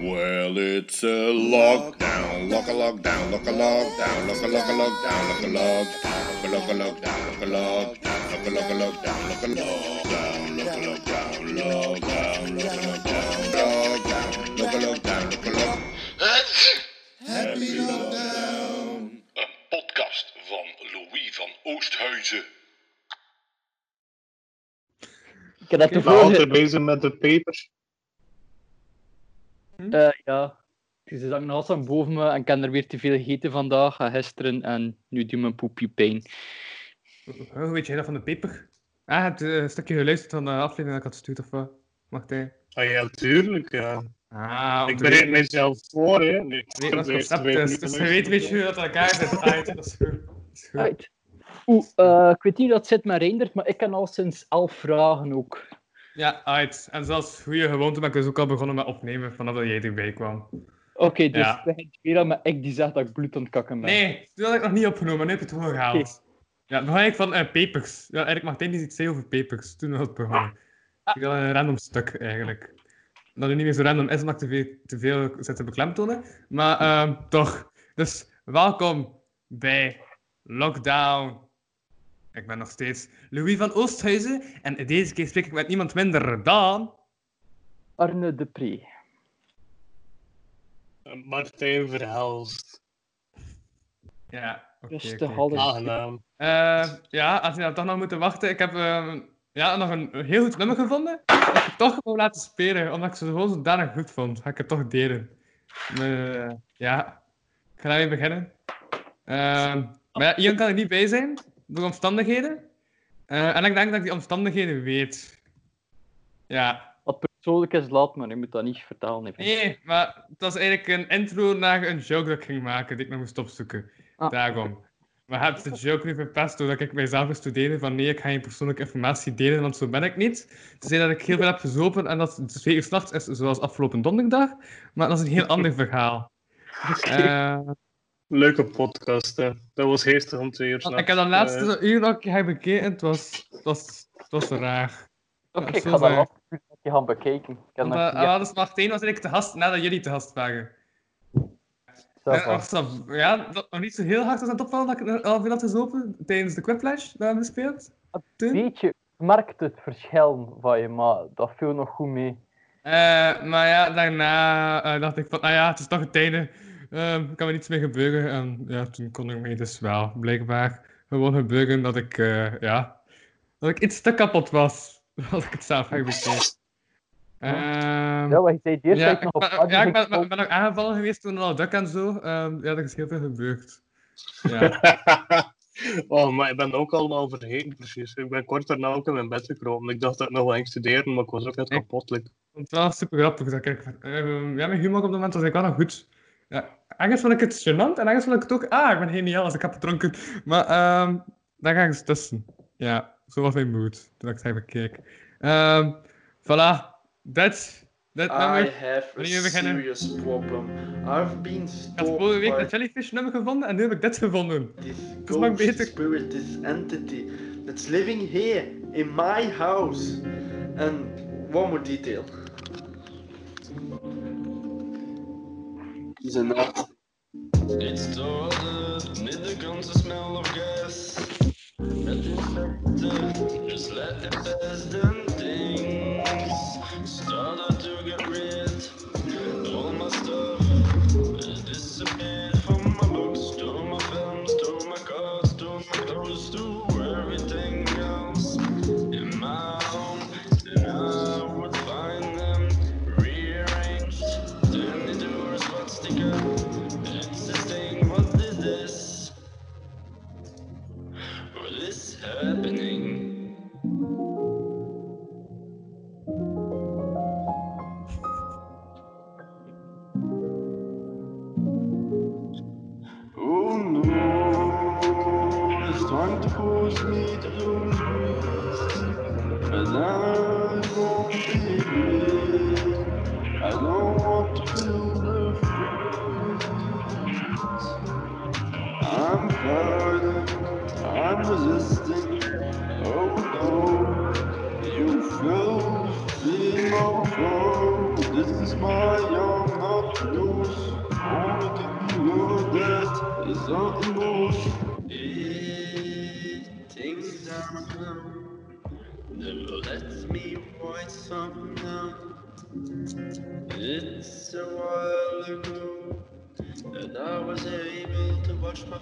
Well, it's a lockdown, lock a lockdown, lock a lockdown, lock a lock a lockdown, lock a lockdown, lock a lockdown, lock a lockdown, lock a lock a lockdown, lock a lockdown, lock a lockdown, lockdown, lock a lockdown, lockdown, lock a lockdown, lock a lock. Happy lockdown. Een podcast van Louis van Oosthuizen. Ik heb dat Ik ben altijd bezig met de papers. Eh ja. Ze hangen nog altijd boven me en ik heb er weer te veel gegeten vandaag en gisteren en nu doet mijn poepje pijn. Oh, hoe weet jij dat van de peper? Ah, je hebt eh, een stukje geluisterd van de aflevering dat ik had gestuurd, of wat? Wacht, hè. Ah ja, tuurlijk, ja. Ah, Ik bereid weten- mijzelf voor, hè. Nee, ik weet wat het weet- concept is. Dus je hoe weet, het weet je hoe dat elkaar zit. Ah, dat is goed. Dat is goed. Oeh, eh, ik weet niet hoe dat zit met Reindert, maar ik kan al sinds elf vragen ook. Ja, uit. En zoals goede gewoonte ben ik dus ook al begonnen met opnemen vanaf dat jij erbij kwam. Oké, dus Ja. we gaan weer aan met ik die zegt dat ik bloed aan het kakken ben. Nee, toen had ik nog niet opgenomen, nu heb ik het gewoon gehaald. Ja, begon ik van eh papers. Ja, eigenlijk Martijn die iets zei over papers. Toen was het begonnen. Ik had een random stuk eigenlijk. Dat het niet meer zo random is, omdat ik te veel, te veel zit te beklemtonen. Maar ehm, toch. Dus welkom bij Lockdown. Ik ben nog steeds Louis van Oosthuizen. En deze keer spreek ik met niemand minder dan. Arne de Pre. is. Martijn Verhelst. Ja, oké. Halve- Aangenaam. Eh, ja, als je dan toch nog moet wachten. Ik heb ehm, ja, nog een heel goed nummer gevonden. Dat ik toch gewoon laten spelen, omdat ik ze gewoon zodanig goed vond. Ga ik het toch delen. Eh, ja, ik ga daarmee beginnen. Ehm, maar ja, Ian kan er niet bij zijn, door omstandigheden. Eh, en ik denk dat ik die omstandigheden weet. Ja, Wat persoonlijk is, laat maar. Je moet dat niet vertellen. hè. nee, maar het was eigenlijk een intro naar een joke dat ik ging maken, die ik nog moest opzoeken. Ah. Daarom. Maar heb de joke nu verpest doordat ik mijzelf moest studeren van nee, ik ga geen persoonlijke informatie delen, want zo ben ik niet. Ze zei dat ik heel veel heb gezopen en dat het twee uur s'nachts is, zoals afgelopen donderdag. Maar dat is een heel ander verhaal. Eh, Leuke podcast, hè. Dat was geestig om twee uur ik heb dan laatst zo'n uur nog heb bekeken, het was, het was, het was raar. Oké, Ja, ik ga dat. Ik heb Want, nog eh, niet ah, dus Martijn was eigenlijk te gast nadat jullie te gast waren. Ja, dat nog niet zo heel hard was aan het opvallen dat ik er al veel had gezopen tijdens de Quiplash dat we hebben gespeeld. Weet je, ik merkte het verschil van je, maar dat viel nog goed mee. Eh, maar ja, daarna eh, dacht ik van, nou ja, het is toch het einde. Ehm kan er niets meer gebeuren. En ja, toen kon ik mij dus wel blijkbaar gewoon gebeuren dat ik, eh, ja, dat ik iets te kapot was. Als ik het zelf heb bekeken. Ehm, Ja, wat je zei eerst ja, dat ik ik nog op ben, ja, ik ben, ben, ben ook aangevallen geweest toen al duk en zo. Ehm, ja, er is heel veel gebeurd. Ja. oh, maar ik ben ook allemaal vergeten, precies. Ik ben kort daarna ook in mijn bed gekropen. Ik dacht dat ik nog wel ging studeren, maar ik was ook net Ik- kapot. Het wel super grappig. Dat ik, ehm, ja, mijn humor op dat moment was ik wel nog goed. Ja, ergens vond ik het gênant en ergens vond ik het ook, ah, ik ben geniaal als ik heb gedronken. Maar ehm daar ga ik eens tussen. Ja, zo was mijn mood toen ik het even keek. Ehm voilà, that's that I nummer. have a serious problem. I've been Ik had vorige week een jellyfish nummer gevonden en nu heb ik dit gevonden. this is nog ghost beter. spirit, this entity that's living here in my house. And one more detail. A nut. It's started, neither comes the smell of gas. Just let it pass them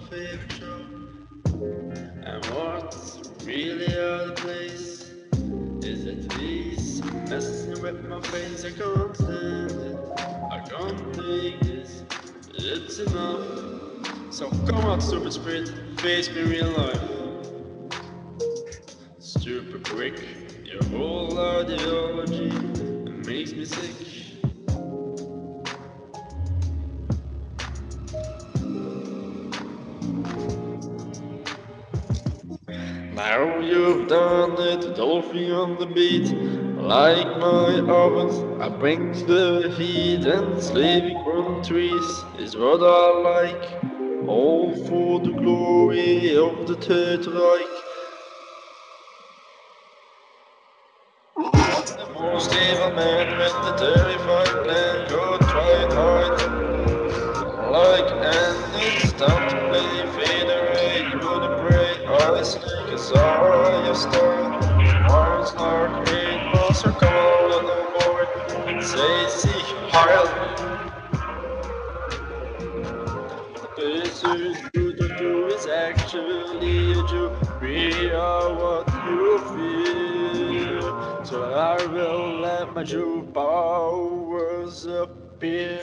show. And what's really out of place is that he's messing with my face. I can't stand it. I can't take this. It's enough. So come on, stupid spirit, face me real life. Stupid prick, your whole ideology makes me sick. It, Dolphy on the beat. Like my oven, I bring the heat and slaving on trees is what I like. All for the glory of the Third Reich. Jew powers appear.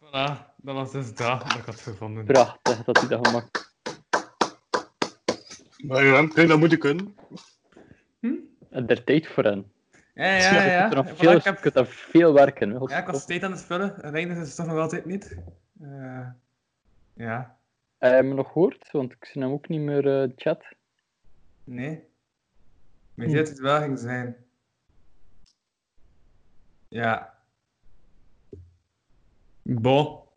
Voilà, dat was dus dat dat ik had gevonden. Prachtig dat hij dat gemaakt Maar ja, dat moet je kunnen. heeft. Er tijd voor hen. Ja, ja, ja. Je ja. kunt er nog Voilà, veel, ik, heb, je kunt er veel werken. hè. ja, ik was steeds aan het vullen. Reiner is het toch nog altijd niet. Eh, ja, Heb je me nog gehoord? Want ik zie hem ook niet meer eh, chat. nee. Weet je dat het wel ging zijn? Ja. Bo.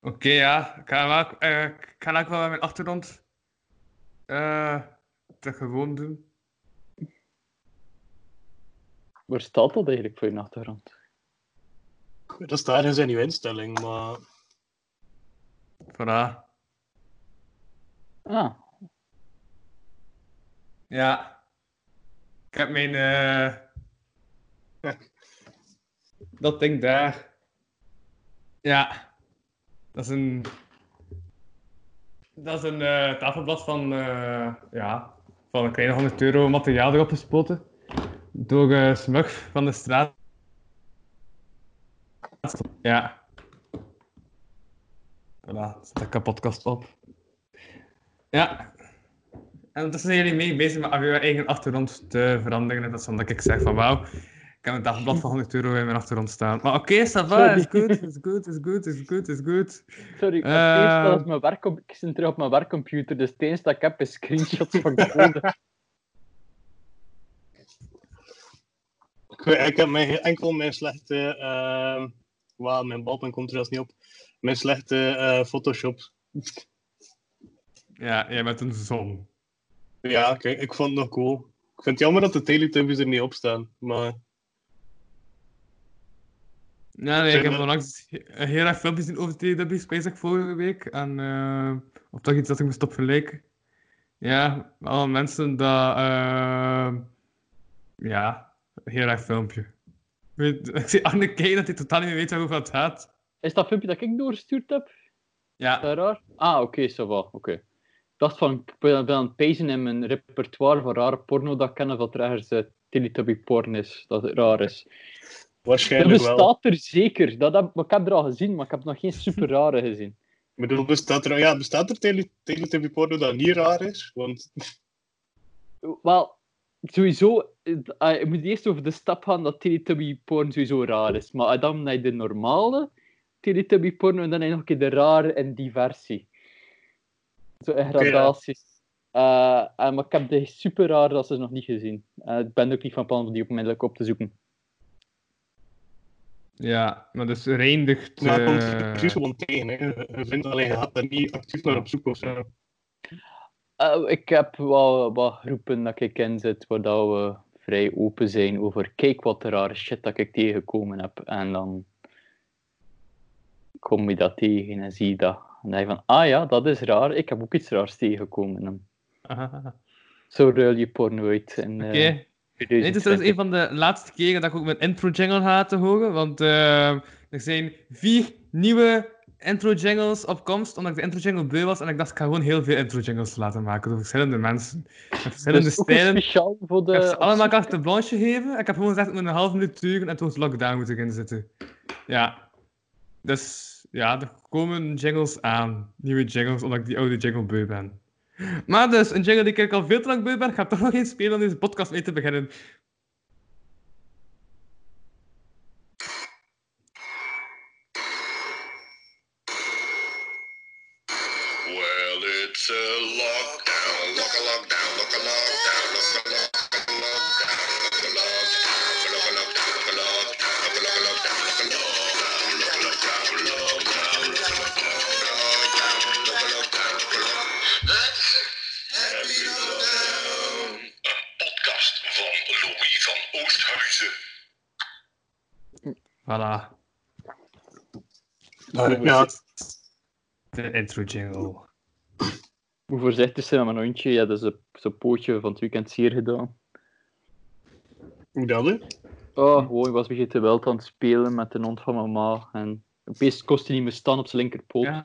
Oké, ja. Ik ga, wel, eh, ik ga wel met mijn achtergrond eh te gewoon doen. Waar staat dat eigenlijk voor je achtergrond? Dat staat in zijn nieuwe instelling, maar Voilà. Ah, Ja. Ik heb mijn. eh dat ding daar. Ja. Dat is een. Dat is een eh, tafelblad van. eh, ja. Van een kleine 100 euro materiaal erop gespoten. Door eh Smurf van de straat. Ja. Voilà, zet ik een podcast op. Ja. En ondertussen zijn jullie mee bezig met je eigen achtergrond te veranderen. Dat is omdat ik zeg van wauw, ik heb een dagblad van 100 euro in mijn achtergrond staan. Maar oké, okay, ça va, is goed, is goed, is goed, is goed, is goed. sorry. Ik, dat mijn werkcom- ik zit terug op mijn werkcomputer, dus het enige dat ik heb is screenshots van code. ik, heb mijn, enkel mijn slechte. ehm Wauw, mijn balpen komt er zelfs niet op. Mijn slechte eh, Photoshop. Ja, jij bent een zon. Ja, kijk, ik vond het nog cool. Ik vind het jammer dat de Teletubbies er niet op staan. Maar Ja, nee, ik heb onlangs he- heel erg filmpjes zien over Teletubbies, ik vorige week. En, eh, of toch iets dat ik moest op vergelijken. Ja, alle mensen dat... eh, ja, een heel erg filmpje. Ik zie Arne kijken dat hij totaal niet meer weet waarover het gaat. Is dat filmpje dat ik doorgestuurd heb? Ja, Is dat raar? Ah, oké, ça va, oké. Ik dacht van, ik ben aan het pezen in mijn repertoire van rare porno dat ik ken, of dat er ergens uh, Teletubby porn is, dat het raar is. Waarschijnlijk wel. bestaat er zeker. Dat heb, ik heb er al gezien, maar ik heb nog geen super rare gezien. Ik bedoel, bestaat er, ja, bestaat er tele, Teletubby porno dat niet raar is? Want Wel, sowieso, eh, je moet eerst over de stap gaan dat Teletubby porn sowieso raar is. Maar dan naar de normale Teletubby porno en dan heb je nog een keer de rare en diversie. Zo in gradaties. Eh, en, maar ik heb de super raar dat ze nog niet gezien. Eh, ik ben ook niet van plan om die onmiddellijk op te zoeken. ja, maar dus reindigt... ja, het komt eh, precies gewoon tegen. Hè. Je vindt alleen, je gaat er niet actief naar op zoek of zo. Eh, Eh, ik heb wel wat groepen dat ik in zit, waar dat we vrij open zijn over kijk wat rare shit dat ik tegengekomen heb. En dan kom je dat tegen en zie je dat. En dan denk je van, ah ja, dat is raar, ik heb ook iets raars tegengekomen. En Aha. zo ruil je porno uit. In, Oké. eh, Nee, dit is 2020. trouwens een van de laatste keren dat ik ook mijn intro jingle ga laten horen. Want eh, er zijn vier nieuwe intro jingles op komst, omdat ik de intro jingle beu was. En ik dacht, ik ga gewoon heel veel intro jingles laten maken door verschillende mensen. Met verschillende Dus stijlen. speciaal voor Ik heb ze de... allemaal carte blanche gegeven. Ik heb gewoon gezegd, het moet een half minuut duren en toen was lockdown moeten gaan zitten. Ja. Dus ja, er komen jingles aan. Nieuwe jingles, omdat ik die oude jingle beu ben. Maar dus, een jingle die ik al veel te lang beu ben, ga ik toch nog eens spelen om deze podcast mee te beginnen. Well, it's a lockdown, lock a lockdown, lock a lockdown, lock a lock a lockdown, lock a lockdown, lock a lockdown, lock a lockdown, lock a lock a lockdown, lock a lockdown, lock a lockdown, lockdown, lock a lockdown, lock a lockdown, lock a Happy lockdown. Een podcast van Louis van Oosthuizen. Voilà. ja, De intro jingle. Hoe voorzichtig zijn met mijn hondje? Ja, dat is een- zo'n pootje van het weekend zeer gedaan. hoe dat hè? Oh, gewoon, ik was een beetje te wild aan het spelen met de hond van mama. En opeens kost hij niet meer staan op zijn linkerpoot. Ja.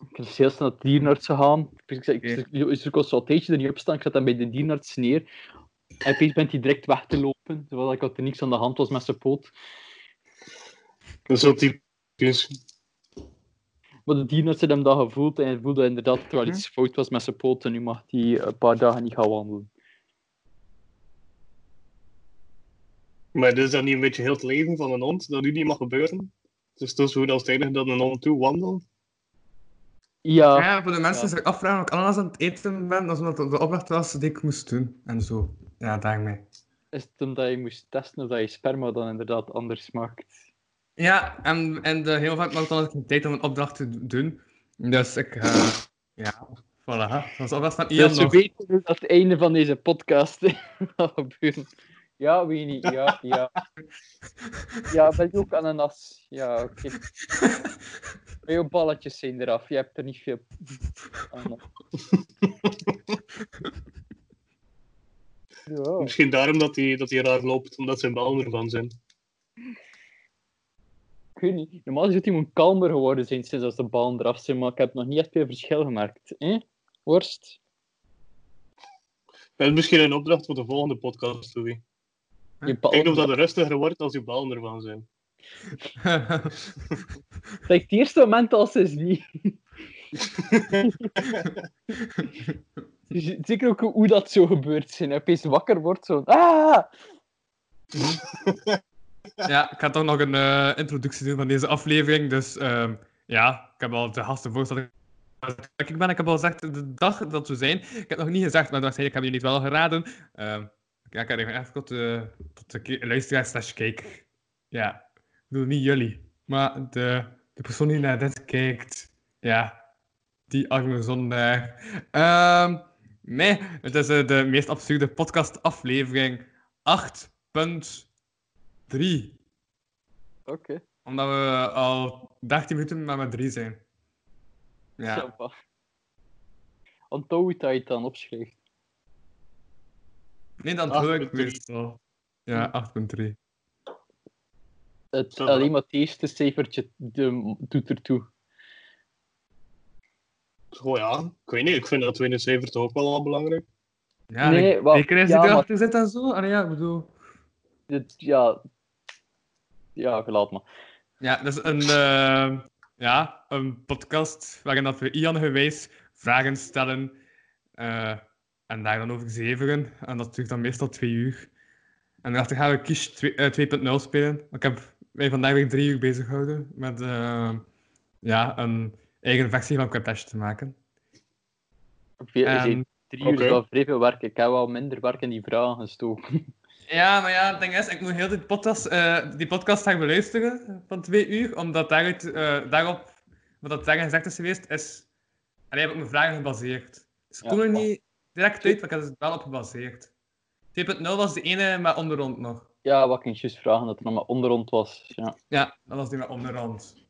Ik ben dus heel snel naar de dierenarts gegaan. Ik zei, ik, was al een tijdje er niet op staan. Ik zat dan bij de dierenarts neer. En opeens bent hij direct weg te lopen. Terwijl ik had er niks aan de hand was met zijn poot. Dat is zo typisch. Maar de dierenarts had hem dat gevoeld. En hij voelde inderdaad dat er wel iets fout was met zijn poot. En nu mag hij een paar dagen niet gaan wandelen. Maar dit is dan niet een beetje heel het leven van een hond, dat nu niet mag gebeuren? Dus het is zo als het enige dat een hond toe wandelt. Ja, Ja, voor de mensen Ja. die zich afvragen of ik ananas aan het eten ben, dat is omdat het de opdracht was die ik moest doen. En zo. Ja, daarmee. is het omdat je moest testen of dat je sperma dan inderdaad anders smaakt. Ja, en, en de, heel vaak maakt dan ook geen tijd om een opdracht te do- doen. Dus ik, eh, ja, voilà. Dat was opdracht van Ian Dus nog. weten hoe dat het einde van deze podcast gebeuren. Ja, weet niet. Ja, ja. Ja, ben je ook ananas? Ja, oké. Maar je balletjes zijn eraf. Je hebt er niet veel aan. Ja. Misschien daarom dat hij, dat hij raar loopt, omdat zijn ballen ervan zijn. Ik weet niet. Normaal zou hij moet kalmer geworden zijn sinds als de ballen eraf zijn, maar ik heb nog niet echt veel verschil gemerkt. Eh? Worst? Dat is misschien een opdracht voor de volgende podcast, Louis. Je Kijk of dat er rustiger wordt als je ballen ervan zijn. Kijk, het eerste moment als is niet. Zeker ook hoe dat zo gebeurt zijn. Opeens wakker wordt zo. Ah! Ja, ik ga toch nog een eh, introductie doen van deze aflevering. Dus ehm, ja, ik heb al de gasten voorgesteld. Ik, ben, ik heb al gezegd de dag dat we zijn. Ik heb nog niet gezegd, maar waarschijnlijk hebben ik heb jullie het wel geraden. Uh, ja, ik ga even tot, eh, tot de luisteraar slash kijk. Ja, ik bedoel niet jullie, maar de, de persoon die naar dit kijkt. Ja, die arme zondaar. Ehm, nee, het is eh, de meest absurde podcastaflevering 8. 3. Oké. Omdat we al 13 minuten maar met drie zijn. Ja. Want hoe dat je dan opschrijft. Nee, dat doe ik zo Ja, hm. 8.3. Het, alleen maar het eerste cijfertje de, doet ertoe. Oh ja, ik weet niet. Ik vind dat 72 ook wel al belangrijk. Ja, nee, wat, zeker is erachter maar... en zo. En ja, ik bedoel... Het, ja, ja, gelaat maar. Ja, dat is een, eh, ja, een podcast waarin dat we Ian gewijs vragen stellen eh, en daar dan over zeveren. En dat duurt dan meestal twee uur. En daarachter gaan we Kies 2 eh, 2.0 spelen. Ik heb mij vandaag weer drie uur bezig gehouden met eh, ja, een eigen versie van Camtasia te maken. Veel, er En- drie uur oké. is wel vrij veel werk. Ik heb wel minder werk in die vragen gestoken. Ja, maar ja, het ding is, ik moet heel die podcast, eh, die podcast gaan beluisteren van twee uur, omdat daaruit, eh, daarop, wat dat daarin gezegd is geweest, is En heb ik mijn vragen gebaseerd. Dus ik Ja. kom er niet direct uit, maar ik heb het wel op gebaseerd. 2.0 was de ene met onderrond nog. Ja, wat ik juist vragen dat er nog maar onderrond was. Ja. Ja, dat was die met onderrond.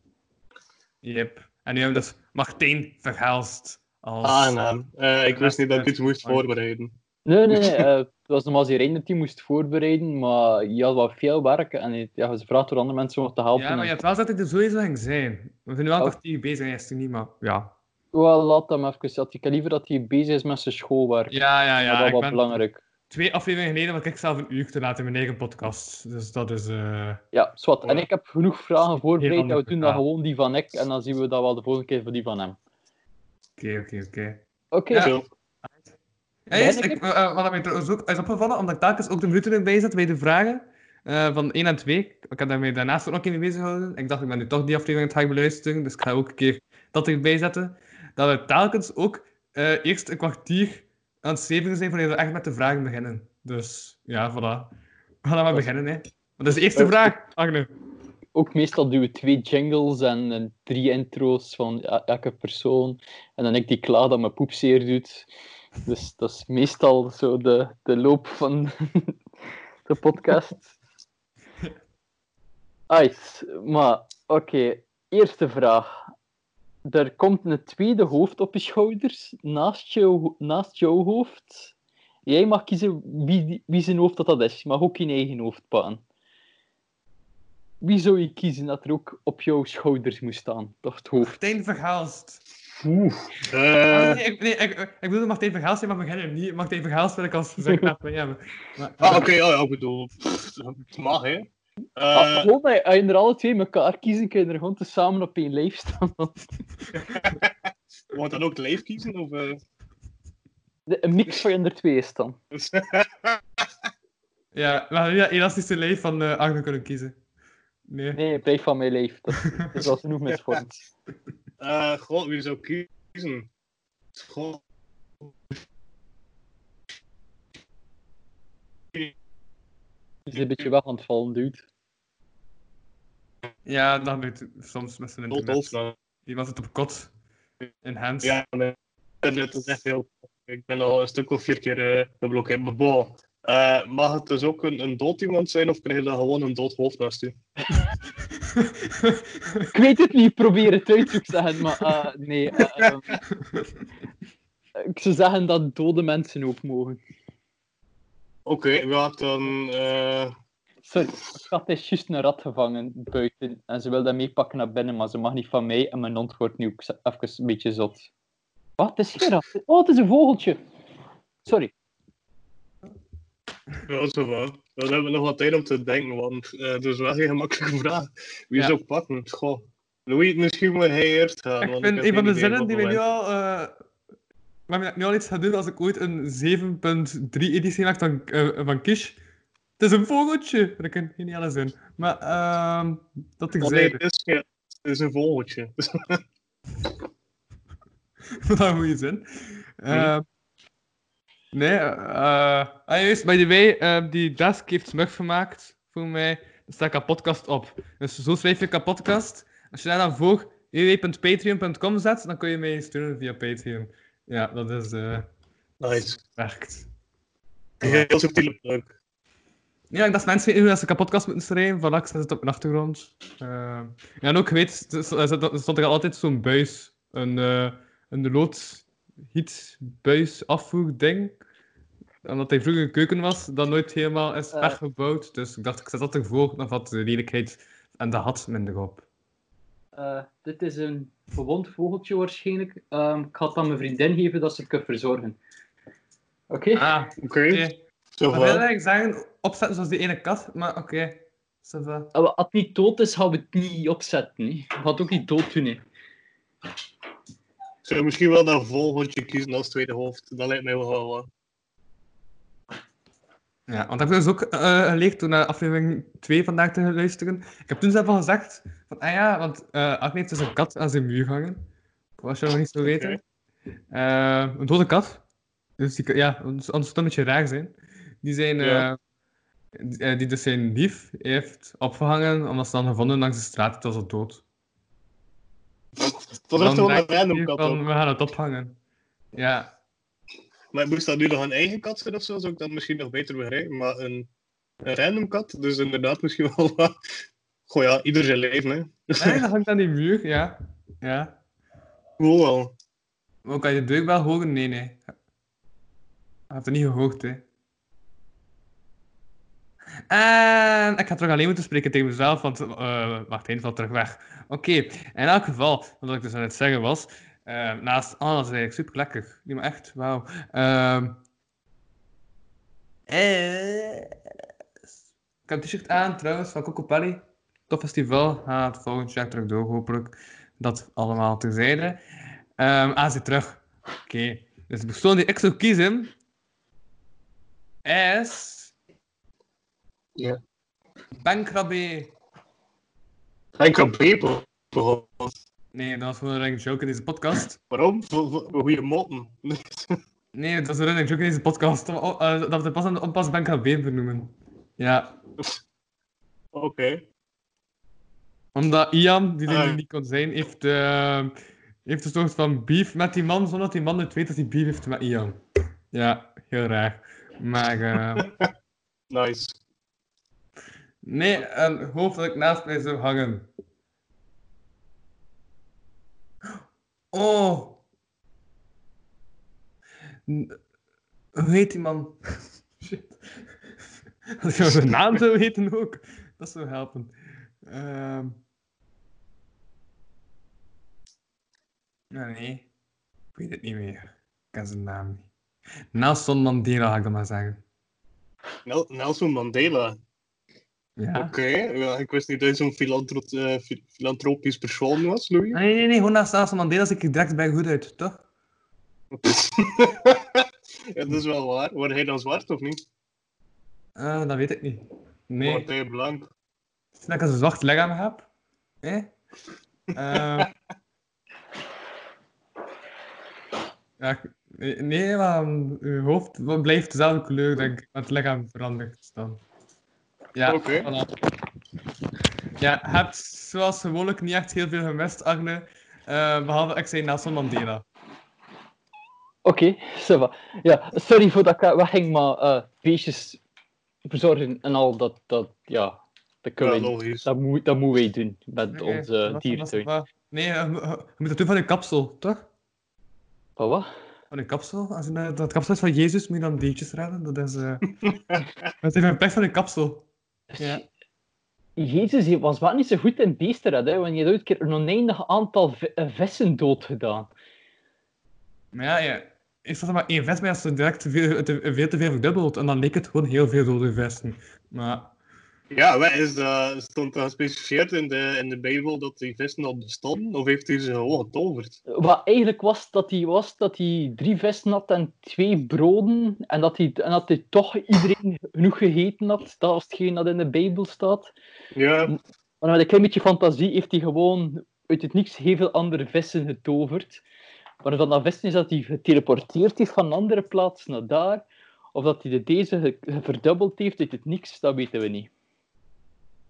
Yep. En nu hebben we dus Martijn Verhelst als... Aangenaam. Eh, ik wist niet dat ik iets moest voorbereiden. Nee, nee, nee. eh, het was normaal als Irene die moest voorbereiden, maar je had wel veel werk en je- ja, ze vraagt door andere mensen om te helpen. Ja, maar je hebt wel gezegd dat het er sowieso ging zijn. We zijn nu wel Oh. kwartier bezig en is er niet, maar ja. Wel, laat hem even. Dat ik liever dat hij bezig is met zijn schoolwerk. Ja, ja, dat ja. is Ik wel ben belangrijk. twee afleveringen geleden was ik zelf een uur te laten in mijn eigen podcast. Dus dat is... eh Ja, zwart. En ik heb genoeg vragen voorbereid. En we doen dan gewoon die van ik. En dan zien we dat wel de volgende keer voor die van hem. Oké, oké, oké. Oké. Ja, eerst, Ben ik ik, eh, wat mij trouwens ook is opgevallen, omdat ik telkens ook de minuten erbij zet bij de vragen eh, van 1 en 2. Ik heb daarmee daarnaast ook nog een keer mee bezig gehouden. Ik dacht, ik ben nu toch die aflevering aan het gaan beluisteren, dus ik ga ook een keer dat erbij zetten. Dat we telkens ook eh, eerst een kwartier aan het zeven zijn voordat we echt met de vragen beginnen. Dus ja, voilà. We gaan dan maar beginnen, hè. Wat is de eerste vraag, Agne? Ook meestal doen we twee jingles en, en drie intro's van e- elke persoon. En dan ik die klaar dat mijn poep zeer doet. Dus dat is meestal zo de, de loop van de podcast. Uit, maar oké. Eerste vraag. Er komt een tweede hoofd op je schouders naast, jou, naast jouw hoofd. Jij mag kiezen wie, wie zijn hoofd dat, dat is. Je mag ook je eigen hoofd pakken. Wie zou je kiezen dat er ook op jouw schouders moest staan? Toch het hoofd. Oeh. Ah, Eh, nee, ik, nee, ik, ik bedoelde Martijn Verhaalst, maar beginnen niet. Martijn Verhaalst wil ik als mij hebben. Maar, ah, oké, oh, ja, ik bedoel, pff, het mag, hè. Ah, Eh, gewoon, als je er alle twee elkaar kiezen, kun je er gewoon te samen op één lijf staan. Wordt dan ook live kiezen? Of, eh? De, een mix van je er twee is dan. Ja, we hadden dat elastische lijf van uh, Agne kunnen kiezen. Nee. Nee, blijf van mijn lijf. Dat, dat is al genoeg misvormd. Eh, God, wie zou kiezen? God. Die is een beetje weg aan het vallen, dude. Ja, dat doet soms met zijn internet. Die was het op kot. In hands. Ja, nee. Het is echt heel... Ik ben al een stuk of vier keer uh, geblokkeerd. Maar bon. Uh, mag het dus ook een, een dood iemand zijn of krijg je dan gewoon een dood hoofd naast? Ik weet het niet, probeer het uit te zeggen, maar uh, nee. Uh, um, ik zou zeggen dat dode mensen ook mogen. Oké, okay, ja, dan... Uh... Sorry, kat is juist een rat gevangen buiten en ze wil dat meepakken naar binnen, maar ze mag niet van mij en mijn hond wordt nu ook even een beetje zot. Wat? Het is geen rat. Oh, het is een vogeltje. Sorry. Ja, zo wel. Dan hebben we nog wat tijd om te denken, want uh, het is wel geen gemakkelijke vraag. Wie Ja. zou ik pakken? Goh. Louis, misschien moet hij eerst gaan. Ik vind een van de zinnen die we nu al... Uh, waar we nu al iets gaan doen als ik ooit een 7.3 editie maak van, uh, van Kish. Het is een vogeltje. Dat kan geen hele zin. Maar uh, dat ik Oh, nee, zei. het is, het is een vogeltje. Wat een goede zin. Uh, Nee, eh uh, juist, by the way, uh, die desk heeft Smurf gemaakt voor mij. Er staat een podcast op. Dus zo schrijf je een podcast. Als je daar dan voor www.patreon.com zet, dan kun je mij steunen via Patreon. Ja, dat is... Uh, nice. Werkt. Heel subtiele pluk. Ja, ik dacht mensen weten dat ze een podcast moeten schrijven. Ik zet het op mijn achtergrond. Uh, ja, en ook, weet, er stond er altijd zo'n buis. Een, uh, een lood buis afvoer ding. Omdat hij vroeger een keuken was, dat nooit helemaal is Eh. weggebouwd. Dus ik dacht, ik zet dat ervoor, dan valt de lelijkheid en de hat minder op. Uh, dit is een gewond vogeltje waarschijnlijk. Um, ik ga het aan mijn vriendin geven dat ze het kan verzorgen. Oké? Okay? Ah, Oké. Okay. okay. Wil eigenlijk zeggen, opzetten zoals die ene kat, maar oké. Okay. Als het niet dood is, gaan we het niet opzetten. Nee. We gaan het ook niet dood doen. Nee. Zou misschien wel dat vogeltje kiezen als tweede hoofd? Dat lijkt mij wel wat. Ja, want ik heb dus ook uh, geleerd toen naar aflevering 2 vandaag te luisteren. Ik heb toen zelf al gezegd, van, ah ja, want uh, Agne heeft dus een kat aan zijn muur hangen. Als je nog niet zo weten. Okay. Uh, een dode kat. Dus die, ja, anders zou het een beetje raar zijn. Die zijn, ja. die, die, dus zijn lief heeft opgehangen, omdat ze dan gevonden langs de straat, het was al dood. Dat echt wel een random kat van, we gaan het ophangen. Ja. Maar moest dat nu nog een eigen kat zijn of zo, zou ik dat misschien nog beter begrijpen. Maar een, een random kat, dus inderdaad misschien wel wat... Goh ja, ieder zijn leven, hè. Nee, dat hangt aan die muur, ja. Ja. Gewoon wel. Maar kan je de deur wel horen? Nee, nee. Ik heb het niet gehoord, hè. En ik ga terug alleen moeten spreken tegen mezelf, want eh wacht, één valt terug weg. Oké, in elk geval, wat ik dus aan het zeggen was, eh, naast alles is eigenlijk super lekker. Nee, maar echt, wauw. Ehm eh, ik heb een t-shirt aan trouwens van Coco Pelli. Top festival, gaat volgend jaar terug door, hopelijk. Dat allemaal terzijde. Ehm aan ze terug. Oké, dus de persoon die ik zou kiezen is. Ja. Bankrabé. Peper. Nee, dat was gewoon een running joke in deze podcast. Waarom? Voor, voor, voor goede motten. Nee, dat is een running joke in deze podcast. Oh, eh, dat we pas aan de oppas Bankrabé benoemen. Ja, Oké. omdat Ian, die er Ah. nu niet kon zijn, heeft, eh, heeft een soort van beef met die man, zonder dat die man niet weet dat hij beef heeft met Ian. Ja, heel raar. Maar. eh, Nice. Nee, dat ik naast mij zou hangen. Oh. Hoe heet die man? Shit. Als je zijn naam zou weten ook, dat zou helpen. Ehm. Nee, nee. Ik weet het niet meer. Ik ken zijn naam niet. Nelson Mandela ga ik dan maar zeggen. Nel- Nelson Mandela. Ja. Oké. Ja, ik wist niet dat hij zo'n filantro eh, fi- filantropisch persoon was, Louis. Nee, nee, nee, gewoon naast Nelson Mandela zie ik direct bij goed uit, toch? ja, dat is wel waar. Word hij dan zwart of niet? Eh, dat weet ik niet. Nee. Wordt hij blank? Is dat ik als een zwart lichaam heb? Eh? Eh. ja, nee, maar uw hoofd blijft dezelfde kleur, denk ik. Maar het lichaam verandert dan. Ja, Oké. voilà. Ja, je hebt zoals gewoonlijk niet echt heel veel gemist, Agne. Eh, behalve ik zei Nelson Mandela. Oké, va. Ja, sorry voor dat ik wegging, maar eh beestjes verzorgen en al dat, dat ja, dat Ja, kunnen wij, logisch. dat, moet, dat moeten wij doen met Nee, onze dierentuin. dat- Nee, je, je- je moet dat doen van je kapsel, toch? Wat, wat? Van een kapsel. Als je dat dat kapsel is van Jezus, moet je dan diertjes redden. Dat is, eh dat is even een plek van een kapsel. Ja. Jezus was wel niet zo goed in beesten hè, want je hebt ooit een keer een oneindig aantal vi- eh, vissen doodgedaan. Maar ja, ja. Ik zat er maar één vis bij als ze direct te veel, te, veel te veel verdubbeld. En dan leek het gewoon heel veel dode vissen. Maar Ja, wat is dat, stond dat gespecificeerd in de, in de Bijbel dat die vissen al bestonden? Of heeft hij ze gewoon getoverd? Wat eigenlijk was dat hij was dat hij drie vissen had en twee broden en dat hij, en dat hij toch iedereen genoeg gegeten had. Dat was hetgeen dat in de Bijbel staat. Ja, Maar met een klein beetje fantasie heeft hij gewoon uit het niks heel veel andere vissen getoverd. Maar of dat vissen is dat hij geteleporteerd heeft van een andere plaats naar daar, of dat hij de deze verdubbeld heeft uit het niks, dat weten we niet.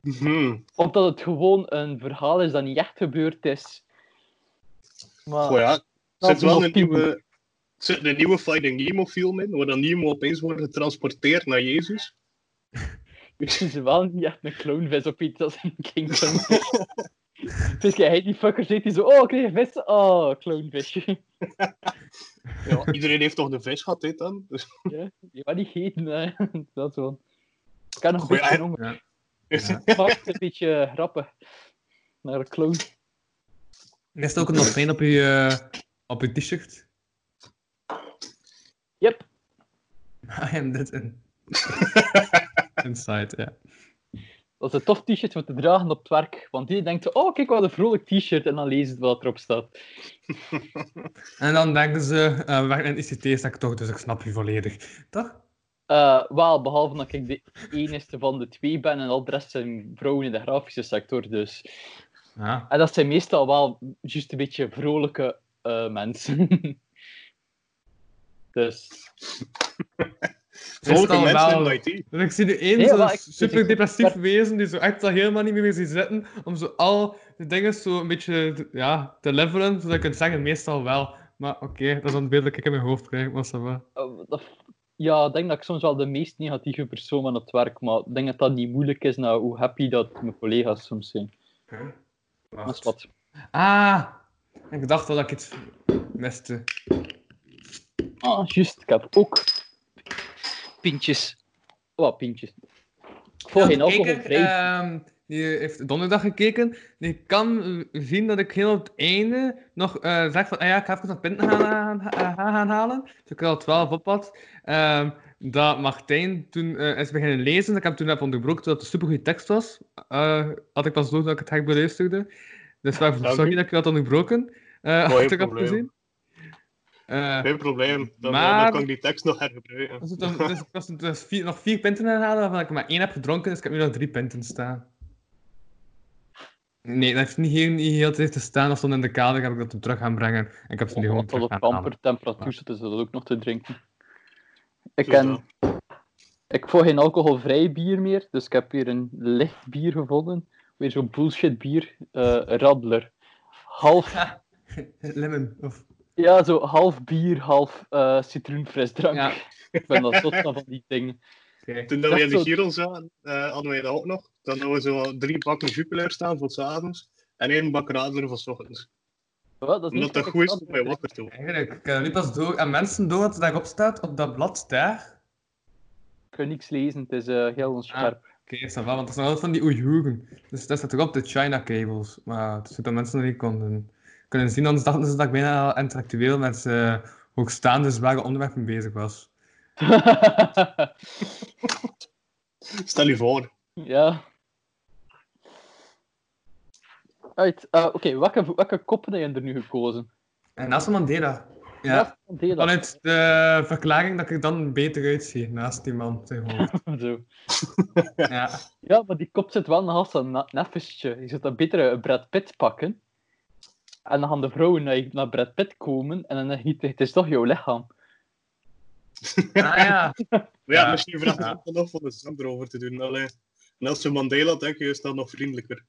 Hm. Of dat het gewoon een verhaal is dat niet echt gebeurd is. Maar Goh, ja. Er zit wel een nieuwe, zit een nieuwe Finding Nemo film in, waar dan Nemo opeens wordt getransporteerd naar Jezus. Het is wel niet echt een clownvis of iets als een king clownvis. Dus die fucker zit hij zo, oh, ik kreeg een vis. Oh, clownvisje. Ja, iedereen heeft toch een vis gehad, dit dan? Dus, Ja, niet eten, hè. Dat zo. Ik kan nog een beetje honger. Ja. Een beetje grappen. Naar een clown. is het ook nog fijn op je, eh, op je t-shirt? Yep. I am dit in. Inside, ja. Dat is een tof t-shirt om te dragen op het werk. Want die denkt zo, oh, kijk wat een vrolijk t-shirt. En dan lezen ze wat erop staat. En dan denken ze, eh we werken in ICT, is dat ik toch, dus ik snap je volledig. Toch? Eh, wel, behalve dat ik de enigste van de twee ben en al de rest zijn vrouwen in de grafische sector. Dus. Ja. En dat zijn meestal wel juist een beetje vrolijke eh, mensen. dus. Meestal mensen wel. in IT. Dus ik zie nu één Nee, zo maar ik- dus super ik- depressief wezen die zo echt al helemaal niet meer ziet zitten om zo al de dingen zo een beetje te- ja, te levelen, zodat ik kan zeggen meestal wel. Maar oké, dat is dan het beeld dat ik in mijn hoofd krijg, maar ça va. Dat- Ja, ik denk dat ik soms wel de meest negatieve persoon ben op het werk, maar ik denk dat dat niet moeilijk is naar hoe happy dat mijn collega's soms zijn. Dat is wat. Ah, ik dacht wel dat ik iets miste. Ah, juist. Ik heb ook pintjes. Wat pintjes? Ik volg geen alcoholvrij. Die heeft donderdag gekeken. Die kan zien dat ik heel op het einde nog eh, zeg van, ah ja, ik ga even wat pinten gaan, gaan, halen. Dus ik al 12 op had. Ehm, dat Martijn toen eh, is beginnen lezen. Ik heb toen heb onderbroken dat het een supergoeie tekst was. Eh, had ik pas door dat ik het hek beluisterde. Dus waarvoor Dank sorry u. dat ik dat onderbroken uh, had ik had gezien. Geen probleem. Dan, Maar- dan kan ik die tekst nog hergebruiken. dus, dan, dus ik was dus vier, nog vier pinten gaan halen, waarvan ik maar één heb gedronken, dus ik heb nu nog drie pinten staan. Nee, dat heeft niet heel, niet heel tijd te staan, of dan in de kader heb ik dat hem terug gaan brengen. En ik heb ze nu gewoon terug op gaan halen. ampertemperatuur zit, is dat ook nog te drinken. Ik, ken, ik volg geen alcoholvrij bier meer, dus ik heb hier een licht bier gevonden. Weer zo'n bullshit bier. eh Radler. Half, Lemon, of... ja, zo half bier, half eh citroenfrisdrank. Ja. Ik ben dat zot van die dingen. Oké. Toen dat we in de Giro zaten, eh, hadden wij dat ook nog. Dan hadden we zo drie bakken Jupiler staan voor 's avonds en één bak Radler voor 's ochtends. Wat, dat is niet Omdat dat goed ik is om mij wakker te worden. Eigenlijk, ik heb nu pas door aan mensen door wat er daarop staat, op dat blad daar. Ik kan niks lezen, het is eh, heel onscherp. Oké, is dat wel, want dat zijn altijd van die Oeigoeren. Dus dat staat erop, de China cables. Maar het is goed dat mensen niet konden, kunnen zien, anders dachten ze dat ik bijna intellectueel met uh, hoogstaande zware onderwerpen bezig was. Stel je voor. ja. Uit, eh, Oké, welke, welke koppen heb je er nu gekozen? En Nelson Mandela. Ja, Nelson Mandela. vanuit de verklaring dat ik dan beter uitzie naast die man. Zeg maar. Zo. ja. Ja, maar die kop zit wel nog als een neffestje. Je zou dat beter een Brad Pitt pakken. En dan gaan de vrouwen naar, naar Brad Pitt komen. En dan denk je, het is toch jouw lichaam. Ah ja. Maar ja, Ja. misschien vraagt Ja. het nog voor de zand erover te doen. Allee. Nelson Mandela, denk je, is dat nog vriendelijker.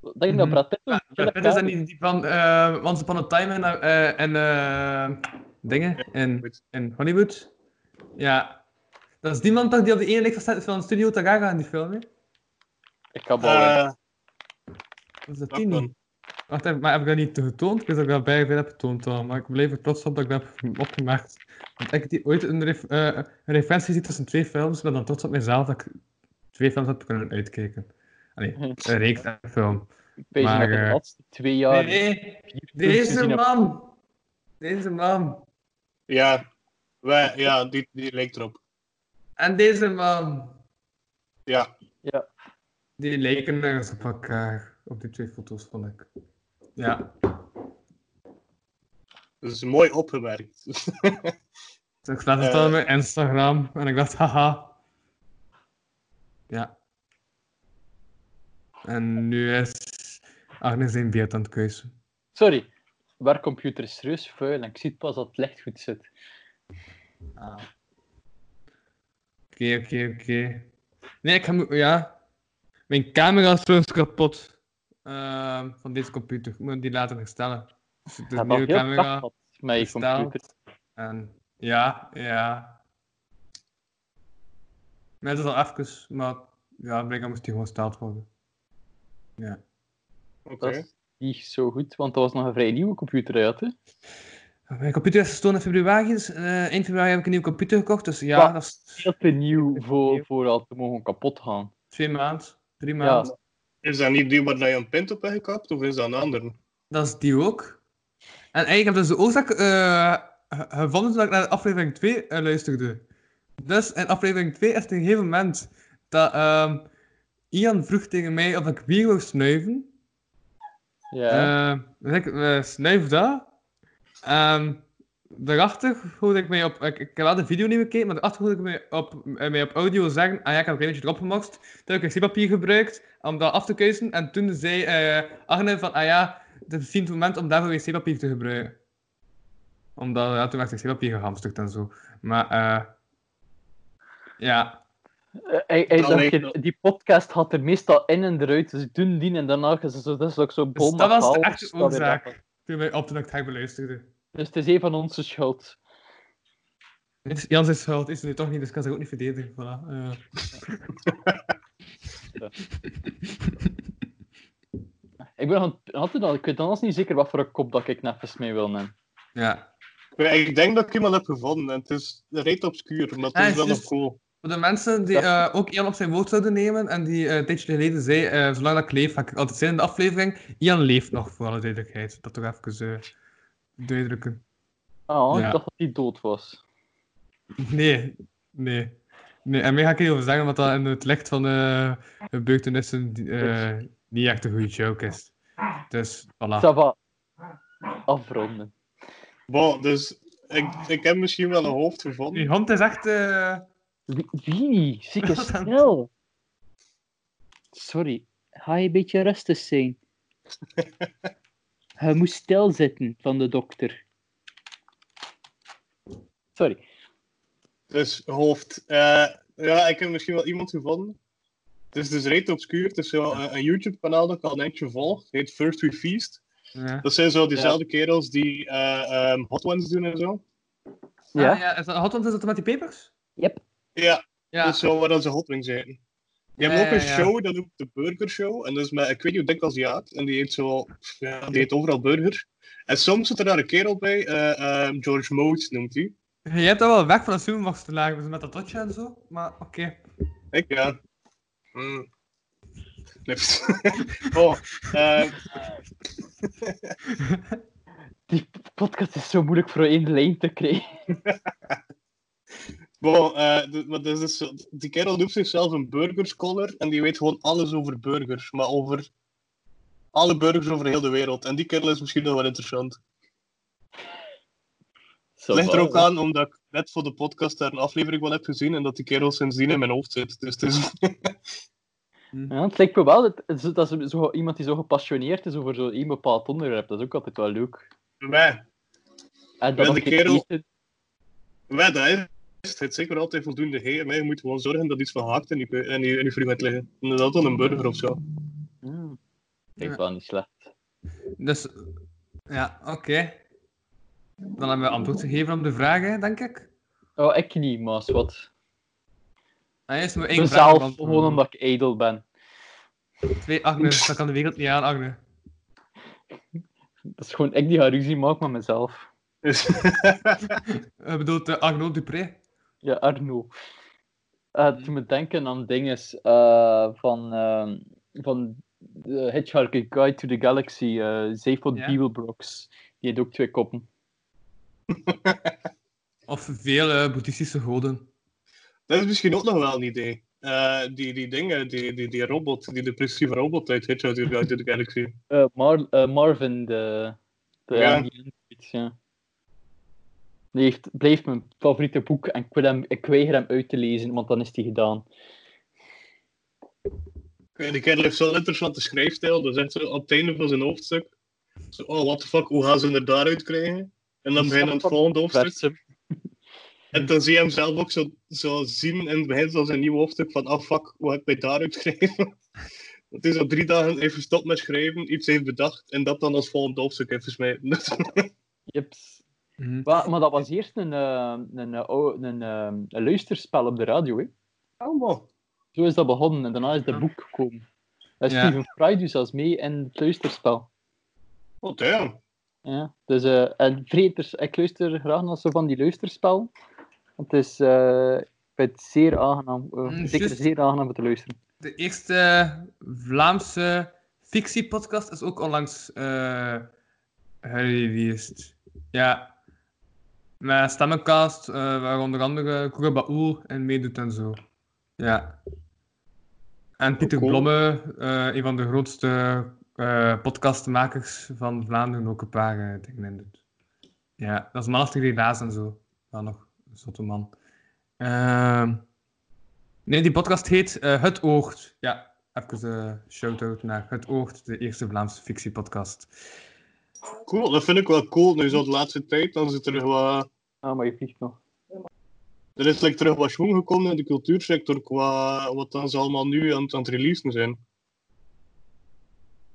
Denk je dat Mhm. Brad Pitt... een Brad Pitt is dat kerel niet die van uh, Once Upon a Time en, eh, en eh, dingen in, Goed. in Hollywood. Ja. Dat is die man toch die op de ene lijkt van, van Studio Tagaga in die film, hè? Ik ga ballen. Of is dat dat die niet? Wacht even, maar heb ik dat niet getoond? Ik weet dat ik dat bij veel heb getoond al, maar ik blijf er trots op dat ik dat heb opgemerkt. Want ik heb die ooit een, ref- eh, een referentie ziet tussen twee films, ik ben dan trots op mezelf dat ik twee films heb kunnen uitkijken. Allee, een reeks en een film. ik weet maar, dat de eh, laatste twee jaar... Nee, deze gezien man! Deze man! Ja, wij, ja die, die lijkt erop. En deze man! Ja, Die lijken ergens op elkaar, op die twee foto's, vond ik. Ja. dat is mooi opgewerkt. Ik zag het Eh. dan op mijn Instagram en ik dacht, haha. Ja. En nu is Agnes zijn beeld aan het keuzen. Sorry. Werkcomputer is serieus vuil en ik zie pas dat het licht goed zit. Ah. Oké, oké, oké. Nee, ik ga... Ja. Mijn camera is trouwens kapot. Ehm, van deze computer. Ik moet die laten herstellen. Dus de nieuwe heel camera. met je computer. En ja, ja. Net is al even, maar ja, blijkbaar moest die gewoon gesteld worden. Ja. Oké. Dat is niet zo goed, want dat was nog een vrij nieuwe computer uit, hè? Mijn computer is gestolen in februari, dus eh, eind februari heb ik een nieuwe computer gekocht, dus ja, Wat? dat is Veel te nieuw voor, voor al te mogen kapot gaan. twee maanden, drie maanden. Is dat niet die waar je een pint op hebt gekapt, of is dat een ander? Dat is die ook. En eigenlijk heb ik dus de oorzaak eh, ge- gevonden toen ik naar aflevering 2 eh, luisterde. Dus in aflevering 2 is er een gegeven moment dat ehm, Ian vroeg tegen mij of ik bier wou snuiven. Ja. Eh, dus ik snuif dat. Ehm daarachter hoorde ik mij op... Ik, ik heb wel de video niet bekeken, maar daarachter hoorde ik mij op, eh, mij op audio zeggen... Ah ja, ik heb een klein beetje erop gemokst. Toen heb ik wc-papier gebruikt om dat af te kuisen. En toen zei eh Arne van... Ah ja, het is misschien het moment om daarvoor wc-papier te gebruiken. Omdat, ja, toen werd wc-papier gehamsterd en zo. Maar, eh Ja. Eh, hij- je- die podcast had er meestal in en eruit, dus doe die en daarna is het zo, dat is ook zo bol dat was de echte oorzaak. Toen wij op toen ik het hek beluisterde. Dus het is een van onze schuld. Het is Jan zijn schuld, is het nu toch niet, dus ik kan zich ook niet verdedigen. Voilà. eh. Ik ben nog aan het- altijd al, ik weet anders niet zeker wat voor een kop dat ik net eens mee wil nemen. ja. Ik denk dat ik iemand heb gevonden en het is reet obscuur, maar het is wel nog cool. Voor de mensen die eh, ook Ian op zijn woord zouden nemen en die eh, een tijdje geleden zei, eh, zolang dat ik leef, ga ik altijd zijn in de aflevering. Ian leeft nog, voor alle duidelijkheid. Dat toch even Ah, Ja. ik dacht dat hij dood was. Nee, nee. Nee, en meer ga ik er niet over zeggen, omdat dat in het licht van eh de buitenissen eh niet echt een goede joke is. Dus, voilà. Ça va. Afronden. Bon, dus ik, ik heb misschien wel een hoofd Die gevonden. hond is echt... eh, Wie? Zieke snel. Sorry, ga je een beetje rustig zijn? Hij moest stilzitten van de dokter. Sorry. Dus hoofd. Eh, ja, ik heb misschien wel iemand gevonden. Het is dus reet obscuur. Het is zo een, een YouTube-kanaal dat ik al een eindje volg. Het heet First We Feast. ja. Dat zijn zo diezelfde kerels die eh, ehm, Hot Ones doen en zo. Ja? Ah, ja. Is dat, Hot Ones, is dat met die pepers? Yep. Ja, Ja. dat is zo waar dan ze Hot Wings eten. Je hebt Ja, ook een ja, ja. show, dat noemt de Burger Show. En dat is met, ik weet niet hoe dik als Jaat. En die eet zo, ja, die eet overal burger. En soms zit er daar een kerel bij, eh, ehm, George Motes noemt hij. Je hebt dat wel weg van de Zoombox te lagen, dus met dat dotje en zo. Maar oké. Ik ja. Mm. Nee. oh, eh, Die podcast is zo moeilijk voor één lijn te krijgen. bon, eh, de- maar dat is zo- die kerel noemt zichzelf een burgerscholar en die weet gewoon alles over burgers. Maar over alle burgers over heel de wereld. En die kerel is misschien nog wel interessant. Het ligt er ook aan omdat ik net voor de podcast daar een aflevering van heb gezien en dat die kerel sindsdien in mijn hoofd zit. Dus het is... Ja, het lijkt me wel dat, dat is zo, iemand die zo gepassioneerd is over zo'n bepaald onderwerp. Dat is ook altijd wel leuk. Mij. En dan de kerel- eten. Bij dat is het zeker altijd voldoende heen. En je moet gewoon zorgen dat iets van haakt in je, in je, in je gaat liggen. En dat is dan een burger of zo. Hmm. Lijkt Ja. wel niet slecht. Dus, ja, oké. Dan hebben we antwoord gegeven op de vragen, denk ik. Oh, ik niet, maar wat. Ah, eerst maar één vraag Mezelf, gewoon omdat ik edel ben. Twee, Agnes, dat kan de wereld niet aan, Agnes. Dat is gewoon ik die ga ruzie maak met mezelf. Dus, Ik bedoel, uh, Arnaud Dupré. Ja, Arno. Uh, toen me denken aan dingen eh, van, ehm, van The Hitchhiker Guide to the Galaxy, uh, Zephyr Ja. Beeblebrox. Die heeft ook twee koppen. Of veel eh, boeddhistische goden. dat is misschien ook nog wel een idee. Eh, die, die dingen, die, die, die robot, die depressieve robot uit Hitchhiker Guide to the Galaxy. Eh, Mar- eh, Marvin, de, de Ja. ja. Heeft, blijft mijn favoriete boek en ik, wil hem, ik weiger hem uit te lezen, want dan is die gedaan. Die kerel heeft zo'n interessante schrijfstijl. Dat is echt zo op het einde van zijn hoofdstuk. Zo, oh, what the fuck, hoe gaan ze er daaruit krijgen? En dan begin je aan het volgende hoofdstuk. En dan zie je hem zelf ook zo, zo zien in het begin van zijn nieuwe hoofdstuk van, ah fuck, hoe heb ik mij daaruit geschreven? Dat hij zo drie dagen heeft gestopt met schrijven, iets heeft bedacht en dat dan als volgende hoofdstuk heeft gesmeten. Jeps. Mhm. Maar, maar dat was eerst een, eh, een, eh, oh, een, eh, een luisterspel op de radio. Hè. Allemaal. Zo is dat begonnen en daarna is dat boek gekomen. En Ja. Steven Fry doet zelfs mee in het luisterspel. Oh damn. Ja, dus, eh en vreters, ik luister graag naar zo van die luisterspel. Het is eh, ik vind het zeer aangenaam, Mm, zeker zeer aangenaam om te luisteren. De eerste Vlaamse fictiepodcast is ook onlangs eh gereleased. Ja. Met stemmencast, eh, waar onder andere Koura in meedoet en zo. Ja. En Pieter cool. Blomme, eh, een van de grootste eh, podcastmakers van Vlaanderen, ook een paar dingen in doet. Ja, dat is Master Helaas en zo. Wel nog een zotte man. Ehm Nee, die podcast heet Het Oogd. Ja, even een shout-out naar Het Oogd, de eerste Vlaamse fictiepodcast. Cool, dat vind ik wel cool. Nu zo de laatste tijd, dan zit er wat... Ah, maar je vliegt nog. Er is like, terug wat schoen gekomen in de cultuursector qua wat dan ze allemaal nu aan, aan het releasen zijn.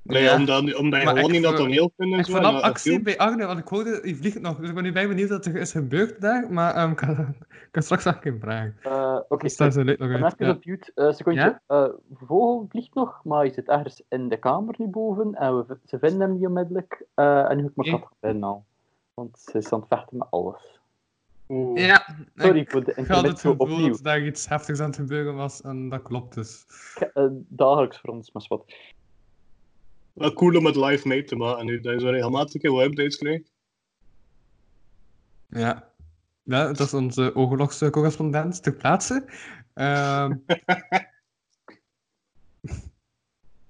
Nee, Ja. Omdat, omdat je Maar gewoon ik niet naar toneel kunt en Ik zo. vanaf en, actie film- bij Agne, want ik hoorde, die vliegt nog. Dus ik ben nu bij benieuwd wat er is gebeurd daar. Maar ehm, ik, kan, ik kan straks nog een vraag. Eh, Oké, zo leuk nog uit. Ja. op mute. Eh secondje. Eh, Vogel vliegt nog, maar hij zit ergens in de kamer nu boven. En we, ze vinden hem niet onmiddellijk. Eh, en nu heb ik mijn kat binnen al. Want ze is aan het vechten met alles. Oeh. Ja, Sorry ik voor de ik had het gevoel opnieuw. dat daar iets heftigs aan het gebeuren was. En dat klopt dus. Eh, dagelijks voor ons, maar wat. Wel cool om het live mee te maken nu. Dat je zo regelmatig wat updates krijgt. Ja. ja dat is onze oorlogscorrespondent correspondent ter plaatse. Ehm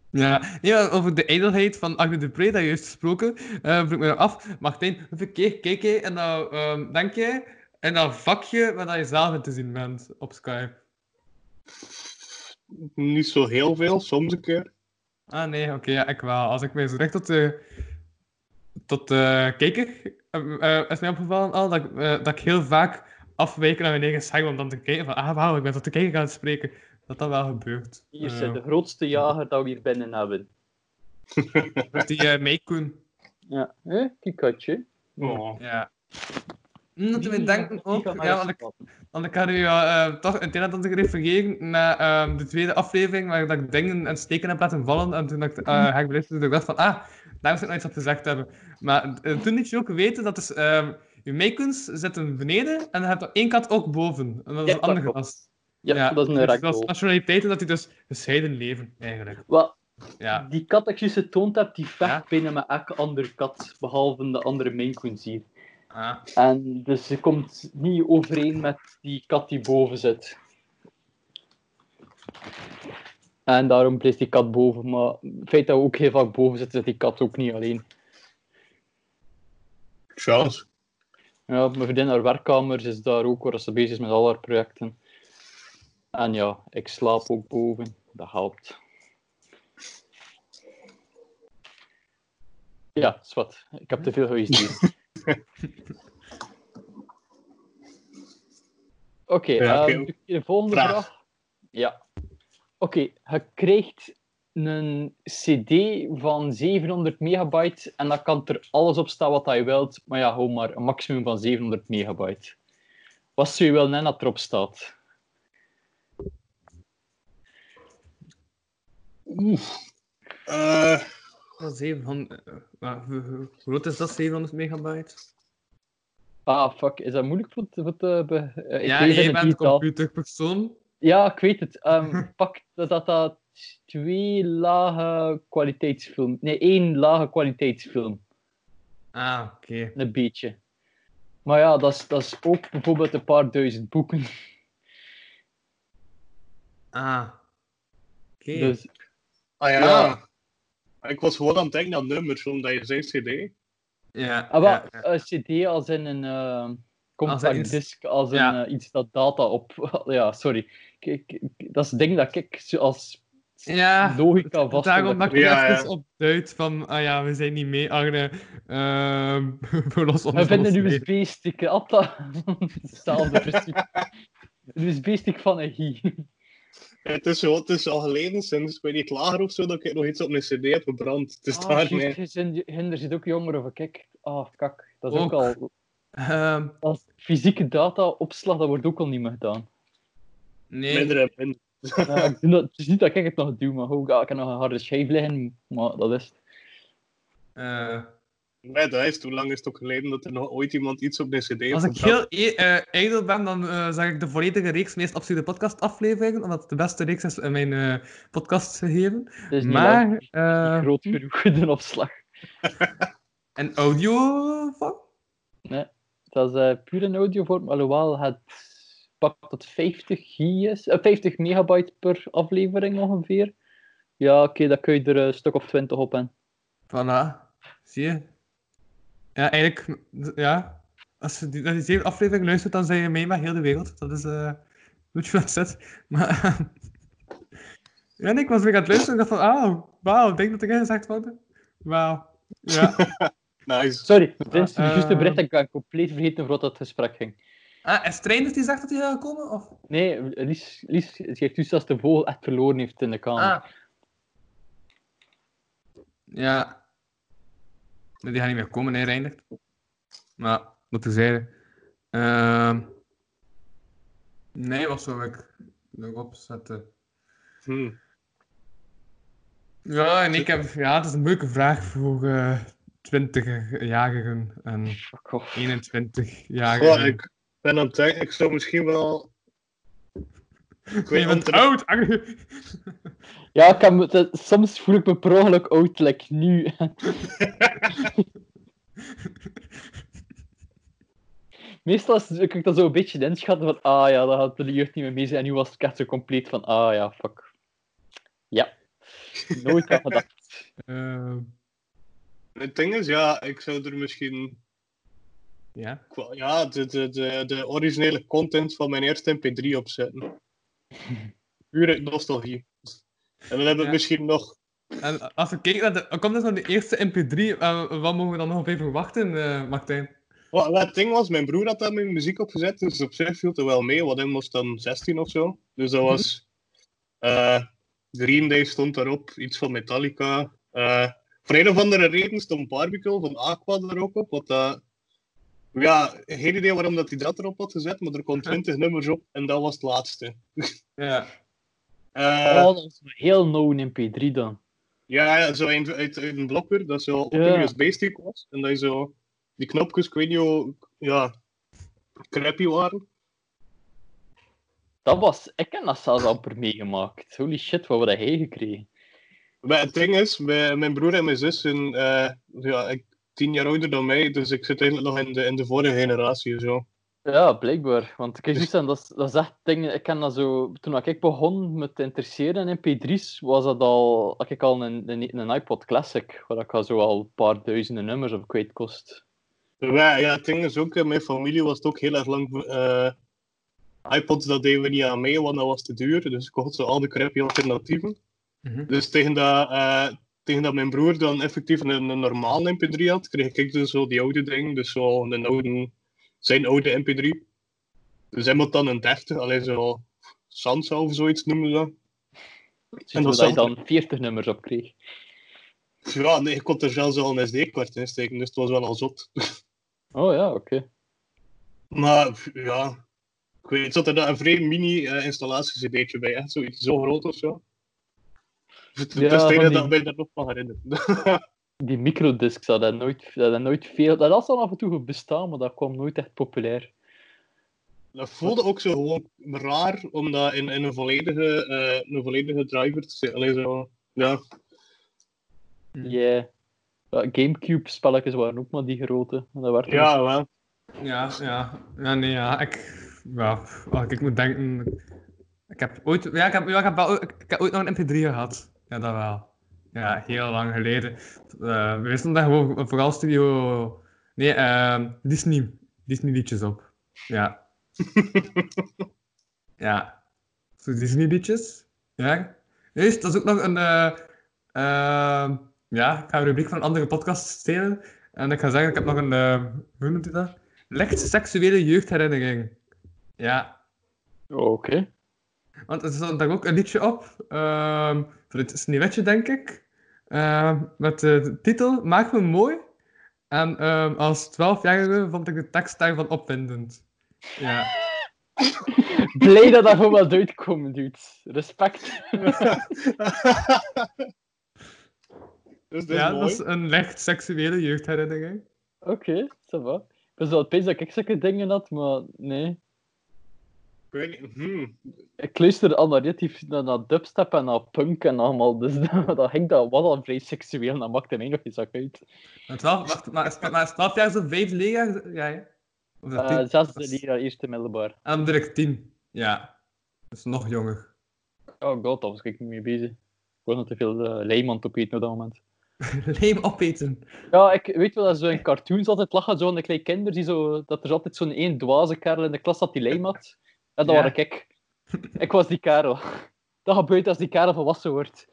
ja, nee, over de ijdelheid van Agne de Pre, dat je juist gesproken, eh vroeg ik me af. Martijn, hoeveel keer kijk jij en nou ehm, denk jij in dat vakje waar je zelf in te zien bent op Skype? Niet zo heel veel, soms een keer. Ah nee, oké, ja, ik wel. Als ik mij zo recht tot de, tot de kijker, eh, eh, is mij opgevallen al dat, ik, eh, dat ik heel vaak afwijk naar mijn eigen scherm om dan te kijken van, ah wauw, ik ben tot de kijker aan het spreken. Dat dat wel gebeurt. Hier zit de grootste jager dat we hier binnen hebben. Die uh, Meikoen. Ja, eh, Kikatje. Oh. Ja. Dat we denken ook, ja, want ik, want ik had u uh, toch in het en ander refereren naar ehm, de tweede aflevering, waar dat ik dingen en steken heb laten vallen. En toen ik, uh, heb ik beluisterd, ik dacht van, ah, daar moet ik nog iets op gezegd hebben. Maar uh, toen liet je ook weten dat dus, um, je meikuns zitten beneden en dan heb je één kat ook boven. En dat is Ja, een andere gast. Ja, dat is een dus dat is nationaliteiten dat die dus gescheiden leven, eigenlijk. Wel, Ja. die kat dat ik juist getoond heb, die vecht bijna met elke andere kat, behalve de andere Maine Coons hier. Ah. En dus ze komt niet overeen met die kat die boven zit. En daarom blijft die kat boven. Maar het feit dat we ook heel vaak boven zitten, zit die kat ook niet alleen. Chance. Ja, mijn vriendin haar werkkamer is daar ook waar ze bezig is met al haar projecten. En ja, ik slaap ook boven. Dat helpt. Ja, is wat. Ik heb te veel huisdieren. Oké, ehm, de volgende Vraag. vraag. Ja. Oké, je krijgt een CD van 700 megabyte en dan kan er alles op staan wat je wilt, maar ja, gewoon maar een maximum van 700 megabyte. Wat zou je wel net dat erop staat? Eh, Wel 700, eh, hoe, groot is dat, 700 megabyte? Ah, fuck, is dat moeilijk voor te... Voor te be- eh, ik ja, jij bent computerpersoon. Ja, ik weet het. Ehm, pak dat, dat dat twee lage kwaliteitsfilm... Nee, één lage kwaliteitsfilm. Ah, oké. Een beetje. Maar ja, dat is, dat is ook bijvoorbeeld een paar duizend boeken. Ah. Oké. Dus ah ja. Ja. Ik was gewoon aan het denken aan nummers, omdat je zei CD. Ja, Ah, ja, wel, een CD als in een uh, compact Als in iets- disc, als een, Ja. eh, iets dat data op. Ja, sorry. Kijk, dat is het ding dat ik als ja. logica vast. Daarom dat ik Ja, ja. even op duid van, ah ja, we zijn niet mee, Arne. Ehm we lossen We vinden een. USB-stick, Atta. Hetzelfde principe. Een USB-stick van een Hi. Het is, zo, het is al geleden, sinds ik weet niet lager of zo, dat ik nog iets op mijn CD heb gebrand. Het is Ah, zin- Hinder zit ook jonger of kijk. Ah, kak. Dat is ook, Ook. al. Ehm, Als fysieke data-opslag, dat wordt ook al niet meer gedaan. nee. Minder en minder. Ja, ik dat, het is niet dat ik het nog doe, maar ook, ik heb nog een harde schijf liggen, maar dat is het. Eh, Nee, dat is, hoe lang is het ook geleden dat er nog ooit iemand iets op mijn CD heeft als ik heel e- eh, ijdel ben, dan eh zeg ik de volledige reeks meest absurde podcast afleveringen, omdat het de beste reeks is in mijn eh podcast gegeven. Niet Maar, eh, niet groot genoeg, de opslag. En audio van? Nee, dat is eh, puur een audiovorm, alhoewel het pakt tot 50 G is, eh, 50 megabyte per aflevering ongeveer. Ja, oké, dan kun je er een stuk of 20 op en. Voilà. Zie je? Ja, eigenlijk, ja. Als je die, naar die zeven aflevering luistert, dan zijn je mee met heel de wereld. Dat is, eh, hoe je dat zet. Maar, ja, nee, ik was weer aan het luisteren en dacht van, ah, wauw, denk dat ik gezegd worden. Wauw. Ja. Nice. Sorry, is Ah, juist een eh. bericht dat ik ben compleet vergeten voor wat dat gesprek ging. Ah, is Trainer die zegt dat hij gaat komen? Of? Nee, Lies, Lies geeft dus als de vogel echt verloren heeft in de kamer. Ah. Ja. Die gaat niet meer komen, nee, Reindert. Maar, wat te zeggen. Ehm nee, wat zou ik nog opzetten? Hm. Ja, en ik heb... Ja, het is een moeilijke vraag voor eh 20-jarigen en Goh. 21-jarigen. Goh, ik ben aan het denken, ik zou misschien wel... Ik weet Je bent oud! Ja, ik heb, me- dat- soms voel ik me per ongeluk oud, like nu. Meestal is, kan ik dat zo een beetje inschatten van, ah ja, daar gaat de jeugd niet meer mee zijn. En nu was ik echt zo compleet van, ah ja, fuck. Ja. Nooit aan gedacht. Ehm, Het ding is, ja, ik zou er misschien... ja. Ja, de, de, de, de originele content van mijn eerste mp3 opzetten. Puur uit nostalgie. En dan hebben we Ja. misschien nog... En als we kijken naar de... Komt dit van de eerste MP3? eh, wat mogen we dan nog op even verwachten, eh, Martijn? Wat, wat het ding was, mijn broer had daar mijn muziek opgezet, dus op zich viel het er wel mee, want hij was dan 16 of zo. Dus dat was... eh Green Day stond daarop, iets van Metallica. voor een of andere reden stond Barbecue van Aqua er ook op, wat dat... Ja, geen idee waarom dat hij dat erop had gezet, maar er kon 20 nummers op en dat was het laatste. Ja. Eh, Oh, dat heel in MP3 dan. Ja, ja, zo uit, uit, uit een blokker dat zo op Ja. een USB-stick was. En dat je zo die knopjes, ik weet niet hoe, ja, crappy waren. Dat was... Ik heb dat zelfs amper meegemaakt. Holy shit, wat hebben hij gekregen? Maar het ding is, mijn, mijn broer en mijn zus zijn eh, ja, ik, tien jaar ouder dan mij, dus ik zit eigenlijk nog in de, in de vorige generatie. Zo. Ja, blijkbaar. Want kijk, en dat, is, dat is echt dingen. Ik ken dat zo. Toen ik begon me te interesseren in MP3's, was dat al. Had ik al een, een, een iPod Classic, waar ik al zo al een paar duizenden nummers op kwijt kost. Wij, ja, het ding is ook, mijn familie was het ook heel erg lang. eh iPods, dat deden we niet aan mee, want dat was te duur. Dus ik kocht zo al de crappy alternatieven. Mhm. Dus tegen dat, eh, tegen dat mijn broer dan effectief een, een normale MP3 had, kreeg ik dus zo die oude ding, dus zo een oude, zijn oude MP3. Dus hij moet dan een 30, alleen zo Sansa of zoiets noemen ze dat. En dat je dan 40 nummers op kreeg. Ja, nee, ik kon er zelfs al een SD-kaart in steken, dus het was wel al zot. Oh ja, oké. Maar ja, ik weet zat er daar een vrij mini-installatie-cd'tje bij, echt zoiets zo groot of zo. Dus Ja, dus tegen dat ben je daar nog van herinneren. Die microdiscs hadden nooit, dat hadden nooit veel. Dat had al af en toe bestaan, maar dat kwam nooit echt populair. Dat voelde ook zo gewoon raar om dat in, in een, volledige, eh, een volledige driver te zetten. Allee, zo, ja. Yeah. Ja, Gamecube-spelletjes waren ook maar die grote. Dat werd ja, wel. Ja, ja. Ja, nee, ja. Ik... Ja, ik moet denken... Ik heb ooit... Ja, ik heb, ja, ik heb, wel, ik, ik heb ooit nog een MP3 gehad. Ja, dat wel. Ja, heel lang geleden. Eh, we wisten daar gewoon vooral studio... Nee, ehm Disney. Disney liedjes op. Ja. ja. Zo Disney liedjes. Ja. Nee, dat is ook nog een... eh, ehm, ja, ik ga een rubriek van een andere podcast stelen. En ik ga zeggen, ik heb nog een... eh, hoe noemt u dat? Licht seksuele jeugdherinnering. Ja. Oké. Want er stond daar ook een liedje op. ehm voor het Sneeuwwitje, denk ik. ehm, met de titel Maak me mooi. En ehm, als 12-jarige vond ik de tekst daarvan opwindend. Ja. Blij dat dat gewoon wel uitkomt, dude. Respect. dus ja, mooi. dat is een licht seksuele jeugdherinnering. Oké, ça va. Ik was wel opeens dat ik zulke dingen had, maar nee. Ik weet niet, hmm. Ik luisterde al naar relatief naar, naar dubstep en naar punk en allemaal, dus dat, dat ging dat was al vrij seksueel en dat maakte mij nog zak uit. Maar 12, wacht, maar is, maar is 12 jaar zo 5 leerjaar? Ja, hè? Of dat Uh, 10? zesde Dat is- leraar, eerste middelbaar. En dan direct 10. Ja. Dat is nog jonger. Oh god, daar was ik niet mee bezig. Ik was nog te veel uh, lijmand op eten op dat moment. Leem opeten. Ja, ik weet wel dat zo in cartoons altijd lachen, zo een klein kinder, die zo, dat er altijd zo'n één dwaze kerel in de klas had die lijm had. En dat Ja. was ik. Ik was die kerel. Dat gebeurt als die kerel volwassen wordt.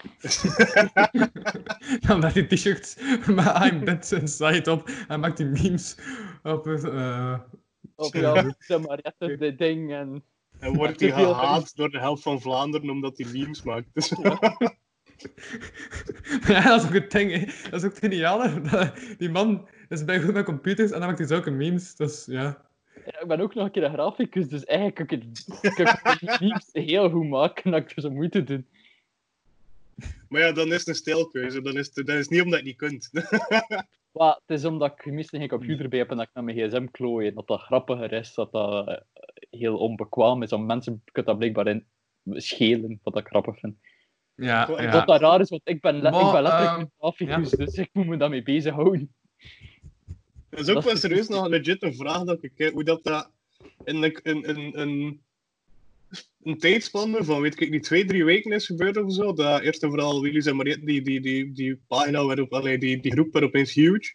Dan met die t-shirts met I'm dead inside op en maakt die memes op eh, Of ja, de Mariette, de ding en... En wordt hij gehaat door de helft van Vlaanderen omdat hij memes maakt. Dus, ja, dat is ook het ding, hè. Dat is ook het geniale. Die man is bij goed met computers en dan maakt hij zulke memes. Dus ja. Ja, ik ben ook nog een keer een graficus, dus eigenlijk kan ik het, kan ik het heel goed maken dat ik er zo moeite doen. maar ja, dan is het een stijlkeuze. Dan is het, dat is niet omdat je het niet kunt. Maar het is omdat ik meestal geen computer bij heb en dat ik naar mijn gsm klooi. En dat dat grappiger is, dat dat eh, heel onbekwaam is. Want mensen kunnen dat blijkbaar in schelen, wat ik grappig vind. Ja, Wat ja. Wat dat raar is, want ik ben, le- Maar, ik ben letterlijk ehm, een graficus, dus ik moet me daarmee bezighouden. Dat is ook wel serieus nog legit een vraag dat ik kijk, hoe dat, dat in een, een, een, een, een tijdspanne van weet ik niet, twee, drie weken is gebeurd of zo. Dat eerst en vooral Willy's en Mariette, die, die, die, die pagina werd op, allee, die, die groep werd opeens huge.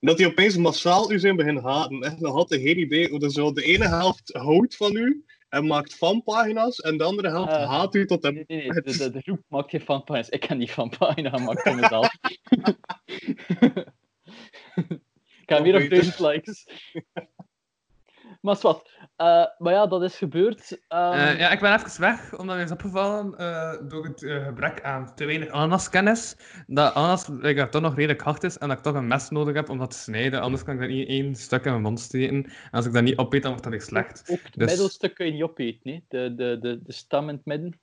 En dat die opeens massaal u zijn beginnen haten. Echt nog altijd geen idee hoe dat zo de ene helft houdt van u en maakt fanpagina's en de andere helft Ah. haat u tot hem. Nee, nee, nee. De, de, de groep maakt geen fanpagina's. Ik kan die fanpagina voor mezelf. ik heb weer op duizend likes. maar is wat. Eh, maar ja, dat is gebeurd. Ehm, Eh, ja, ik ben even weg, omdat mij is opgevallen eh, door het gebrek aan te weinig ananaskennis. Dat ananas like, dat toch nog redelijk hard is en dat ik toch een mes nodig heb om dat te snijden. Anders kan ik dat niet één stuk in mijn mond steken. En als ik dat niet opeet, dan wordt dat weer slecht. Ook het Dus- middelstuk kun je niet opeten, hè? De, de, de, de stam in het midden.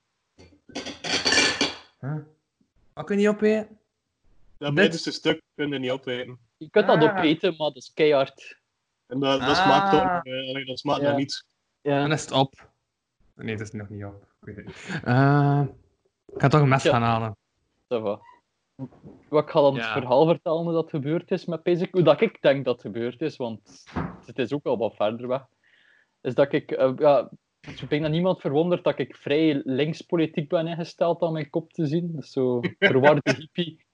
Huh? Wat kun je niet opeten? Dat middenste stuk kun je niet opeten. Je kunt dat Ah. opeten, maar dat is keihard. En dat, dat Ah. smaakt toch eh, allee, dat smaakt Ja. naar niets. Dan is het op. Nee, het is nog niet op. Het. Eh, ik ga toch een mes Ja. gaan halen. Wat ik ga dan Ja. het verhaal vertellen hoe dat gebeurd is met Pezik. Hoe dat ik denk dat het gebeurd is, want het is ook al wat verder weg. Is dat ik, eh, ja, ik denk dat niemand verwondert dat ik vrij linkspolitiek ben ingesteld aan mijn kop te zien. Dus zo verwarde hippie.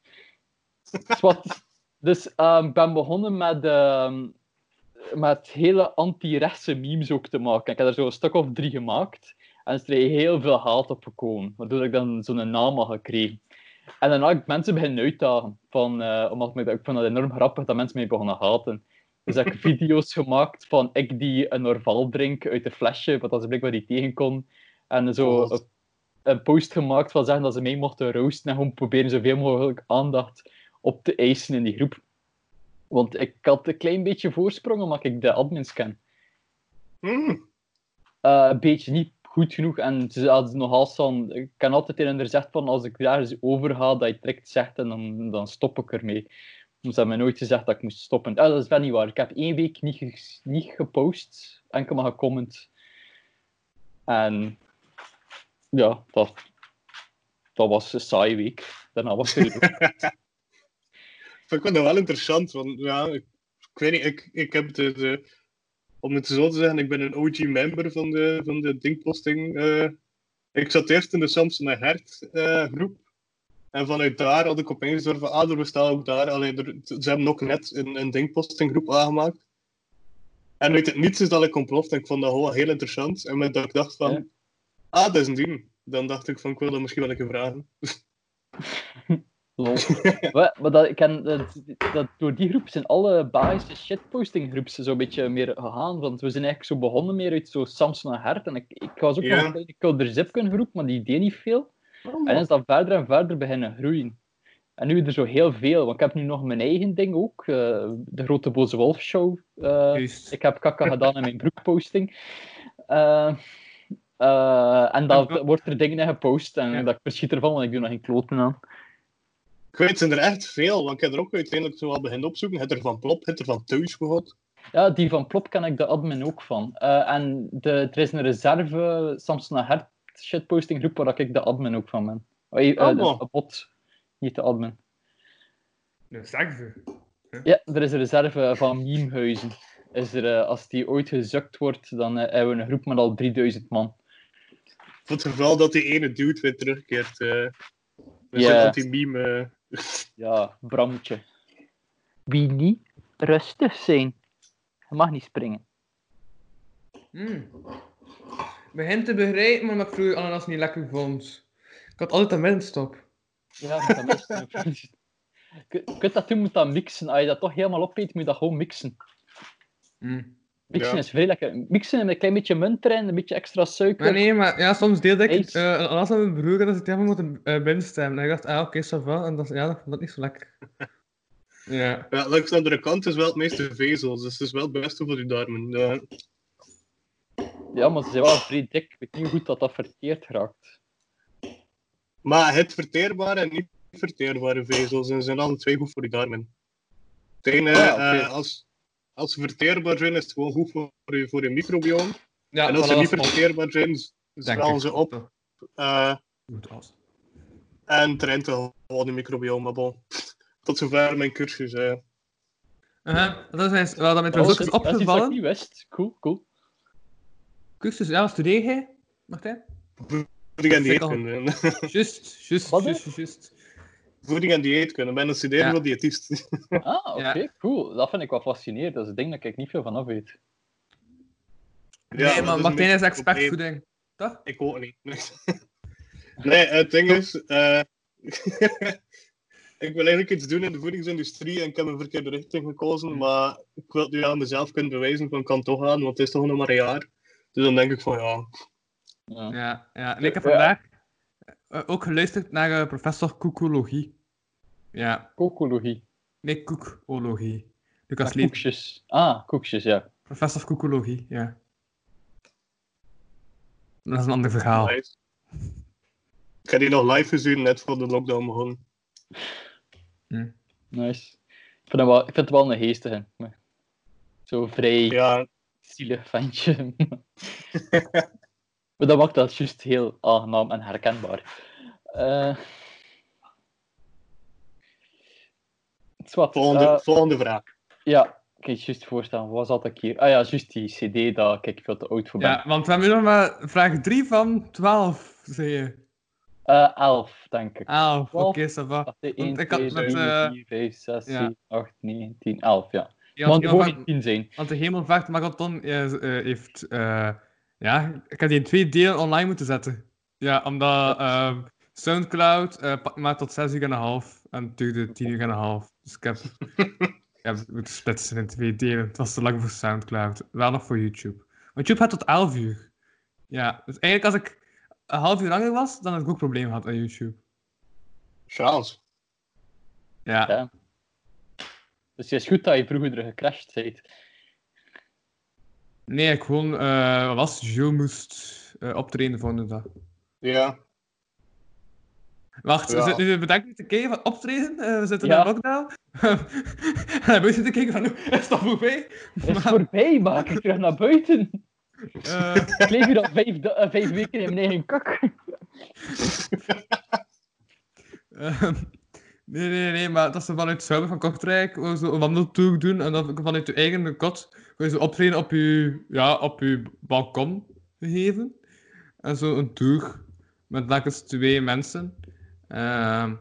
Dus, wat, dus ehm, ik ben begonnen met, ehm, met hele anti-rechtse memes ook te maken. Ik heb er zo een stuk of drie gemaakt. En er is heel veel haat op gekomen, waardoor ik dan zo'n naam had gekregen. En daarna heb ik mensen beginnen uitdagen, van, eh, omdat ik, ik vond het enorm grappig dat mensen mij begonnen haten. Dus heb ik video's gemaakt van ik die een Orval drink uit een flesje, wat als ik blijkbaar niet tegen kon. En zo Oh. een, een post gemaakt van zeggen dat ze mij mochten roosten en gewoon proberen zoveel mogelijk aandacht op te eisen in die groep. Want ik had een klein beetje voorsprong omdat ik de admins ken. Hmm. Eh, een beetje niet goed genoeg. En ze hadden nogal van. Ik kan altijd tegen hen gezegd van als ik ergens over ga, dat je direct zegt en dan, dan stop ik ermee. Dus ze hebben me nooit gezegd dat ik moest stoppen. Ah, dat is wel niet waar. Ik heb één week niet, ge- niet gepost, enkel maar gecomment. En ja, dat, dat was een saaie week. Daarna was het weer Ik vind dat wel interessant, want ja, ik, ik weet niet, ik, ik heb de, de, om het zo te zeggen, ik ben een OG-member van de, van de Dingposting. eh. ik zat eerst in de Samson en Hert eh, groep. En vanuit daar had ik opeens door van, ah, er bestaat ook daar. Allee, er, ze hebben ook net een, een Dingposting groep aangemaakt. En uit het niets is dat ik ontploft en ik vond dat gewoon heel interessant. En met dat ik dacht van, Ja. ah, dat is een ding. Dan dacht ik van, ik wil dat misschien wel een keer vragen. Lol. maar maar dat, ik ken, dat, dat, door die groep zijn alle Belgische shitposting groeps zo'n beetje meer gegaan. Want we zijn eigenlijk zo begonnen meer uit zo Samson en Hert. En ik, ik was ook Ja. nog een Kulder Zipken groep, maar die deed niet veel. Oh, En is dat verder en verder beginnen groeien. En nu er zo heel veel, want ik heb nu nog mijn eigen ding ook. eh, de Grote Boze Wolf Show. eh, ik heb kakka gedaan in mijn broekposting. Eh, eh, en dan wordt er dingen in gepost en Ja. dat ik verschiet ervan, want ik doe nog geen kloten aan. Ik weet, het zijn er echt veel, want ik heb er ook uiteindelijk zo wel beginnen opzoeken. Het er van Plop, het er van Thuis gehad. Ja, die van Plop ken ik de admin ook van. Eh, en de, er is een reserve Samson en Hert shitposting groep waar ik de admin ook van ben. Oh, dus een bot, niet de admin. Zeg ze. Ja, er is een reserve van memehuizen. Is er, eh, als die ooit gezukt wordt, dan hebben we een groep met al 3000 man. Voor het geval dat die ene dude weer terugkeert. eh we Ja. dat die meme... Ja, Bramtje. Wie niet rustig zijn. Je mag niet springen. Hmm. Ik begin te begrijpen waarom ik vroeger ananas niet lekker vond. Ik had altijd een middenstop. Ja, dat is Je je kunt dat doen dat mixen. Als je dat toch helemaal opeet, moet je dat gewoon mixen. Hmm. Mixen Ja. is vrij lekker. Mixen met een klein beetje munt erin, een beetje extra suiker. Maar nee, maar ja, soms deelde ik uh, een las aan mijn broer dat ik tegen moeten uh, binnenstemmen. En ik dacht, ah, oké, ça va. En dat, ja, dat vond dat niet zo lekker. ja. Ja, langs de andere kant is wel het meeste vezels, dus het is wel het beste voor je darmen. Ja. Ja, maar ze zijn wel vrij dik. Ik weet niet goed dat, dat verteerd raakt. Maar het verteerbare en niet verteerbare vezels en zijn alle twee goed voor je darmen. Het ene, Ah, eh, als, als ze verteerbaar zijn, is het gewoon goed voor je, voor je microbioom. ja en als ze niet verteerbaar zijn, zwellen ze op. eh, Goed als. en traint gewoon je microbioom. Maar bon, tot zover mijn cursus. eh. Uh-huh. Dat is wel dat met Dat is ook is dat is opgevallen. niet wist. Cool, cool. Cursus, ja, studeer jij, Martijn? Ik al- kunnen. Juist, juist, juist. Voeding en dieet kunnen. Ik ben een studeren Ja. diëtist. Ah, oké, Ja. cool. Dat vind ik wel fascinerend. Dat is een ding dat ik niet veel van af weet. Ja, nee, maar is Martijn is expert probleem. voeding. Toch? Ik ook niet. nee, het ding is. eh, ik wil eigenlijk iets doen in de voedingsindustrie en ik heb een verkeerde richting gekozen. Maar ik wil het nu aan mezelf kunnen bewijzen van ik kan toch aan, want het is toch nog maar een jaar. Dus dan denk ik van ja. Ja. Ja, ja. En ik heb Ja. vandaag eh, ook geluisterd naar eh, professor koekologie. Ja, Kokologie. nee, koekologie. Lucas Ah, koekjes. Ah, koekjes, ja. professor koekologie, ja. Dat is een ander verhaal. nice. Ik heb die nog live gezien net voor de lockdown begon. Nice. Ik vind, het wel, ik vind het wel een geestige. maar Zo vrij Ja, zielig ventje. maar dat maakt dat juist heel aangenaam en herkenbaar. Eh Zwat, volgende, volgende vraag. ja, ik kan je juist voorstellen. Wat zat ik hier? Ah ja, juist die cd daar. Kijk, ik veel te oud voor ben. Ja, want we hebben nu nog maar vraag 3 van 12, zei je. Eh, elf, denk ik. 11, Twaalf. oké, ça va. Wacht, hè, Want 1, ik had 2, met, 3, eh, 4, 5, 6, ja. 7, 8, 9, 10, 11, ja. Ja, Want want, het mogen want, niet 10 zijn. want de Hemelvaart Marathon heeft... eh, ja, ik heb die in twee delen online moeten zetten. Ja, omdat ehm, Soundcloud eh pakt maar tot 6 uur en een half. En het duurde 10 uur en een half. Dus ik heb, ik heb moeten splitsen in twee delen. Het was te lang voor Soundcloud. Wel nog voor YouTube. Want YouTube gaat tot 11 uur. Ja, dus eigenlijk als ik een half uur langer was, dan had ik ook problemen gehad aan YouTube. Charles. Ja. Ja. Dus het is goed dat je vroeger gecrashed bent. Nee, ik gewoon... eh wat was het? Jules moest eh, optreden de volgende dag. Ja. Wacht, Ja. we zitten nu bedenken te kijken van optreden. eh, we zitten Ja. in lockdown. en we zitten te kijken van, is dat voorbij? Het is voorbij, maak ik terug naar buiten. Eh, Ik leef hier al vijf, eh, weken in mijn eigen kak. ehm, nee, nee, nee, maar dat ze vanuit Zuiver van Kortrijk een wandeltour doen. En dat vanuit je eigen kot je optreden op je, ja, op je balkon geven. En zo een tour met lekker twee mensen. Ehm,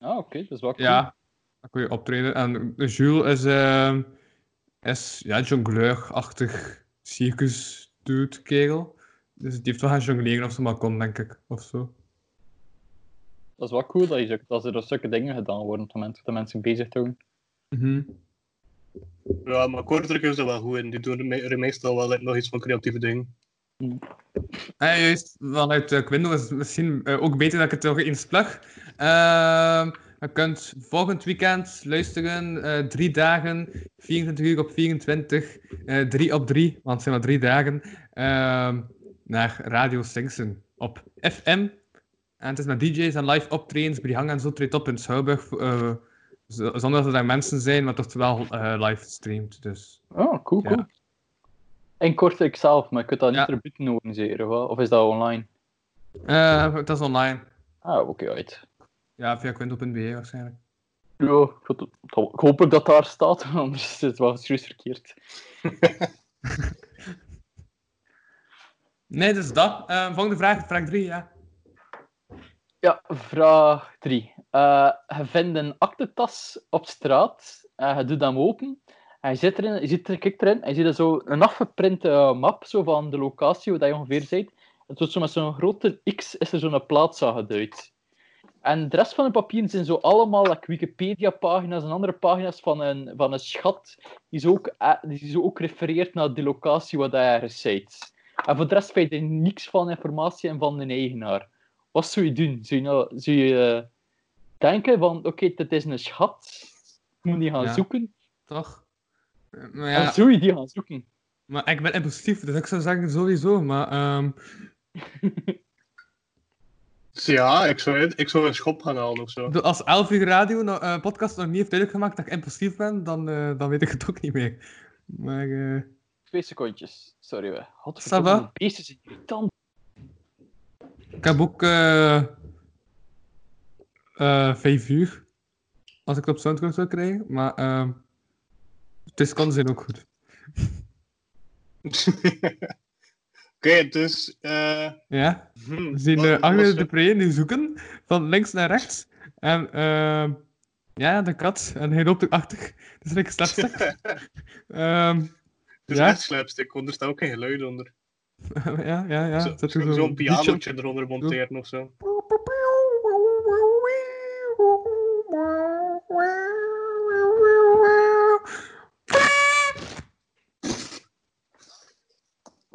Ah, oké, dat is wel cool. Ja, dan kun je optreden. En Jules is, ehm is ja, jongleur-achtig circus dude kerel. Dus die heeft wel gaan jongleren op zijn balkon, denk ik. Of zo. Dat is wel cool dat, je, dat er zulke dingen gedaan worden om mensen, de mensen bezig te houden. Mhm. Ja, maar Kortrijk is er wel goed in. Die doen er me- meestal wel nog iets van creatieve dingen. En juist, vanuit uh, Quindo is misschien eh, ook beter dat ik het nog eens plug. Ehm, je kunt volgend weekend luisteren, eh, drie dagen, 24 uur op 24, eh 3 op 3, want het zijn maar drie dagen, ehm, naar Radio Singsen op FM. En het is met DJ's en live optredens, Brihang en zo treedt op in Schouwburg, eh, zonder dat er daar mensen zijn, maar toch wel eh, live streamt. Dus. Oh, cool, Ja. cool. En Kortrijk zelf, maar je kunt dat niet Ja. er buiten organiseren, of is dat online? Eh, het is online. Ah, oké, uit. Ja, via Quindo.be waarschijnlijk. Ja, ik, hoop ook dat daar staat, anders is het wel serieus verkeerd. Nee, dus dat. Eh, volgende vraag, vraag 3, ja. Ja, vraag 3. Je vindt een aktentas op straat, eh, je doet hem open, en je, zit erin, je ziet er, kijkt erin en je ziet er zo een afgeprinte eh, map zo van de locatie waar je ongeveer bent. Het wordt zo met zo'n grote X is er zo'n plaats aangeduid. En de rest van de papieren zijn zo allemaal Wikipedia-pagina's en andere pagina's van een, van een schat die zo, ook, die zo ook refereert naar de locatie waar dat ergens zit. En voor de rest weet je niks van informatie en van de eigenaar. Wat zou je doen? Zou je, nou, zou je denken van, oké, dit is een schat, ik moet die gaan Ja. zoeken? Toch? Maar En ja, zou je die gaan zoeken? maar ik ben impulsief, dus ik zou zeggen sowieso. Maar ehm, ja, ik zou, ik zou een schop gaan halen of zo. als 11 uur radio no- eh, podcast nog niet heeft duidelijk gemaakt dat ik impulsief ben, dan, eh, dan weet ik het ook niet meer. Maar eh, Twee secondjes. Sorry, we. Godverdomme, beesten zijn irritant. ik heb ook eh eh, 5 uur. Als ik het op Soundcloud zou krijgen. Maar ehm twee seconden zijn ook goed. Oké, dus... eh Ja? hmm, We zien uh, wat Agne was de Pre nu zoeken, van links naar rechts. En ehm ja, de kat. En hij loopt erachter. Dus ik slapstick. Ehm Het is Ja? echt slapstick, want er staat ook geen geluid onder. ja, ja, ja. Zo- zo- zo'n Zo'n liedje op. pianootje eronder monteren of zo.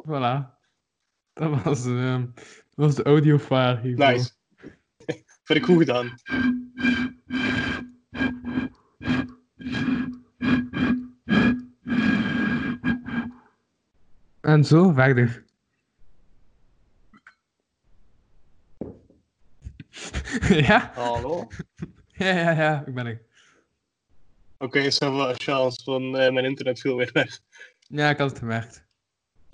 Voilà. Dat was, ehm, dat was de audiofile hiervoor. Nice. Vind ik goed gedaan. En zo verder. ja? Hallo? Ja, ja, ja, ik ben er. Oké, een chance van eh, mijn internet viel weer weg. Ja, ik had het gemerkt.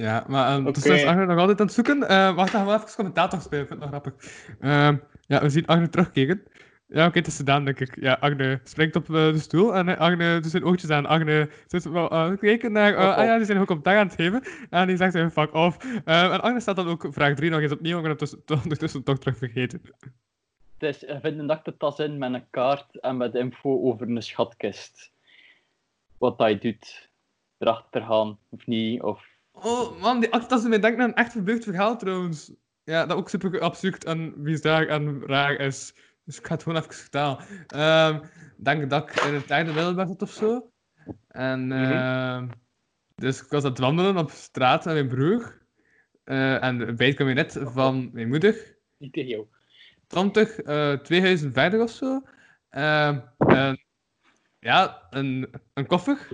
Ja, maar um, dus is Agne nog altijd aan het zoeken. Eh, wacht, dan gaan we even commentator spelen. Ik vind het nog grappig. Ehm, ja, we zien Agne terugkijken. Ja, oké, het is gedaan, denk ik. Ja, Agne springt op eh, de stoel en eh, Agne doet zijn oogjes aan. Agne zit wel kijken naar... eh, Fuck ah ja, die zijn ook op dag aan het geven. En die zegt, eh, fuck off. Ehm, en Agne staat dan ook vraag 3 nog eens opnieuw. Ik ben het dus- toch- ondertussen toch terug vergeten. Het is, je vindt een aktentas in met een kaart en met info over een schatkist. Wat dat je doet. Erachter gaan, of niet, of... Oh man, die doen mij denken aan een echt verbeugd verhaal trouwens. Ja, dat ook super absurd en bizar en raar is. Dus ik ga het gewoon even vertellen. Ehm, Ik denk dat ik in het derde middelbaar zat of zo. En ehm, dus ik was aan het wandelen op straat met mijn broer. Eh, en bij het kabinet van mijn moeder. Niet tegen jou. 20, eh, twee huizen verder of zo. Ehm, ja, een, een koffer.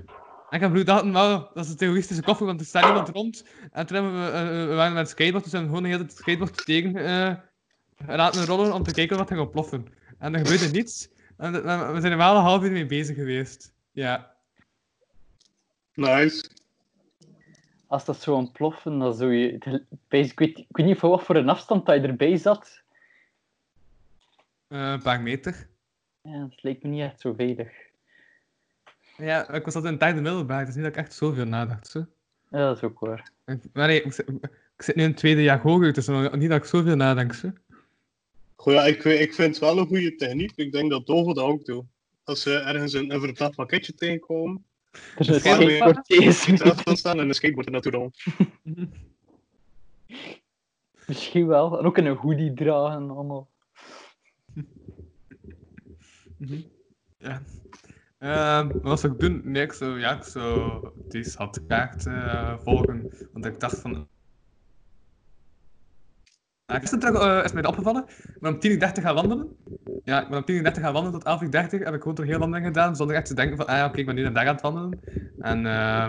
En ik heb broer dachten, wel, dat is een terroristische koffer, want er staat niemand rond. En toen hebben we, eh, we waren met het skateboard, dus we hebben gewoon de hele tijd het skateboard tegen eh, laten rollen om te kijken wat ging ontploffen. En er gebeurde niets. En we- zijn er wel een half uur mee bezig geweest. Ja. Nice. Als dat zou ontploffen, dan zou je... Ik weet, ik weet niet voor wat voor een afstand dat je erbij zat. Eh, een paar meter. Ja, dat lijkt me niet echt zo veilig. Ja, ik was altijd in het derde middelbaar, dus niet dat ik echt zoveel nadacht. Zo. Ja, dat is ook waar. Ik- Maar nee, ik zit, ik zit nu in het tweede jaar hoger, dus niet dat ik zoveel nadenk. Zo. Goed, ja, ik, ik vind het wel een goede techniek. Ik denk dat Dovo dat ook doet. Als ze ergens een, een verdacht pakketje tegenkomen, Er is af kan staan en een skateboard er naartoe rollen. Misschien wel. En ook in een hoodie dragen, allemaal. Mhm. Ja. Ehm, wat ik doen? Nee, ik zou, ja, ik zou die schatkaart eh volgen. Want ik dacht van... Gisteren terug, eh, is mij dat opgevallen. Ik ben om 10.30 uur gaan wandelen. Ja, ik ben om 10.30 uur gaan wandelen tot 11.30 uur. Heb ik gewoon toch heel wandeling gedaan, zonder echt te denken van, ah ja, oké, ik ben nu naar daar aan het wandelen. En eh,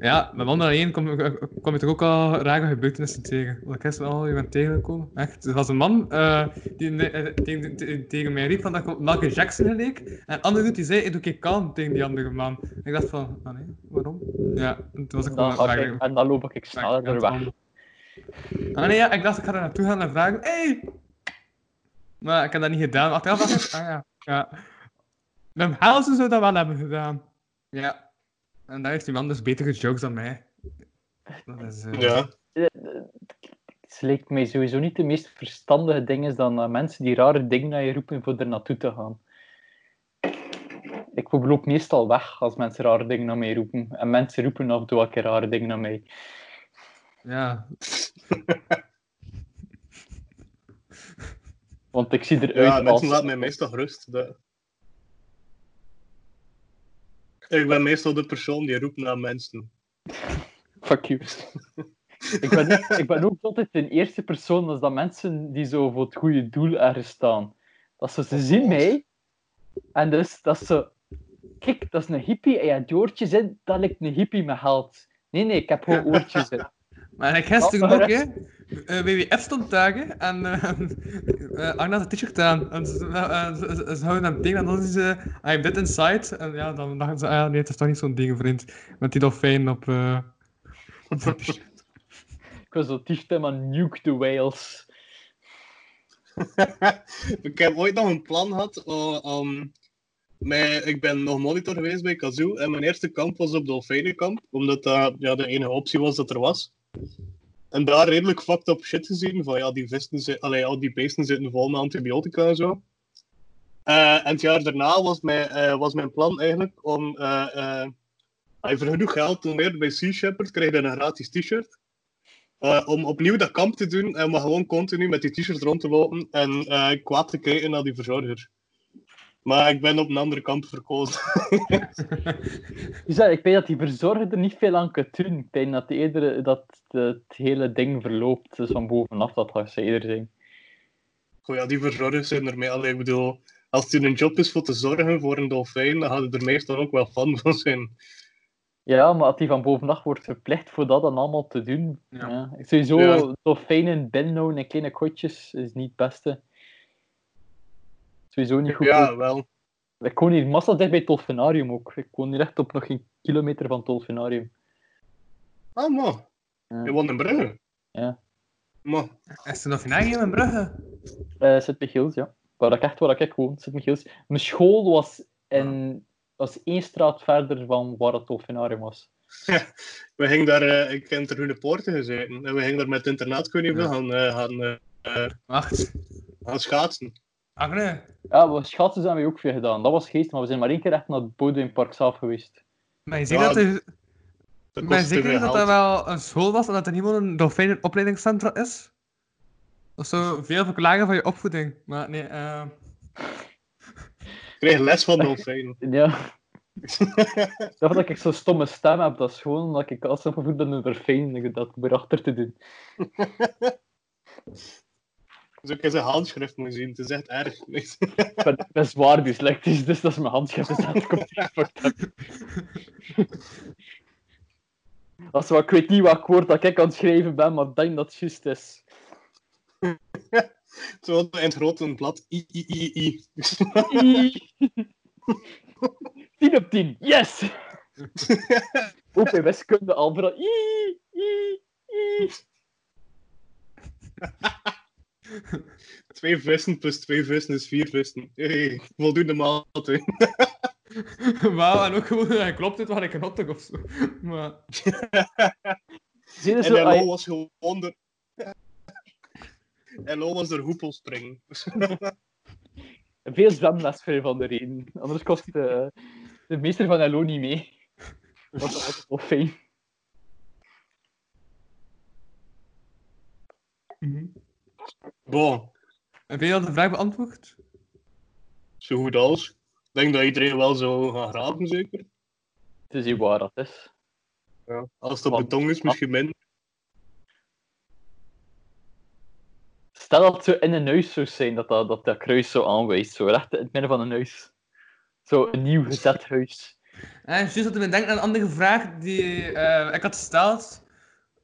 ja, met wandelen alleen kom, kom je toch ook al rare gebeurtenissen tegen. Wat ik gisteren al je bent tegengekomen. Echt. Er was een man eh, die eh, tegen, tegen- tegen mij riep van dat ik Michael Jackson geleek. En een andere doet die zei, doe ik kalm tegen die andere man. Ik dacht van, ah nee, waarom? Ja, toen was ik gewoon ik, en dan loop ik sneller er weg. Ah nee, ja, ik dacht ik ga er naartoe gaan en vragen, hey! Maar ik heb dat niet gedaan. Achteraf dacht ik, ah ja, ja. Mijn Helsen zou dat wel hebben gedaan. Ja. En daar heeft die man dus betere jokes dan mij. Dat is, eh, Ja. Het lijkt mij sowieso niet de meest verstandige ding is dan dat mensen die rare dingen naar je roepen voor er naartoe te gaan. Ik loop meestal weg als mensen rare dingen naar mij roepen. En mensen roepen af en toe wel een keer rare dingen naar mij. Ja. Want ik zie eruit Ja, als... mensen laten mij meestal gerust. Dat- Ik ben meestal de persoon die roept naar mensen. Fuck you. ik, ben, ook- ik ben ook altijd in eerste persoon als dat mensen die zo voor het goede doel ergens staan. Dat ze, ze zien mij en dus dat ze... Kijk, dat is een hippie en je hebt die oortjes in, dat lijkt een hippie met geld. Nee, nee, ik heb gewoon oortjes in. Maar ik gisteren Oh, ook, hè. Eh, WWF stond daar, hè. En eh eh, Arne had een t-shirt aan. En ze, ze, ze- ze houden hem tegen en dan is ze... I am dead inside. En ja, dan dachten ze, ah ja, nee, het is toch niet zo'n ding, vriend. Met die dolfijn op... eh, op zijn t-shirt. Ik was zo t-shirt van Nuke the Whales. ik heb ooit nog een plan gehad. eh, om- met- ik ben nog monitor geweest bij Kazoo. En mijn eerste kamp was op Dolfijnenkamp. Omdat dat ja, de enige optie was dat er was. En daar redelijk fucked up shit gezien. Van ja, die vissen zitten, allee, al die beesten zitten vol met antibiotica en zo. Eh, en het jaar daarna was mijn, eh, was mijn plan eigenlijk om. eh eh, voor genoeg geld doneert bij Sea Shepherd, krijg je een gratis t-shirt. Om opnieuw dat kamp te doen en maar gewoon continu met die t-shirt rond te lopen en kwaad te kijken naar die verzorger. Maar ik ben op een andere kamp verkozen. Dus ja, ik weet dat die verzorger er niet veel aan kan doen. Ik denk dat, eerder, dat het hele ding verloopt. Dus van bovenaf, dat gaat ze eerder zijn. Goh, ja, die verzorgers zijn ermee. Allee, ik bedoel, als het een job is voor te zorgen voor een dolfijn, dan het er meestal ook wel fan van zijn. Ja, maar als die van bovenaf wordt verplicht voor dat dan allemaal te doen. Ja. Ja. Sowieso, Ja. dolfijnen binnenhouden in kleine kotjes is niet het beste. Sowieso niet goed. Ja, wel. Ik woon hier massa dicht bij het dolfinarium ook. Ik woon hier echt op nog geen kilometer van het dolfinarium. Ah, man. Ja. Je woont in Brugge? Ja. Maar, Is nog geen in Brugge? Eh Sint-Michiels, ja. Waar ik echt waar ik woon, Sint-Michiels. Mijn school was, in, was één straat verder van waar het dolfinarium was. we gingen daar, eh, ik heb ter Groene Poorten gezeten. En we gingen daar met het internaatkundige Ja. gaan, eh, gaan, eh, Wacht. gaan schaatsen. Agne, Ja, we schaatsen zijn we ook veel gedaan. Dat was geest, maar we zijn maar één keer echt naar het Boudewijn zelf geweest. maar je ziet Ja, dat er... Dat Ben je kost te zeker dat dat wel een school was en dat er niet gewoon een dolfijnenopleidingscentrum is? Of zo veel verklaren van je opvoeding. Maar nee, eh... Ik kreeg les van dolfijnen. Ja. dat dat ik zo'n stomme stem heb, dat is gewoon omdat ik als opgevoed ben door fijn ik dat erachter te doen. Dus ik heb zijn handschrift moeten zien. Het is echt erg. Ik ben, zwaar dyslectisch, dus dat is mijn handschrift is dat ik op die fucked up. Dat is wel, ik weet niet wat woord dat ik aan het schrijven ben, maar ik denk dat het juist is. Zo in het grote blad. I, I, I, I. 10 op 10, yes! Ook bij wiskunde al. I, I, I. Twee vissen plus twee vissen is vier vissen. Hey, voldoende maat. hè. Wauw, en ook gewoon, hij klopt dit waar ik een hotdog of zo. Maar... Zie je En zo, LO ai- was gewoon er. LO was er hoepel springen. veel zwemles voor van de reden. Anders kost de, de meester van LO niet mee. Dat is altijd wel fijn. Bon, Heb je al de vraag beantwoord? zo goed als. Ik denk dat iedereen wel zo gaat graven, zeker. Het is hier waar dat is. Ja. Als het op Want- beton is, misschien minder. Stel dat het zo in een huis zou zijn, dat dat, dat, dat kruis zo aanwijst. Zo recht in het midden van een huis. Zo een nieuw gezet huis. Eh, juist dat we denken aan een andere vraag die eh, ik had gesteld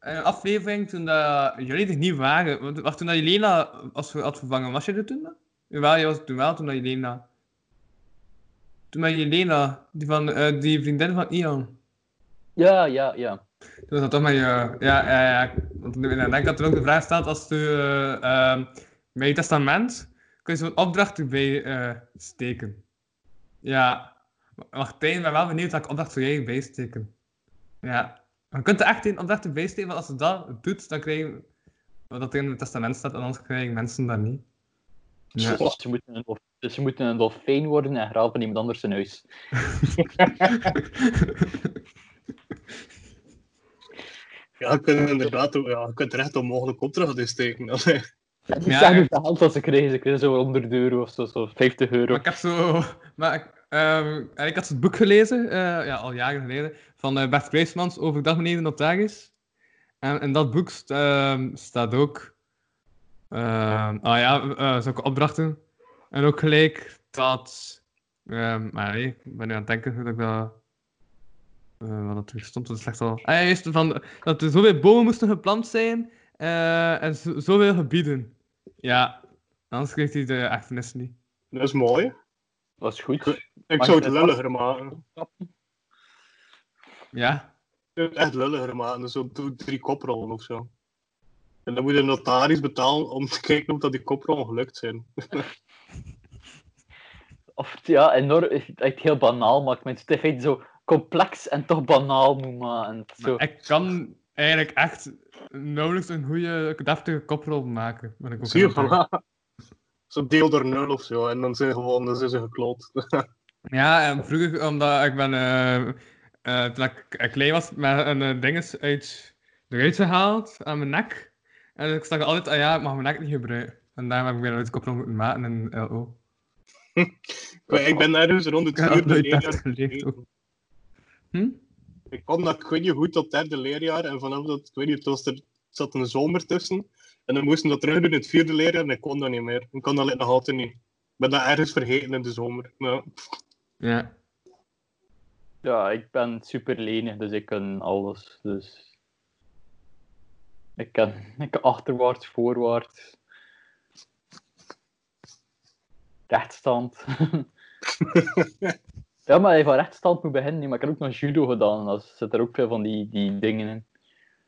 een aflevering toen dat jullie er niet waren. Want toen dat Jelena als we had vervangen, was je er toen? Jawel, je was er toen wel, toen dat Jelena. Toen dat Jelena, die, van, eh, die vriendin van Ian. Ja, ja, ja. Toen was dat toch met je... Ja, ja, ja. Want ik denk dat er ook de vraag staat als je eh, ehm, bij je testament kun je zo'n opdracht erbij eh, steken. Ja. Martijn, ik ben wel benieuwd welke opdracht zou jij erbij steken. Ja. Je kunt er echt een opdracht steken, want als je dat doet, dan krijg je wat dat er in het testament staat, en anders krijgen mensen dat niet. Ja. Dus ze moeten een, dolf- dus ze moeten een dolfijn worden en graven iemand anders zijn huis. Ja, je kunt inderdaad ja, je kunt er echt onmogelijk opdracht in steken. Allee. Die Ja, zeggen ik- hoeveel geld dat ze krijgen. Ze krijgen zo 100 euro of zo, zo 50 euro. Maar ik heb zo... Maar ik, ehm, en ik had het boek gelezen, eh, ja, al jaren geleden, van eh, Bert Kruismans over Dag Meneer de Notaris. En in dat boek st- ehm, staat ook... ehm, ah ja, eh zulke opdrachten. En ook gelijk dat... ehm, maar nee, ik ben nu aan het denken hoe dat ik dat... eh, wat er stond, dat is slecht al... Ah ja, juist, van, dat er zoveel bomen moesten geplant zijn eh, en zo- zoveel gebieden. Ja, anders kreeg hij de erfenis niet. Dat is mooi. Dat is goed. Ik Maar zou het lulliger maken. Ja, het echt lulliger maken. Dus zo doe drie koprollen of zo. En dan moet je een notaris betalen om te kijken of dat die koprollen gelukt zijn. Of ja, enorm, echt heel banaal maakt. Maar het is feite zo complex en toch banaal moet maken. Zo. Maar ik kan eigenlijk echt nauwelijks een goede, deftige koprol maken. Ben ik Zie je, deel door nul of zo. En dan zijn gewoon, dan zijn ze gekloot. Ja, en vroeger, omdat ik ben, eh, eh, toen ik klein was, met een uh, dinges uit eruit gehaald aan mijn nek. En ik zag altijd, ah ja, ik mag mijn nek niet gebruiken. En daarom heb ik weer uit koprol moeten maken in LO. Ik ben ergens rond het vierde leerjaar ook. Hm? Ik kwam dat, ik weet niet goed, tot derde leerjaar. En vanaf dat, ik weet niet, was er zat een zomer tussen. En dan moesten we dat terug doen in het vierde leerjaar. En ik kon dat niet meer. Ik kon dat nog altijd niet. Ik ben dat ergens vergeten in de zomer. Ja. Ja, ik ben super lenig, dus ik kan alles. Dus... Ik kan, ik kan achterwaarts, voorwaarts. Rechtstand. ja, maar je van rechtstand moet beginnen. Maar ik heb ook nog judo gedaan. en Er zitten er ook veel van die, die dingen in.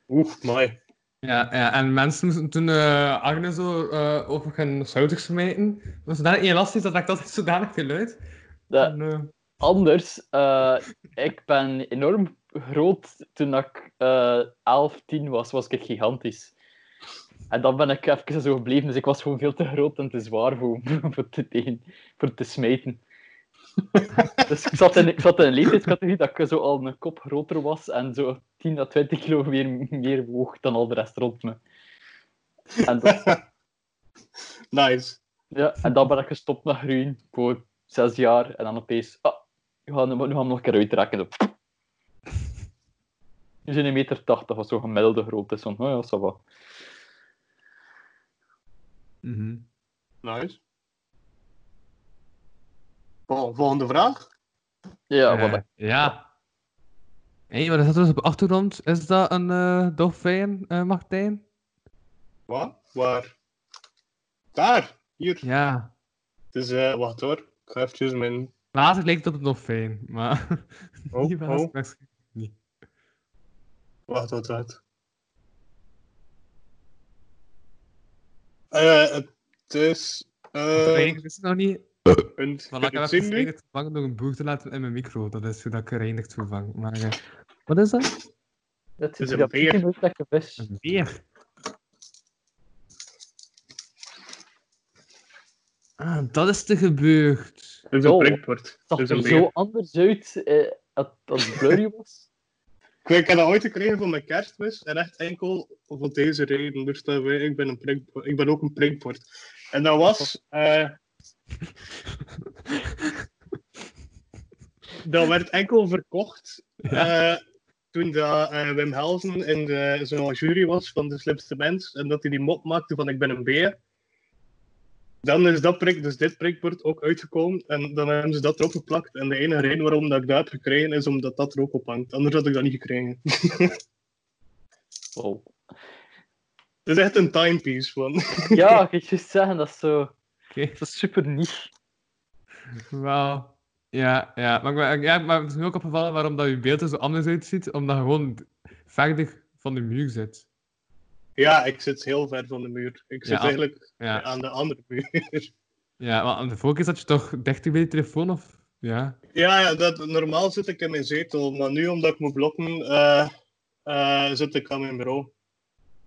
Oeh, mooi. Ja, ja, en mensen moesten toen eh Agne zo eh, over gaan schouders smijten. Dat was zodanig elastisch, dat ik altijd zodanig veel uit. Dat, En, eh, Anders, eh, ik ben enorm groot toen ik eh 11, 10 was, was ik gigantisch. En dan ben ik even zo gebleven, dus ik was gewoon veel te groot en te zwaar voor, voor, te, tegen, voor te smijten. dus ik zat, in, ik zat in een leeftijdscategorie dat ik zo al een kop groter was en zo 10 à 20 kilo meer, meer woog dan al de rest rond me. En, dat- Nice. ja, en dan ben ik gestopt met groeien voor zes jaar en dan opeens, ah, we gaan, hem- nu gaan we hem nog een keer uitrekken. Zo. Nu zijn een meter 80 of zo gemiddelde grootte. Zo, oh ja, ça va. mhm. Nice. Vol- Volgende vraag. Ja, Eh, wat ja. Hé, maar er staat dus op de achtergrond. Is dat een eh dolfijn, eh Martijn? Wat? Waar? Daar. Hier. Ja. Het is, eh, wacht hoor. Ik ga eventjes mijn... Later leek het op een dolfijn, maar... Oh, Hier was oh. het waarschijnlijk niet. Wacht, wacht, wacht. Eh, het is... Uh, eh ik wist het nog niet. een... Voilà, Kun ik je heb het vervangen door een boer te laten in mijn micro. Dat is hoe dat ik gereinigd vervang. Maar, eh, wat is dat? dat is een er beer. een lekker vis. Een beer. Ah, dat is te gebeurd. Is Zo. een Het zag is er een zo anders uit eh, als blurry was. Ik, ik heb dat ooit gekregen van mijn kerstmis. En echt enkel voor deze reden. Dus dat wij, ik, ben een prikbord. ik ben ook een prikbord. En dat was... eh, dat werd enkel verkocht eh, toen dat, eh, Wim Helsen in de zo'n jury was van de slimste mens. En dat hij die mop maakte van ik ben een beer. Dan is dat prik, dus dit prikbord ook uitgekomen. En dan hebben ze dat erop geplakt. En de enige reden waarom dat ik dat heb gekregen is omdat dat er ook op hangt. Anders had ik dat niet gekregen. Wow. Het is echt een timepiece van. Ja, ik juist zeggen, dat is zo... Oké. Dat is super niche. Wauw. Ja, ja. Maar, ik ben- ja, maar het is me ook opgevallen waarom dat je beeld er zo anders uitziet. Omdat je gewoon verder van de muur zit. Ja, ik zit heel ver van de muur. Ik zit Ja. eigenlijk Ja, aan de andere muur. ja maar aan de vorige keer zat je toch dichter bij de telefoon? Of... Ja. Ja, ja dat, normaal zit ik in mijn zetel, maar nu omdat ik moet blokken, eh, eh, zit ik aan mijn bureau.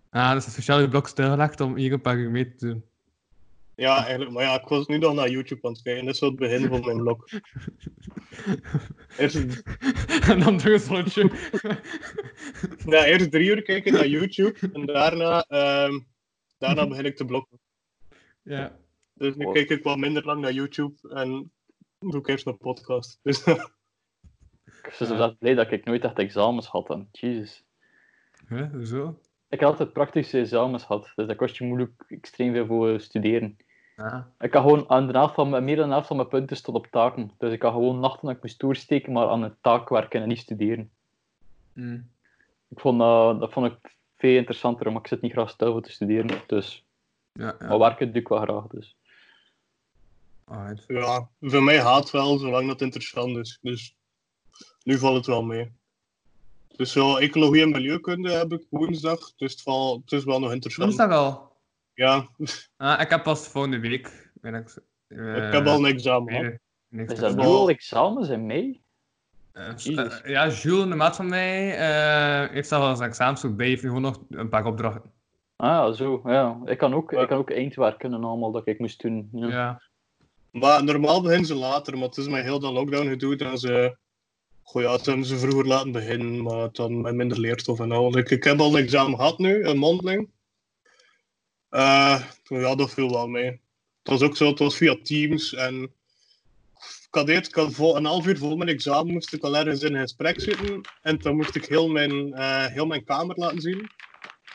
Ah, dus dat is speciaal je blok stilgelegd om hier een paar uur mee te doen. Ja, eigenlijk, maar ja, ik was nu nog naar YouTube aan het kijken. Dat is zo het begin van mijn blok. Eerst, en dan doe je ja, eerst drie uur kijken naar YouTube en daarna, ehm, daarna begin ik te blokken. Ja. Dus nu Wow. kijk ik wat minder lang naar YouTube en doe ik eerst een podcast. Dus Ik was inderdaad blij dat ik nooit echt examens had. Dan. Jezus. Huh? Hoezo? Ik had altijd praktische examens gehad, dus dat kost je moeilijk extreem veel voor studeren. Ja. Ik had gewoon aan de helft van mijn, meer dan de helft van mijn punten stond op taken. Dus ik had gewoon nachten dat ik moest doorsteken, maar aan het taak werken en niet studeren. Mm. Ik vond, dat dat vond ik veel interessanter, maar ik zit niet graag stil voor te studeren. Dus, Ja, ja. maar werken doe ik wel graag. Dus. Alright. ja, voor mij gaat wel, zolang dat interessant is. Dus nu valt het wel mee. Dus zo ecologie en milieukunde heb ik woensdag, dus het, valt, het is wel nog interessant. Woensdag al. Ja, Ah, ik heb pas volgende week. Ben ik, eh, ik heb al een examen niks Is dat nu al examens in mei? Ja, Jules, de maat van mij, eh, heeft zelf als examen zo bij, heeft nu gewoon nog een paar opdrachten. Ah zo. Ja. Ik, kan ook, Ja. ik kan ook eindwerken en allemaal dat ik moest doen. Ja. Ja. Maar normaal beginnen ze later, maar het is met heel dat lockdown gedoe dat ze... Goh ja, het hebben ze vroeger laten beginnen, maar dan met minder leerstof en al. Ik, ik heb al een examen gehad nu, een mondeling. Ja, dat viel wel mee. Het was ook zo, het was via Teams en... Ik had, eerst- een half uur voor mijn examen moest ik al ergens in een gesprek zitten. En dan moest ik heel mijn, eh, heel mijn kamer laten zien.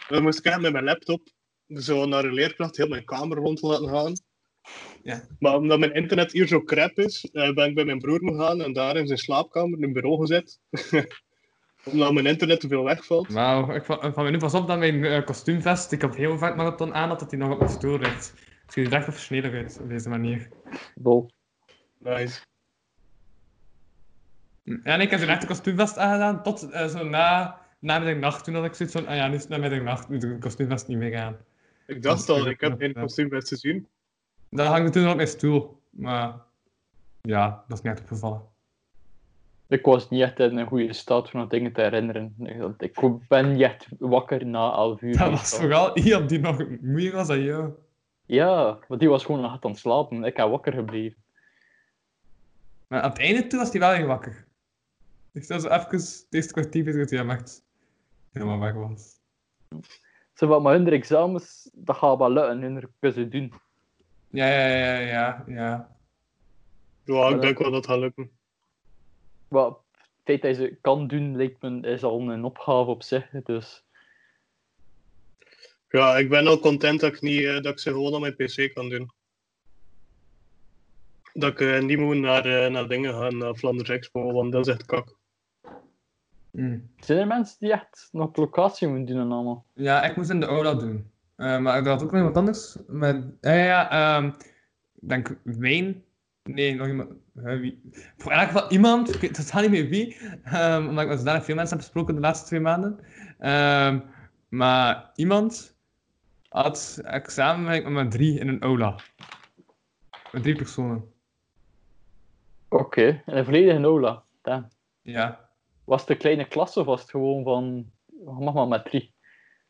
Dan moest ik met mijn laptop zo naar de leerkracht heel mijn kamer rond laten gaan. Ja. Maar omdat mijn internet hier zo crap is, eh, ben ik bij mijn broer gegaan en daar in zijn slaapkamer een bureau gezet. omdat mijn internet te veel wegvalt. Wauw, ik val me nu pas op dat mijn eh, kostuumvest, ik heb heel vaak marathon aan, dat hij nog op mijn stoel ligt. Het ziet er echt versneden uit op deze manier. Bol. Nice. Ja, en ik heb een echte kostuumvest aangedaan tot eh, zo na nacht toen had ik zoiets van, ah ja, nu is het nacht, nu doe ik de kostuumvest niet meer aan. Ik dacht al, ik heb geen kostuumvest gezien. Dat hangde toen op mijn stoel, maar ja, dat is niet echt opgevallen. Ik was niet echt in een goede staat om aan dingen te herinneren. Ik ben niet echt wakker na 11 uur. Dat was vooral iemand die nog moeier was dan jou. Ja, want die was gewoon nog aan het slapen. Ik heb wakker gebleven. Maar aan het einde toe was hij wel even wakker. Ik stel zo even, het eerste kwartier dat hij hem echt helemaal weg was. Zo, wat maar hun examens, dat gaat wel lukken. Hun kunnen ze doen. Ja, ja, ja, ja, ja. Ja, ik denk wel dat het gaat lukken. Maar het feit dat je ze kan doen, lijkt me, is al een opgave op zich. Dus Ja, ik ben al content dat ik, niet, eh, dat ik ze gewoon op mijn pc kan doen. Dat ik eh, niet moet naar, eh, naar dingen gaan, naar Flanders Expo, want dat is echt kak. Mm. zijn er mensen die echt nog op locatie moeten doen en allemaal? Ja, ik moest in de aula doen. Eh, maar ik had ook nog iemand anders. Met, ja, ja, ja. ehm, ik denk Wayne. Nee, nog iemand. wie? Voor in elk geval iemand. Ik weet totaal niet meer wie. ehm, omdat ik zodanig veel mensen heb gesproken de laatste twee maanden. Ehm, maar iemand had examen met maar drie in een aula. Met drie personen. Oké, en een volledige. Damn. Ja, Was het een kleine klas of was het gewoon van... Mag maar met drie.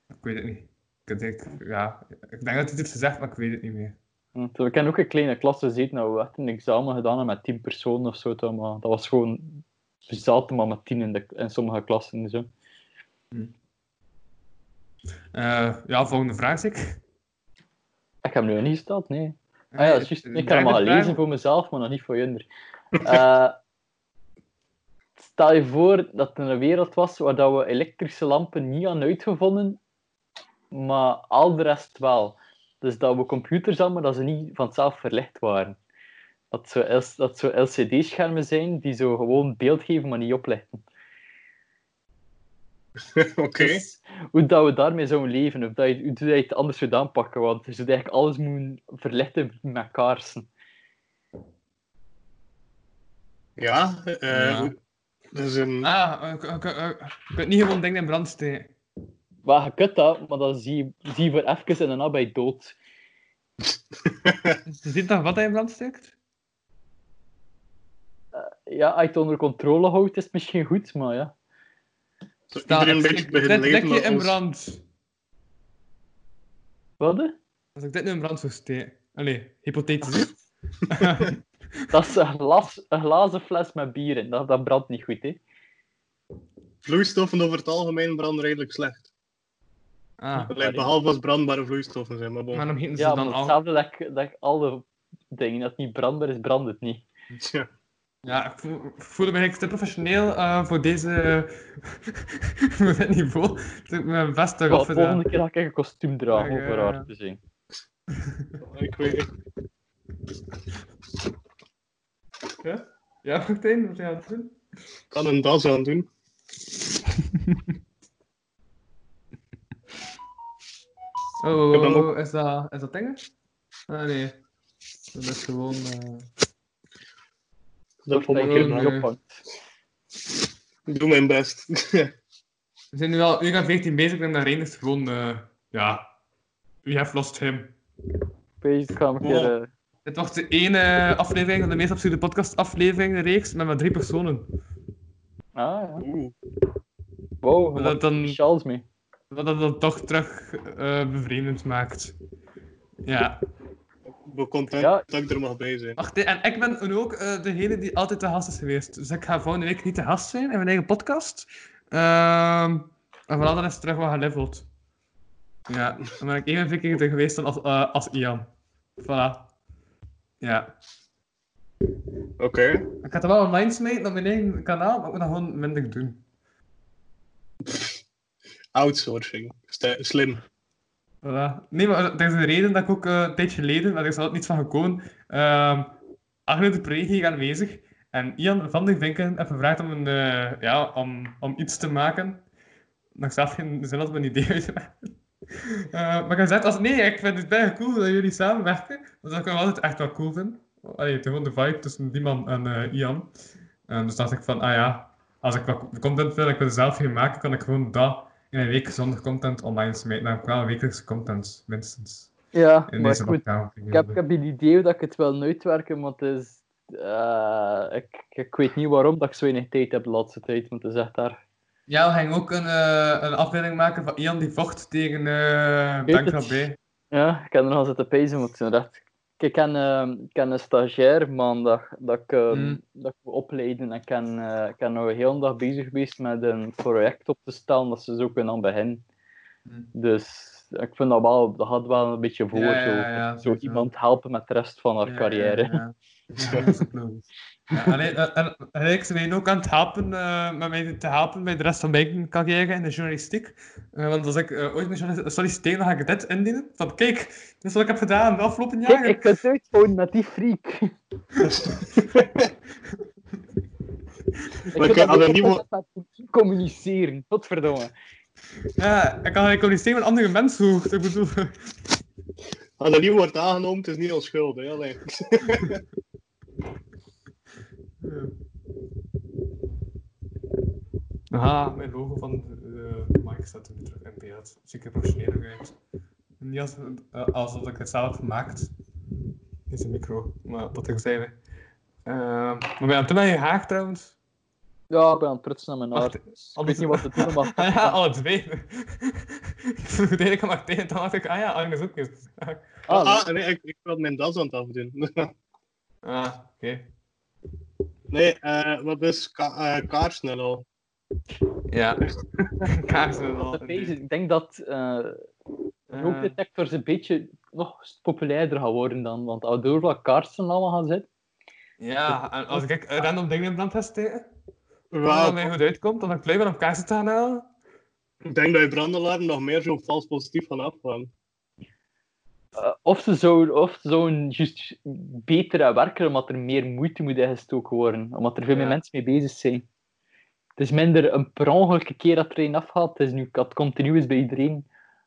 ik weet het niet. Ik denk, ja, ik denk dat hij het heeft gezegd, maar ik weet het niet meer. Hm, terwijl Ik ken ook een kleine klas gezeten dat we echt een examen gedaan met tien personen of zo. toch, Maar dat was gewoon... We zaten maar met tien in, de, in sommige klassen. Zo. Eh, ja, volgende vraag zeker. Ik heb hem nu niet gesteld, nee. Ah ja, juist. Ik kan hem al lezen voor mezelf, maar nog niet voor Junder. Eh, stel je voor dat er een wereld was waar dat we elektrische lampen niet hadden uitgevonden, maar al de rest wel. Dus dat we computers hadden, maar dat ze niet vanzelf verlicht waren. Dat zo, dat zo LCD-schermen zijn die zo gewoon beeld geven, maar niet oplichten. Oké. Dus hoe dat we daarmee zouden leven, of dat je, hoe dat je het anders zou aanpakken, want je zou eigenlijk alles moeten verlichten met kaarsen. Ja, eh Ja. dat is een... Ah, ik, ik, ik, ik kunt niet gewoon dingen in brand steken. Maar je kunt dat, maar dan zie je, zie je voor even en daarna ben je dood. Ziet dan wat hij in brand steekt? Ja, als je het onder controle houdt, is het misschien goed, maar ja. Iedereen een leven likje in brand. Wat? Als ik dit nu in brand zou steken. Allee, hypothetisch. Dat is een, glas, een glazen fles met bier in. Dat, dat brandt niet goed, hè. Vloeistoffen over het algemeen branden redelijk slecht. Ah, Allee, behalve als brandbare vloeistoffen zijn, maar bon. maar ze Ja, maar dan al... hetzelfde dat ik, dat ik alle dingen, dat het niet brandbaar is, brandt het niet. Tja. Ja, ik voel, ik voelde me eigenlijk te professioneel eh, voor deze... voor dit niveau. Dus ik heb mijn best de volgende keer ga ik een kostuum dragen, om voor ja. haar te zijn. Ik weet Ja? Ja, Martijn, wat ga je aan het doen? ik kan een das aan doen. Oh, heb hem oh, oh, is dat, is dat dingen? Ah, nee. Dat is gewoon... eh, Dat er eh, niet ophangt. Ik doe mijn best. We zijn nu al uur en 14 bezig en dan Rijn is gewoon... eh, ja... We have lost him. Wees, ik ga een keer... eh, Dit wordt de ene aflevering van de meest absurde podcast aflevering reeks met maar drie personen. Ah, ja. Oeh. Wow, dat dan- speciaals mee. Wat dat dan toch terug eh bevreemdend maakt. Ja. Ik ben content Ja. dat ik er mag bij zijn. Wacht, en ik ben ook eh, degene die altijd de gast is geweest. Dus ik ga volgende week niet de gast zijn in mijn eigen podcast. Ehm en vanaf dan is het terug wat geleveld. Ja, dan ben ik even keer er geweest dan als, eh, als Ian. Voilà. Ja. Oké. Ik ga het wel online smijten op mijn eigen kanaal, maar ik moet dat gewoon minder doen. Outsourcing. Slim. Voilà. Nee, maar er is een reden dat ik ook eh, een tijdje geleden, maar er is altijd niets van gekomen, um, Agne de Pre hier aanwezig. En Ian van der Vinken heeft gevraagd om, een, eh, ja, om, om iets te maken. Ik zelf geen zin een idee uit. Eh, maar ik gezegd, als, nee, ik vind het bijna cool dat jullie samenwerken. Dat zou ik altijd echt wel cool vinden. Allee, gewoon de vibe tussen die man en Ian. En dus dacht ik van, ah ja, als ik wat content wil, ik wil zelf geen maken, kan ik gewoon dat in een week zonder content online smijten. Dan heb ik wel wekelijkse content, minstens. Ja, In maar deze lockdown. ik, heb, ik heb een idee dat ik het wil uitwerken, maar het is... eh, ik, ik weet niet waarom dat ik zo weinig tijd heb de laatste tijd, maar het is echt daar... Ja, we gingen ook een, eh, een afbeelding maken van Ian die vocht tegen uh, het. bij. Ja, ik heb er nog aan zitten pezen, maar het is echt... Ik ken, eh, ik ken een stagiair maandag dat ik, Mm. dat ik opleiden. En ik ben, ik ben nog een hele dag bezig geweest met een project op te stellen dat ze zo kunnen aan beginnen. Mm. Dus ik vind dat wel, dat gaat wel een beetje voor. Ja, zo, ja, ja, zo iemand helpen met de rest van haar carrière. Ja, dat is. Ja, alleen, eh, en, en ik ben ook aan het helpen, eh, met mij te helpen bij de rest van mijn carrière in de journalistiek. Eh, want als ik eh, ooit journalistiek solliciteer, dan ga ik dit indienen. Van kijk, dit is wat ik heb gedaan de afgelopen Kijk, jaren. ik kan het uithouden met die freak. ik kan ik kan dat anoniem communiceren. Godverdomme. Ja, ik kan communiceren met andere mensen. hoor. Ik bedoel, Anoniem wordt aangenomen, het is niet onschuldig. hè. Aha, mijn logo van de mic staat er nu terug in beeld. Ziet er professioneler uit. Niet als, eh, alsof ik het zelf gemaakt. Deze micro, maar dat terzijde. Uh, maar ben je aan het doen aan je haar trouwens? Ja, ik ben aan het prutsen naar mijn haar. Wacht, Ik weet niet wat te doen, maar... Ah ja, alle twee. ik vroeg het eigenlijk aan Martijn en dan dacht ik, ah ja, Agnes ook eens. Ah, Ah, nee, ik, ik wil mijn das aan het afdoen. ah, oké. Nee, eh, wat is ka eh, kaarsnel al? Ja. Pezen. Ik denk dat eh rookdetectors een beetje nog populairder gaan worden dan, want door wat kaarsen allemaal gaan zitten. Ja, en als ik random dingen in brand testeren, Ja, wat mij goed uitkomt, dan heb ik blijkbaar op kaarsen te gaan halen. ik denk dat je brandelaar nog meer zo vals positief van afgaan. Eh, of ze zouden of ze zouden juist beter aan werken, omdat er meer moeite moet ingestoken worden, omdat er veel meer mensen mee bezig zijn. Het is minder een per ongeluk een keer dat er een afgaat, het is nu dat continu is bij iedereen,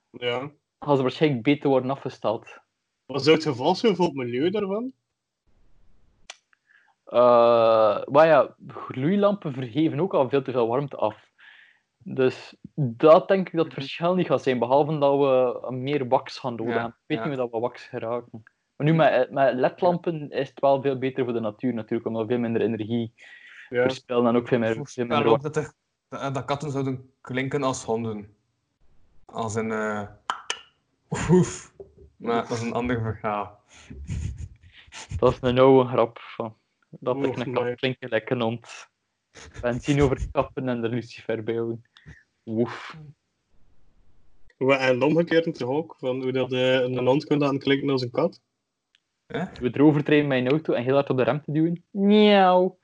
Ja. gaan ze waarschijnlijk beter worden afgesteld. Wat zou het geval zijn voor het milieu daarvan? Eh, maar ja, gloeilampen vergeven ook al veel te veel warmte af. Dus dat denk ik dat het verschil niet gaat zijn, behalve dat we meer wax gaan nodig hebben. Ik weet niet hoe dat we wax geraken. Maar nu met, met ledlampen is het wel veel beter voor de natuur natuurlijk, omdat we veel minder energie verspillen en ook veel, meer, Ik veel minder ook dat, er, dat, katten zouden klinken als honden. Als een... oef. Maar dat is een ander verhaal. Dat is een oude grap. Van. Dat ik een kat nee. klink gelijk een hond. Benzine overkappen en er lucifer. Woef. En omgekeerd toch ook, van hoe dat eh, een hond kunt laten klinken als een kat. We erover trainen met een auto en heel hard op de rem te duwen. Miauw.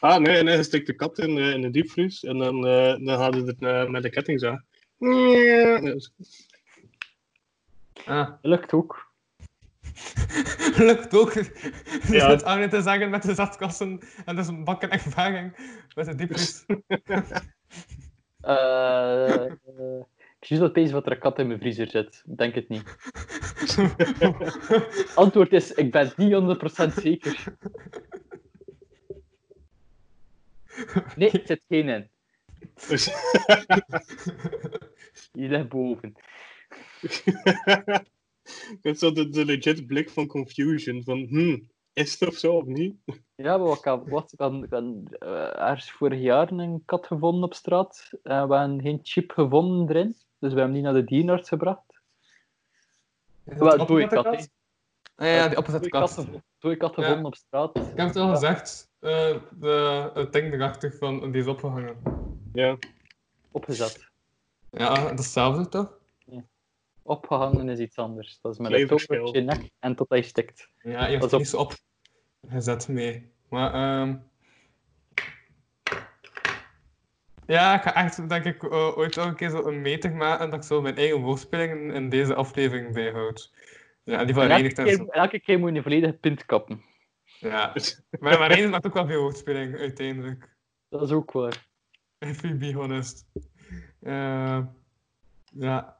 Ah, nee, nee, je steekt de kat in, eh, in de diepvries en dan, eh dan gaat het eh, met de ketting zo. Ja, dus- Ah, lukt ook. lukt ook. Dus Ja. het Arne te zeggen met de zetkasten en dus een bakken ervaring met de diepvries. Eh, ik zie dat deze wat er een kat in mijn vriezer zit. Ik Denk het niet. Antwoord is, ik ben niet 100% zeker. Nee, er zit geen in. dus Die ligt boven. Het is zo de, de legit blik van confusion. Van, hmm, is het of zo of niet? Ja, maar wat, kan- wat kan, kan eh, ergens vorig jaar een kat gevonden op straat. En we hebben geen chip gevonden erin. Dus we hebben die naar de dierenarts gebracht. Wel, dode kat, hè. Ah, ja, die kat, kat. gevo- dode kat gevonden op straat. Ik heb het al gezegd, eh, de, het ding erachter van, die is opgehangen. Ja. Opgezet. Ja, dat is hetzelfde toch? Opgehangen is iets anders. Dat is met een touw op je nek en tot hij stikt. Ja, je hebt zo op gezet mee. Maar, ehm Ja, ik ga echt, denk ik, eh, ooit ook een keer zo een meter maken dat ik zo mijn eigen woordspelingen in deze aflevering bijhoud. Ja, die van En elke, zo. elke keer moet je een volledige pint kappen. Ja. Maar, maar Reinert maakt ook wel veel woordspeling, uiteindelijk. Dat is ook waar. If we be honest. Eh, ja.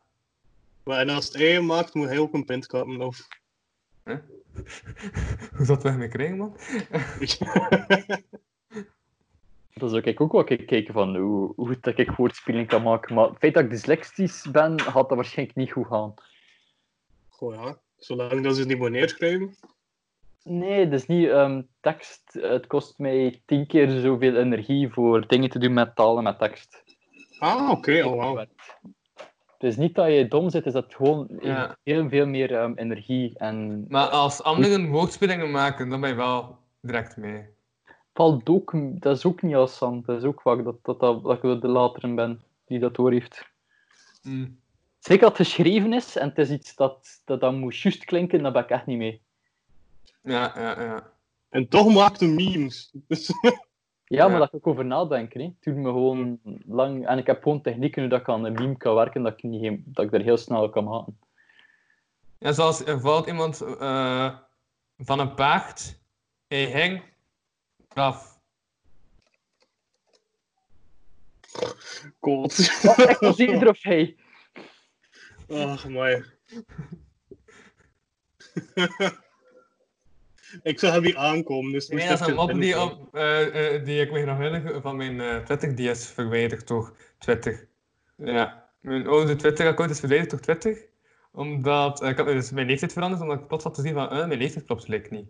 Maar en als het eigen maakt, moet hij ook een pint kappen. Of... Hoe dat weg mee krijgen, man? Dat zou ik ook wel van hoe, hoe goed dat ik woordspelen kan maken. Maar het feit dat ik dyslexisch ben, gaat dat waarschijnlijk niet goed gaan. Goh ja, zolang dat ze het niet moet neerschrijven. Nee, dat is niet ehm, tekst. Het kost mij tien keer zoveel energie voor dingen te doen met taal en met tekst. Ah, oké, oh wow. Het is niet dat je dom zit, het is dat het gewoon Ja. heel veel meer ehm, energie en Maar als anderen woordspelingen maken, dan ben je wel direct mee. valt ook, dat is ook niet als zand. Dat is ook vaak dat, dat, dat, dat ik de latere ben die dat door heeft. Mm. Zeker dat het geschreven is en het is iets dat, dat dan moet juist klinken, daar ben ik echt niet mee. Ja, ja, ja. En toch maakt hij memes. Dus, Ja, Ja. maar dat ik ook over nadenken. Hè. Het me gewoon lang... En ik heb gewoon technieken hoe dat ik aan een meme kan werken, dat ik, niet, heel- dat ik er heel snel kan maken. Ja, zoals er valt iemand eh, van een paard, hij hing af. Cold. Ik was eerder of hij. Ach, mooi. Ik zag hem niet aankomen, dus Nee, dat is een die, op, eh, eh, die ik me nog herinner van mijn eh, Twitter, die is verwijderd door Twitter. Ja, mijn oude Twitter-account is verwijderd door Twitter. Omdat, eh, ik had dus mijn leeftijd veranderd, omdat ik plots had te zien van, eh, mijn leeftijd klopt gelijk niet.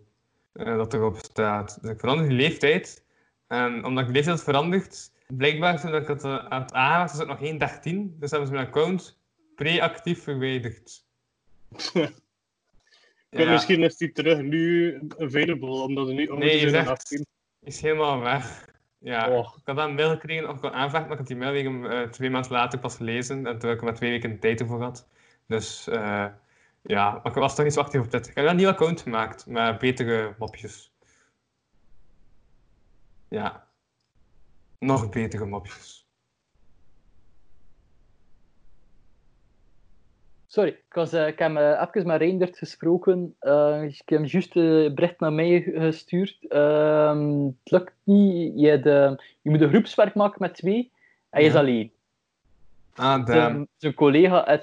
eh, dat erop staat. Dus ik verander die leeftijd. En omdat ik de leeftijd had veranderd, blijkbaar toen ik het eh, aan het aangeven was, was het nog geen 13. Dus hebben ze mijn account pre-actief verwijderd. Maar Misschien is die terug nu available, omdat hij nu Nee, onder je is zegt- 18. is helemaal weg. Ja, Oh. ik had dan een mail gekregen of ik kon aanvragen, maar ik had die mail wegen, eh, twee maanden later pas gelezen. En toen heb ik er maar twee weken tijd ervoor gehad. Dus eh, ja, maar ik was toch niet zo actief op Twitter. Ik heb wel een nieuw account gemaakt, met betere mopjes. Ja. Nog betere mopjes. Sorry, ik, was, eh, ik heb eh, even met Reindert gesproken. Eh, ik heb hem juist een bericht naar mij gestuurd. Ehm, het lukt niet. Je, hebt, eh, je moet een groepswerk maken met twee. En je is alleen. Ah, damn. Zijn, collega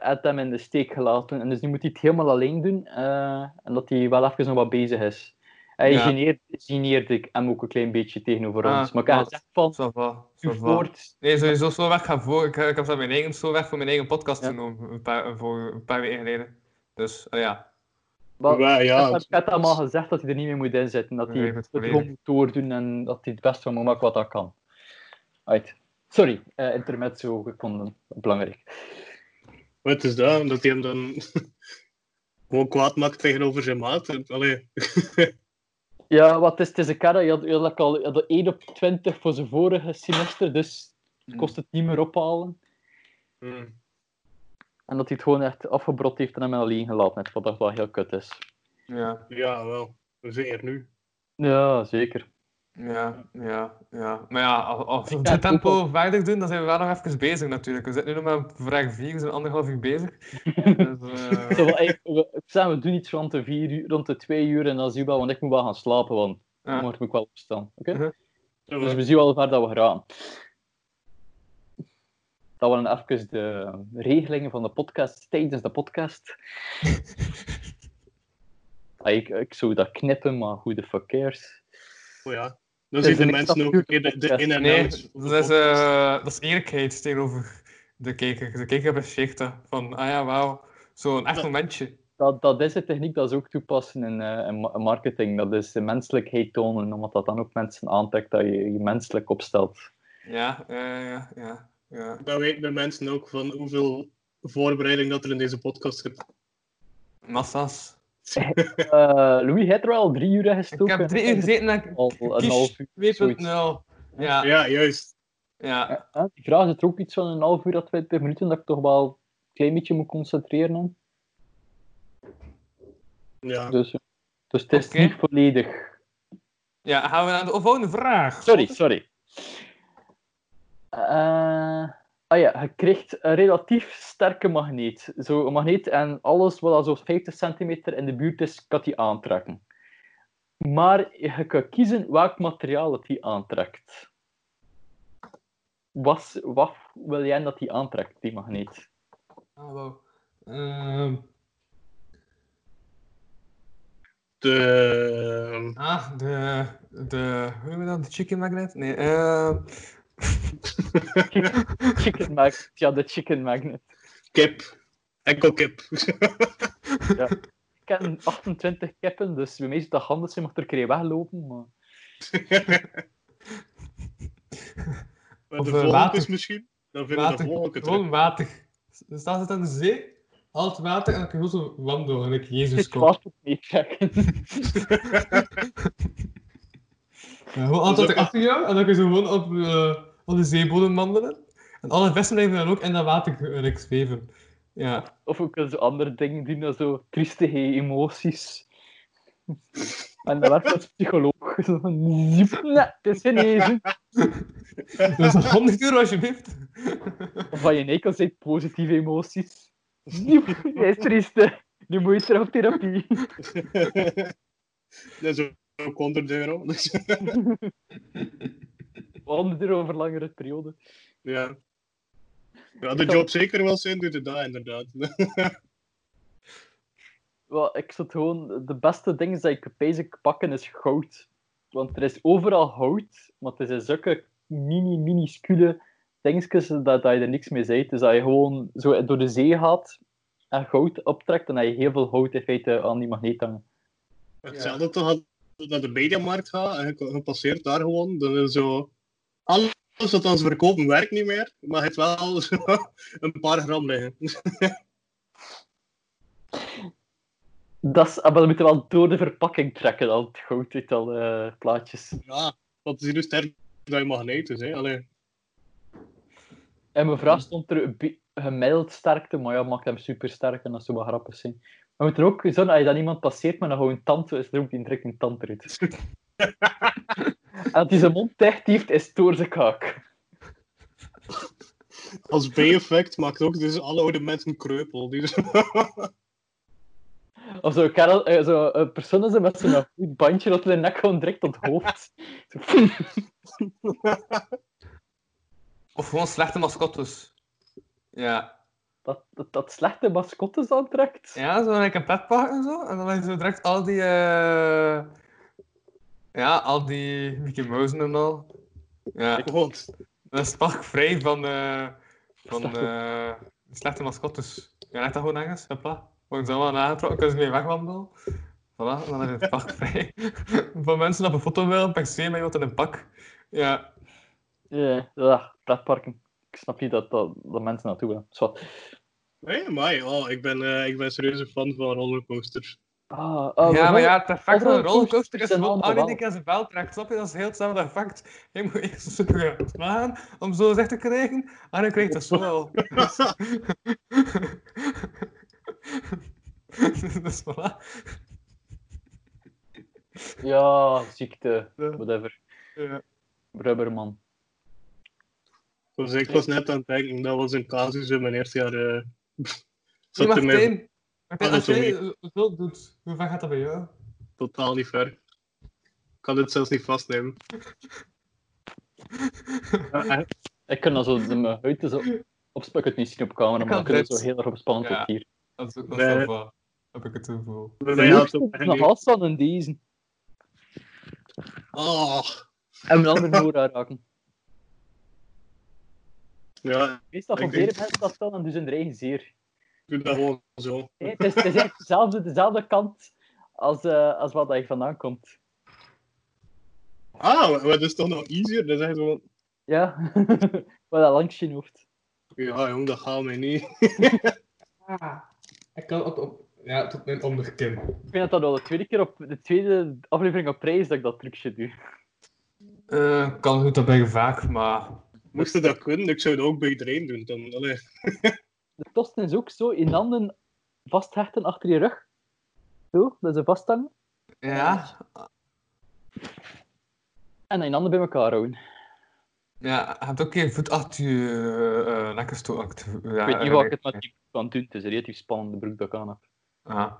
had hem in de steek gelaten. En dus nu moet hij het helemaal alleen doen. en dat hij wel even nog wat bezig is. Hij Ja. geneerde, geneerde ik hem ook een klein beetje tegenover Ah, ons. Maar ik heb gezegd van, va, va. woord... Nee, sowieso zo weg gaan voor. Ik, ik heb zo mijn eigen zo weg voor mijn eigen podcast Ja. genomen, een paar, voor een paar weken geleden. Dus, eh, ja. Maar, ja, ik heb- ik heb hem al gezegd dat hij er niet meer moet inzetten. Dat Nee, hij ik het het gewoon moet doordoen en dat hij het best van moet maken wat dat kan. Right. Sorry, eh intermezzo gevonden. Belangrijk. wat is dat? Dat hij hem dan gewoon kwaad maakt tegenover zijn maat. Allee. Ja, wat is het? is een. Je had, je had al je had 1 op 20 voor zijn vorige semester, dus het kost het niet meer ophalen. Hmm. En dat hij het gewoon echt afgebrot heeft en hem alleen gelaten heeft, wat dat wel heel kut is. Ja, Ja, wel. We zijn er nu. Ja, zeker. Ja, ja, ja. Maar ja, als, we dit tempo verder doen, dan zijn we wel nog even bezig natuurlijk. We zitten nu nog maar vraag 4, we zijn anderhalf uur bezig. Dus, eh, Zo, eigenlijk, we, we doen iets rond de, vier uur, rond de twee uur en dan zie je wel, want ik moet wel gaan slapen, want Ja. morgen moet ik wel opstaan. Oké? Zo, Dus we zien wel ver dat we gaan. Dat waren even de regelingen van de podcast tijdens de podcast. Ah, ik, ik zou dat knippen, maar hoe de fuck cares. Oh ja. Dan zien de mensen ook extra een keer de, de in- en nee, van de dat is, eh, dat is eerlijkheid tegenover de kijker. De kijker dat. Van, ah ja, wauw, zo'n echt Dat- momentje. Dat, dat is een techniek dat ze ook toepassen in, eh, in ma- marketing. Dat is de menselijkheid tonen, omdat dat dan ook mensen aantrekt dat je je menselijk opstelt. Ja, ja, ja, ja. ja. Dan weten de mensen ook van hoeveel voorbereiding dat er in deze podcast zit. Massa's. Eh, Louis, heeft er al drie uur in Ik gestoken? heb drie uur gezeten en ik Al een half uur. 2.0. zoiets. Ja, ja. Juist. Ja? Die vraag is er ook iets van een half uur à 20 minuten dat ik toch wel een klein beetje moet concentreren. Ja. Dus, dus het is niet volledig. Ja, gaan we naar de volgende vraag. Sorry, sorry. Eh, ah ja, je krijgt een relatief sterke magneet. Zo een magneet en alles wat al zo 50 centimeter in de buurt is, kan die aantrekken. Maar je kan kiezen welk materiaal het die aantrekt. Wat, wat wil jij dat die aantrekt, die magneet? Ah, wow. Ehm, De... ah, de, de, hoe noem je dat? De chicken magnet? Nee, ehm, Chicken magnet. Ja, de chicken magnet. Kip. Enkel kip. Ik ken 28 kippen, dus bij mij is dat handig zijn, mag er een keer weglopen. Maar... Of, de eh, volgende water. is misschien. Dan vinden we de Gewoon water. Dan staat het aan de zee, al het water en dan kun je gewoon zo wandelen, gelijk Jezus Het komt. water meetrekken. Ja, gewoon altijd ook achter jou en dan kun je zo gewoon op, eh, op de zeebodem wandelen. En alle vissen blijven dan ook in dat water zweven. Ja. Of ook zo andere dingen doen, dan zo triestige emoties. En dan werd als psycholoog. Nee, het is genezen. Dat is 100 euro alsjeblieft. Of van je eikel zijn positieve emoties. Hij is trieste. Nu moet je terug op therapie. Dat is ook 100 euro. 100 euro over langere periode. ja. Ja, de job zeker wel zijn, doet het dat inderdaad. Wel, ik zat gewoon... De beste dingen dat ik basic pakken is goud. Want er is overal hout, maar het is in zulke mini, minuscule dingetjes dat, dat je er niks mee ziet. Dus dat je gewoon zo door de zee gaat en goud optrekt, dan heb je heel veel hout in feite aan die magneet hangen. Hetzelfde toch als je naar de mediamarkt gaat en je, je passeert daar gewoon, dan is zo... Alles wat aan ze verkopen werkt niet meer, maar je hebt wel zo een paar gram liggen. Dat is, ah, maar dan moet je wel door de verpakking trekken, al het goud uit al eh, plaatjes. Ja, dat is nu sterk dat je magneet is, hè. Allee. En mijn vraag stond er gemiddeld sterkte, maar ja, maakt hem super sterk en dat zou wel grappig zijn. Maar we moeten ook zorgen, als je dan iemand passeert met een gewoon tand, is er ook die trekt een tand eruit. en als hij zijn mond dicht heeft, is door zijn kaak. Als bijeffect maakt ook dus alle oude mensen kreupel. Die Of zo, Karel, eh, zo een persoon er met zo'n goed bandje dat de nek gewoon direct tot het hoofd. Of gewoon slechte mascottes. Ja. dat, dat, dat slechte mascottes aantrekt. Ja, zo like een petpark en zo. En dan heb je zo direct al die... eh, Ja, al die Mickey Mouse en al. Ja, Want dat is vrij van, eh van Slechte. eh slechte mascottes. Ja, leg dat gewoon ergens. Hopla. Worden ze allemaal aangetrokken, kunnen ze mee wegwandelen. Voilà, en dan heb je het pak vrij. Van mensen op een foto willen, per se met iemand in een pak. Ja, Ja, ja, pretparken. Ik snap niet dat, dat, dat mensen naartoe gaan. Zwat. Nee, maar oh, ik, ben, eh, ik ben serieus een fan van rollercoasters. Ah, ah, ja, maar ja, het effect van een rollercoasters rollercoaster is zijn gewoon als je een keer zijn bel trekt. Snap je? Dat is heel hetzelfde effect. Je moet eerst super slaan om zo zicht te krijgen. En dan krijg je het zo wel. dus voilà. Ja, ziekte, whatever. Ja. Rubberman. Dus ik was net aan het denken, dat was een casus in mijn eerste jaar. eh Nee, zat er mij Ah, als jij zo doet, hoe ver gaat dat bij jou? totaal niet ver. Ik kan dit zelfs niet vastnemen. Ja, eh, Ik kan dan zo de mijn huid zo het niet zien op camera, Ik maar kan ik vind het zo heel erg opspannend Ja. hier. Dat is ook wel Nee. zo van, heb ik het gevoel. had leukste het nog echt- afstand in deze. Oh, En mijn andere oor raken. ja, Meestal proberen denk- mensen dat dan en dus hun eigen zeer. Ik doe dat gewoon zo. Nee, het, is, het is echt dezelfde, dezelfde kant als, eh, als wat je vandaan komt. Ah, maar dat is toch nog easier? Dat is echt zo... Ja, wat dat langs je hoofd. Ja, jong, dat gaat mij niet. Ik kan ook op, ja, tot mijn onderkin. Ik vind dat dat al de tweede keer op de tweede aflevering op prijs dat ik dat trucje doe. Eh, kan goed dat bij vaak, maar Moest je dat kunnen, ik zou dat ook bij iedereen doen. Dan. De tosten is ook zo in handen vasthechten achter je rug. Zo, dat is een vasthangen. ja, En dan je handen bij elkaar houden. ja, je hebt ook een voet achter je uh, nek gestoken. Ja, ik weet niet wat ik het met die broek kan doen. Het is een relatief spannende broek dat ik aan heb. Ah.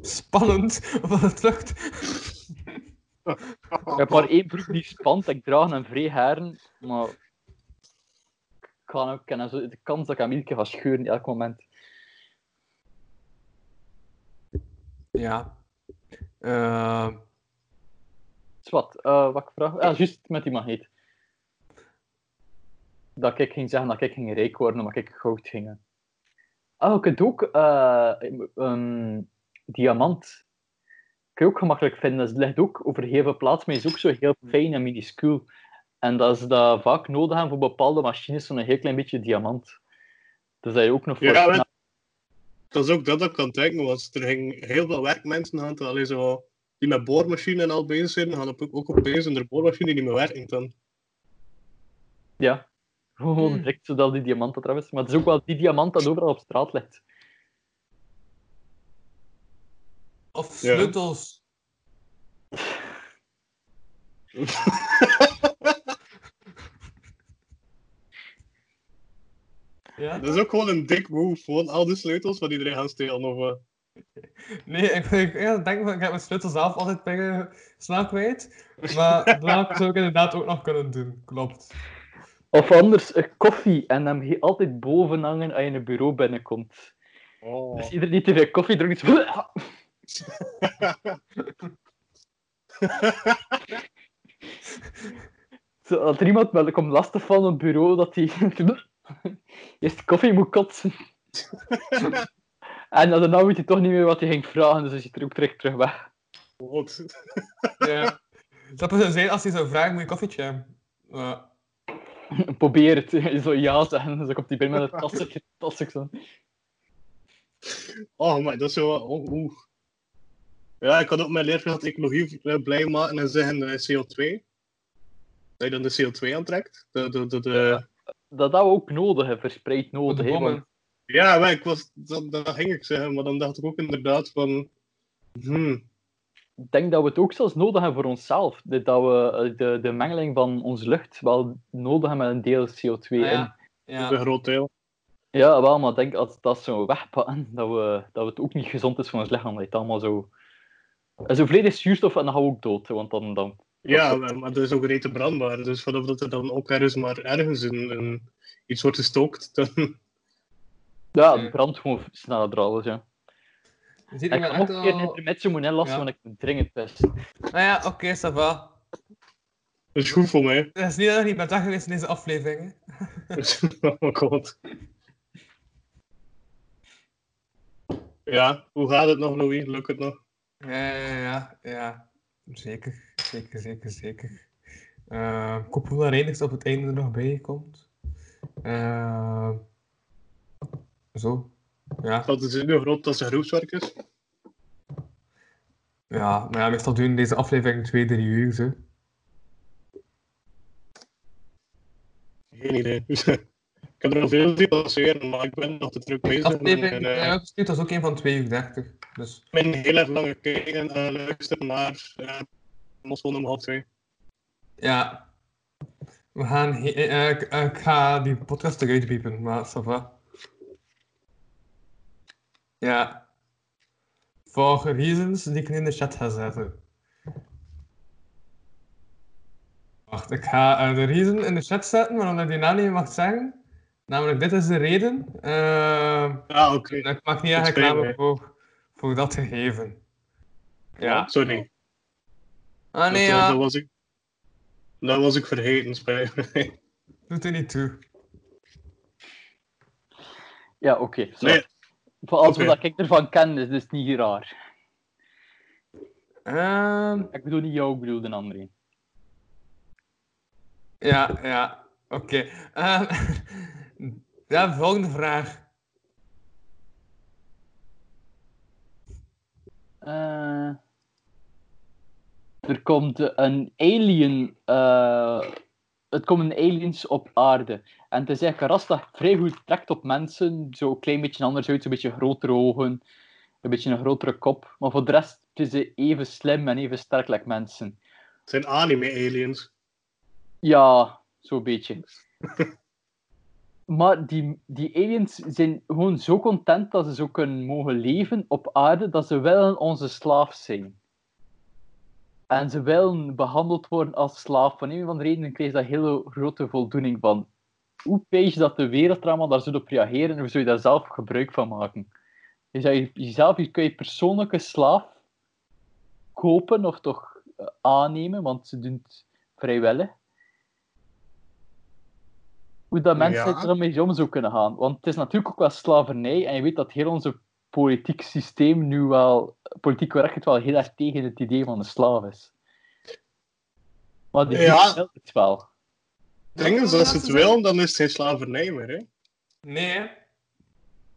Spannend, of het lukt. Ik heb maar één broek die spant. Ik draag een vrij haren, maar kan ook zo de kans dat ik hem iedere keer ga scheuren elk moment. Ja. Eh, Dus wat, eh, wat ik vraag? Ah, juist met die magneet. Dat ik ging zeggen dat ik ging rijk worden omdat ik goud ging. Ah, je kunt ook eh, een diamant. Kun je ook gemakkelijk vinden. Dat ligt ook over heel veel plaats, maar is ook zo heel fijn en minuscuul. En dat is dat vaak nodig hebben voor bepaalde machines, zo'n heel klein beetje diamant. Dus dat je ook nog voor... Ja, maar- Dat is ook dat ik kan denken, was er gingen heel veel werkmensen aan, allee, zo, die met boormachine en al bezig zijn, gaan op- ook op bezig en de boormachine die niet meer werkt dan. Ja. Gewoon Hmm. direct zodat die diamant dat eraf is. Maar het is ook wel die diamant dat overal op straat ligt. of sleutels. Ja? Dat is ook gewoon een dik move, gewoon al die sleutels van iedereen gaan stelen. Of, eh, Nee, ik, ik, ik denk van, ik heb mijn sleutel zelf altijd bij snel kwijt. Maar dat zou ik inderdaad ook nog kunnen doen. Klopt. Of anders een koffie en hem he- altijd boven hangen als je in een bureau binnenkomt. oh. Dus iedereen die te veel koffie drinkt, is Zo, als er iemand wel komt lastig van op het bureau dat hij eerst koffie moet kotsen. en dan weet hij toch niet meer wat hij ging vragen, dus hij zit er ook direct terug weg. Wat? Ja. Dat zou zijn als hij zou vragen, moet je koffietje hebben? Ja. Probeer het, zo ja zeggen, dus dan komt hij binnen met een tassetje, tassetje zo. Oh, maar dat is zo... Oh, oeh. Ja, ik had ook mijn leerkracht ecologie blij maken en zeggen eh, CO2. Dat je dan de CO2 aantrekt. De, de, de, de... Dat hadden we ook nodig, hè, verspreid nodig. hè, want. Ja, maar ik was, dat, dat ging ik zeggen, maar dan dacht ik ook inderdaad van... Hmm, ik denk dat we het ook zelfs nodig hebben voor onszelf. Dat we eh, de, de mengeling van onze lucht wel nodig hebben met een deel CO2 Ah, in. ja. dat Ja. is een groot deel. Ja, wel, maar ik denk als dat zo wegpakken, dat, we, dat het ook niet gezond is voor ons lichaam. Dat het allemaal zo... En zo volledig zuurstof en dan gaan we ook dood. hè, Want dan, dan... Ja, maar, dat is ook rete brandbaar. Dus vanaf dat er dan ook ergens maar ergens een, een, iets wordt gestookt, dan... Ja, het brandt gewoon sneller alles, ja. Ik ga nog echt een keer een al... intermezzo moeten inlassen, Ja. want ik moet dringend pest. Nou ja, oké, ça va. Dat is goed voor mij. Het is niet dat je niet bent weg geweest in deze aflevering. oh my god. Ja, hoe gaat het nog, Louis? Lukt het nog? Ja, ja, ja, ja. Zeker, zeker, zeker, zeker. Uh, ik hoop dat op het einde er nog bij komt. Eh, zo. Ja. Dat is nu groot dat zijn groepswerk is. Ja, maar ja, meestal doen deze aflevering twee, drie uur. Zo. Geen idee. ik heb er al veel passeren, maar ik ben nog te druk bezig. Aflevering die eh, jij gestuurd was ook een van 2 uur 30. Dus mijn heel erg lange kijken en luisteren naar Moskou om half twee. ja. We gaan... eh, ik, eh, ik ga die podcast eruit piepen, maar ça. Ja. Voor reasons die ik in de chat ga zetten. Wacht, ik ga eh, de reason in de chat zetten waarom ik die naam niet mag zeggen. Namelijk, dit is de reden. Eh, Ah, oké. ik mag niet echt reclame me. voor, voor dat gegeven. Ja. Sorry. Ah nee, dat, ja. dat was ik. Dat was ik vergeten, spijt me. Doet er niet toe. Ja, oké. zo. Nee, oké. wat ik ervan ken, is dus niet raar. Ehm, Ik bedoel niet jou, ik bedoel de andere. ja, ja. Oké. Ehm, ja, volgende vraag. Eh, er komt een alien. eh, het komen aliens op aarde. En het is eigenlijk een ras dat vrij goed trekt op mensen. Zo een klein beetje anders uit, zo'n beetje grotere ogen, een beetje een grotere kop. Maar voor de rest is ze even slim en even sterk als mensen. het zijn anime-aliens. Ja, zo'n beetje. maar die, die aliens zijn gewoon zo content dat ze zo kunnen mogen leven op aarde, dat ze willen onze slaaf zijn. En ze willen behandeld worden als slaaf. Van een van de redenen krijg je daar hele grote voldoening van. Hoe pees je dat de wereld er allemaal daar zo op reageren en hoe zou je daar zelf gebruik van maken? Je zou je, jezelf, je kun je persoonlijke slaaf kopen of toch eh, aannemen, want ze doen het vrijwillig. Hoe dat mensen Ja. er dan mee om zou kunnen gaan. Want het is natuurlijk ook wel slavernij en je weet dat heel onze politiek systeem nu wel, politiek correct wel heel erg tegen het idee van de slaaf is. Maar die Ja. wil het wel. Het ding is, als ze het willen, dan is het geen slavernij meer, hè. Nee, hè?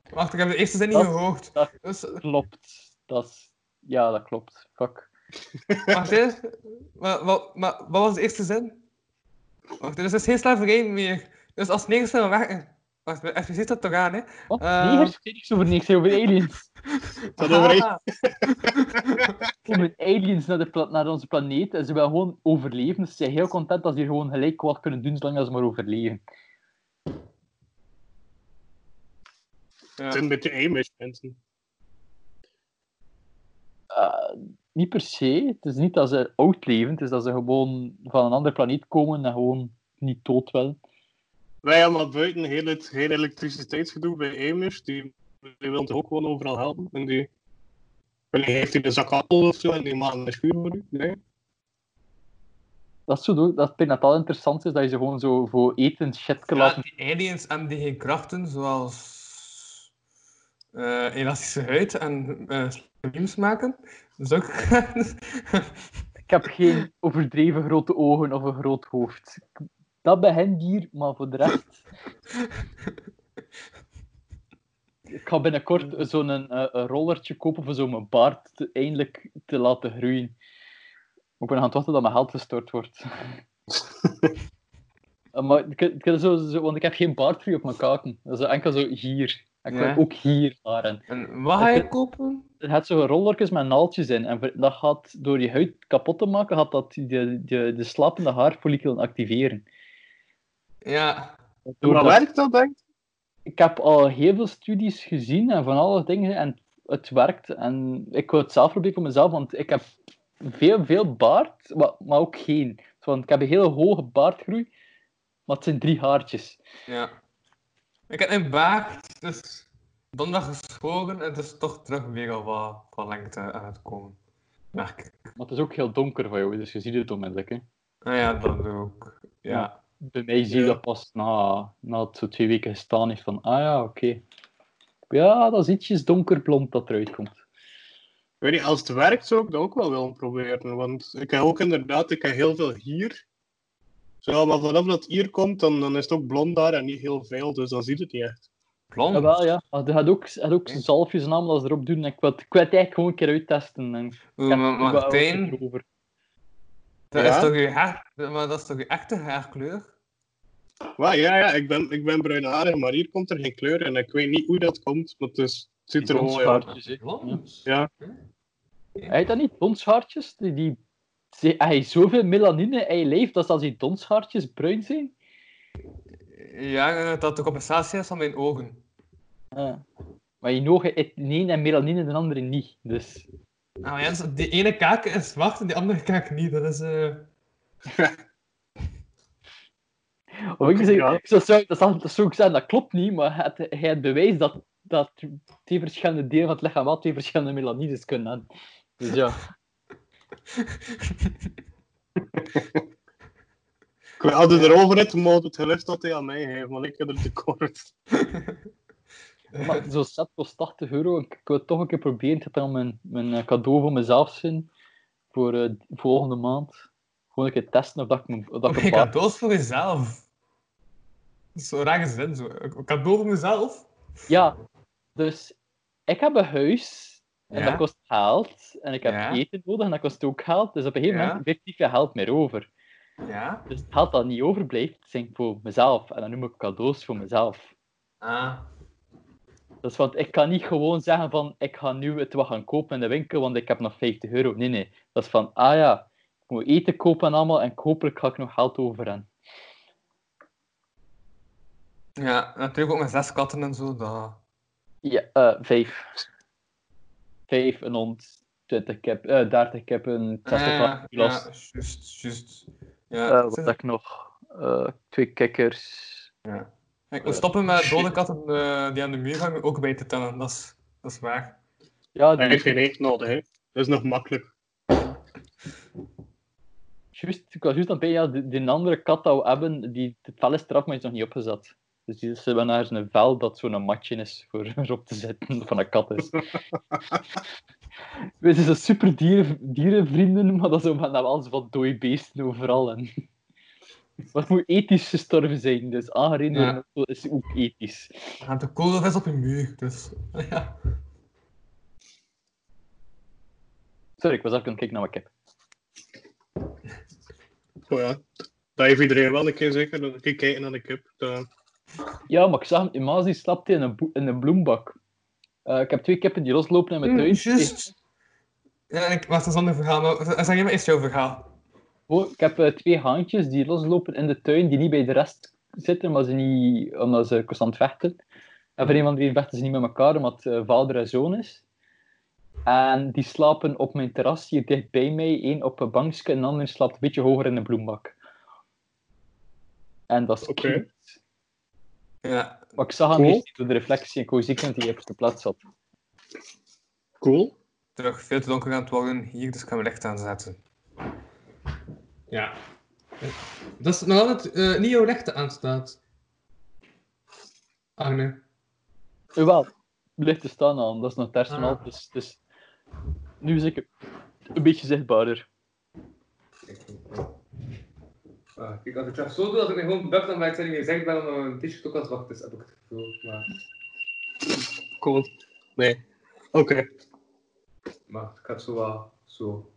Wacht, ik heb de eerste zin niet Dat- gehoord. dat- Dus, Klopt. Dat is... Ja, dat klopt. Fuck. wacht eens. Maar, wat, maar wat was de eerste zin? Wacht, dus het is geen slavernij meer. Dus als negers zullen weg... Wacht, even ziet dat toch aan, hè? Wat? Eh. Nee, er is niks over niks, over aliens. Dat over Ah, Er komen aliens naar, de naar onze planeet en ze willen gewoon overleven. Dus ze zijn heel content dat ze hier gewoon gelijk wat kunnen doen, zolang dat ze maar overleven. ja. Het zijn een beetje Amish mensen. Eh, niet per se. Het is niet dat ze oud leven, het is dat ze gewoon van een andere planeet komen en gewoon niet dood willen. Wij hebben maar buiten heel het heel elektriciteitsgedoe bij Amish. Die, die wil toch ook gewoon overal helpen. En die... Heeft hij de zak appel of zo en die maakt een schuur voor u? Nee? Dat is zo, doen- dat het al interessant is dat je ze gewoon zo voor eten shit kan Ja, laten. die aliens hebben die geen krachten, zoals eh, elastische huid en eh slims maken. Dus ook... Ik heb geen overdreven grote ogen of een groot hoofd. Dat bij hen hier, maar voor de rest. Ik ga binnenkort zo'n een rollertje kopen voor zo mijn baard te, eindelijk te laten groeien. Ik ben aan het wachten dat mijn geld gestort wordt. Eh, maar ik, zo, zo, want ik heb geen baardgroei op mijn kaken. Dat is enkel zo hier. Ik wil Ja. ook hier haren. en wat ga je kopen? Er gaat zo rollertjes met naaltjes in. En dat gaat, door je huid kapot te maken, gaat dat de, de, de slapende haarfollicelen activeren. Ja. Hoe werkt dat, denk je? ik heb al heel veel studies gezien en van alle dingen en het werkt. En ik wil het zelf proberen voor mezelf, want ik heb veel, veel baard, maar, maar ook geen. Want ik heb een hele hoge baardgroei, maar het zijn drie haartjes. Ja. Ik heb een baard, dus donderdag geschoren en het is toch terug weer al wat van lengte aan het komen. Merk ik. Maar het is ook heel donker van jou, dus je ziet het onmiddellijk. Hè. Ah ja, dat ook. Ja. Bij mij zie je Ja. dat pas na, na het zo twee weken gestaan heeft van, ah ja, oké. Ja, dat is ietsjes donkerblond dat eruit komt. Ik weet niet, als het werkt zou ik dat ook wel willen proberen. Want ik heb ook inderdaad, ik heb heel veel hier. Zo, maar vanaf dat het hier komt, dan, dan is het ook blond daar en niet heel veel, dus dan ziet het niet echt. Blond? Jawel, ja. Hij had ook, had ook zijn zalfjes en allemaal erop doen. En ik wil, ik wil het eigenlijk gewoon een keer uittesten. En Oeh, maar Martijn, dat Ja? is toch je haar... Maar dat is toch je echte haarkleur? Ja, ja, ik ben, ik ben bruinharig, maar hier komt er geen kleur en ik weet niet hoe dat komt, maar het, is, het ziet er mooi uit. Blond? Ja. Hij dat niet, donshaartjes? Die, die, hij heeft zoveel melanine in je lijf dat als die donshaartjes bruin zijn. Ja, dat de compensatie is van mijn ogen. Ah. Maar je ogen heeft de ene en melanine, de andere niet. Dus... Nou ja, die ene kaak is zwart en die andere kaak niet. Dat is... eh Of ik zeg, Ja. ik zou, zeggen- dat, zou, ik zeggen, dat klopt niet, maar het, hij het bewijs dat, dat twee verschillende delen van het lichaam wel twee verschillende melanines kunnen hebben. Dus ja. Ik had het erover het, maar het geluk dat hij aan mij heeft, want ik heb er tekort. Maar zo'n set kost 80 euro. Ik, ik wil het toch een keer proberen. Het gaat dan mijn, mijn eh, cadeau voor mezelf zijn. Voor eh, volgende maand. Gewoon een keer testen of dat ik, of dat ik een paar... cadeaus voor jezelf. Zo'n rare zin. Zo. Cadeau voor mezelf? Ja, dus ik heb een huis. En Ja. dat kost geld. En ik heb Ja. eten nodig. En dat kost ook geld. Dus op een gegeven Ja. moment heeft niet veel geld meer over. Ja. Dus het geld dat niet overblijft, zijn voor mezelf. En dan noem ik cadeaus voor mezelf. Ah. Dus want ik kan niet gewoon zeggen van ik ga nu het wat gaan kopen in de winkel, want ik heb nog 50 euro. Nee, nee. Dat is van, ah ja, ik moet eten kopen en allemaal en hopelijk ga ik nog geld over hebben. Ja, natuurlijk ook met zes katten en zo. Dat... Ja, eh vijf. Vijf, een hond, 20 kip, eh 30 kippen, 60 Ah, ja, juist, juist. Ja, Eh, wat heb ik nog? Eh, twee kikkers. ja. Ik moet stoppen met dode katten eh, die aan de muur hangen ook bij te tellen. Dat is, dat is waar. Ja, Hij die, heeft geen eten nodig, hè. Dat is nog makkelijk. juist, ik was juist aan het denken, ja, die, die andere kat dat we hebben, die, het vel is eraf, maar is nog niet opgezet. Dus die ze hebben naar een vel dat zo'n matje is voor erop te zetten, van een kat is. We zijn zo super dieren, dierenvrienden, maar dat is omdat we alles van dode beesten overal. En... Wat moet ethisch gestorven zijn, dus aangereden Ja. is ook ethisch. Er gaat de koolvis op je muur, dus... Ja. Sorry, ik was even aan het kijken naar mijn kip. Oh ja. Dat heeft iedereen wel een keer zeker. Dat ik kijken naar de kip. Dat- Ja, maar ik zag hem, Imazi die slapte in een, in een bloembak. Eh, ik heb twee kippen die loslopen in mijn tuin. Mm, Juist. Ja, ik dat is een ander verhaal. Maar zeg maar eerst jouw verhaal. Oh, ik heb eh, twee haantjes die loslopen in de tuin, die niet bij de rest zitten, maar ze niet, omdat ze constant vechten. En voor een van die vechten ze niet met elkaar, omdat het eh, vader en zoon is. En die slapen op mijn terras hier dicht bij mij. Eén op een bankje en de ander slaapt een beetje hoger in de bloembak. En dat is Oké. cute. Ja. Maar ik zag hem Cool. niet door de reflectie en ik wou zeker dat hij op de plaats zat. Cool. terug veel te donker aan het worden hier, dus ik ga mijn licht aanzetten. Ja. Dat is nog altijd eh, niet jouw licht aanstaat. Arne. Jawel, lichten staan aan, dat is nog het Ah. maal, dus, dus nu is ik een beetje zichtbaarder. Ah, kijk, als ik dat zo doe, als ik me gewoon bukt, dan ben ik niet meer zichtbaar, omdat mijn t-shirt ook al zwart is, heb ik het gevoel. Maar, Cool. Nee. Oké. maar ik ga het zo wel zo.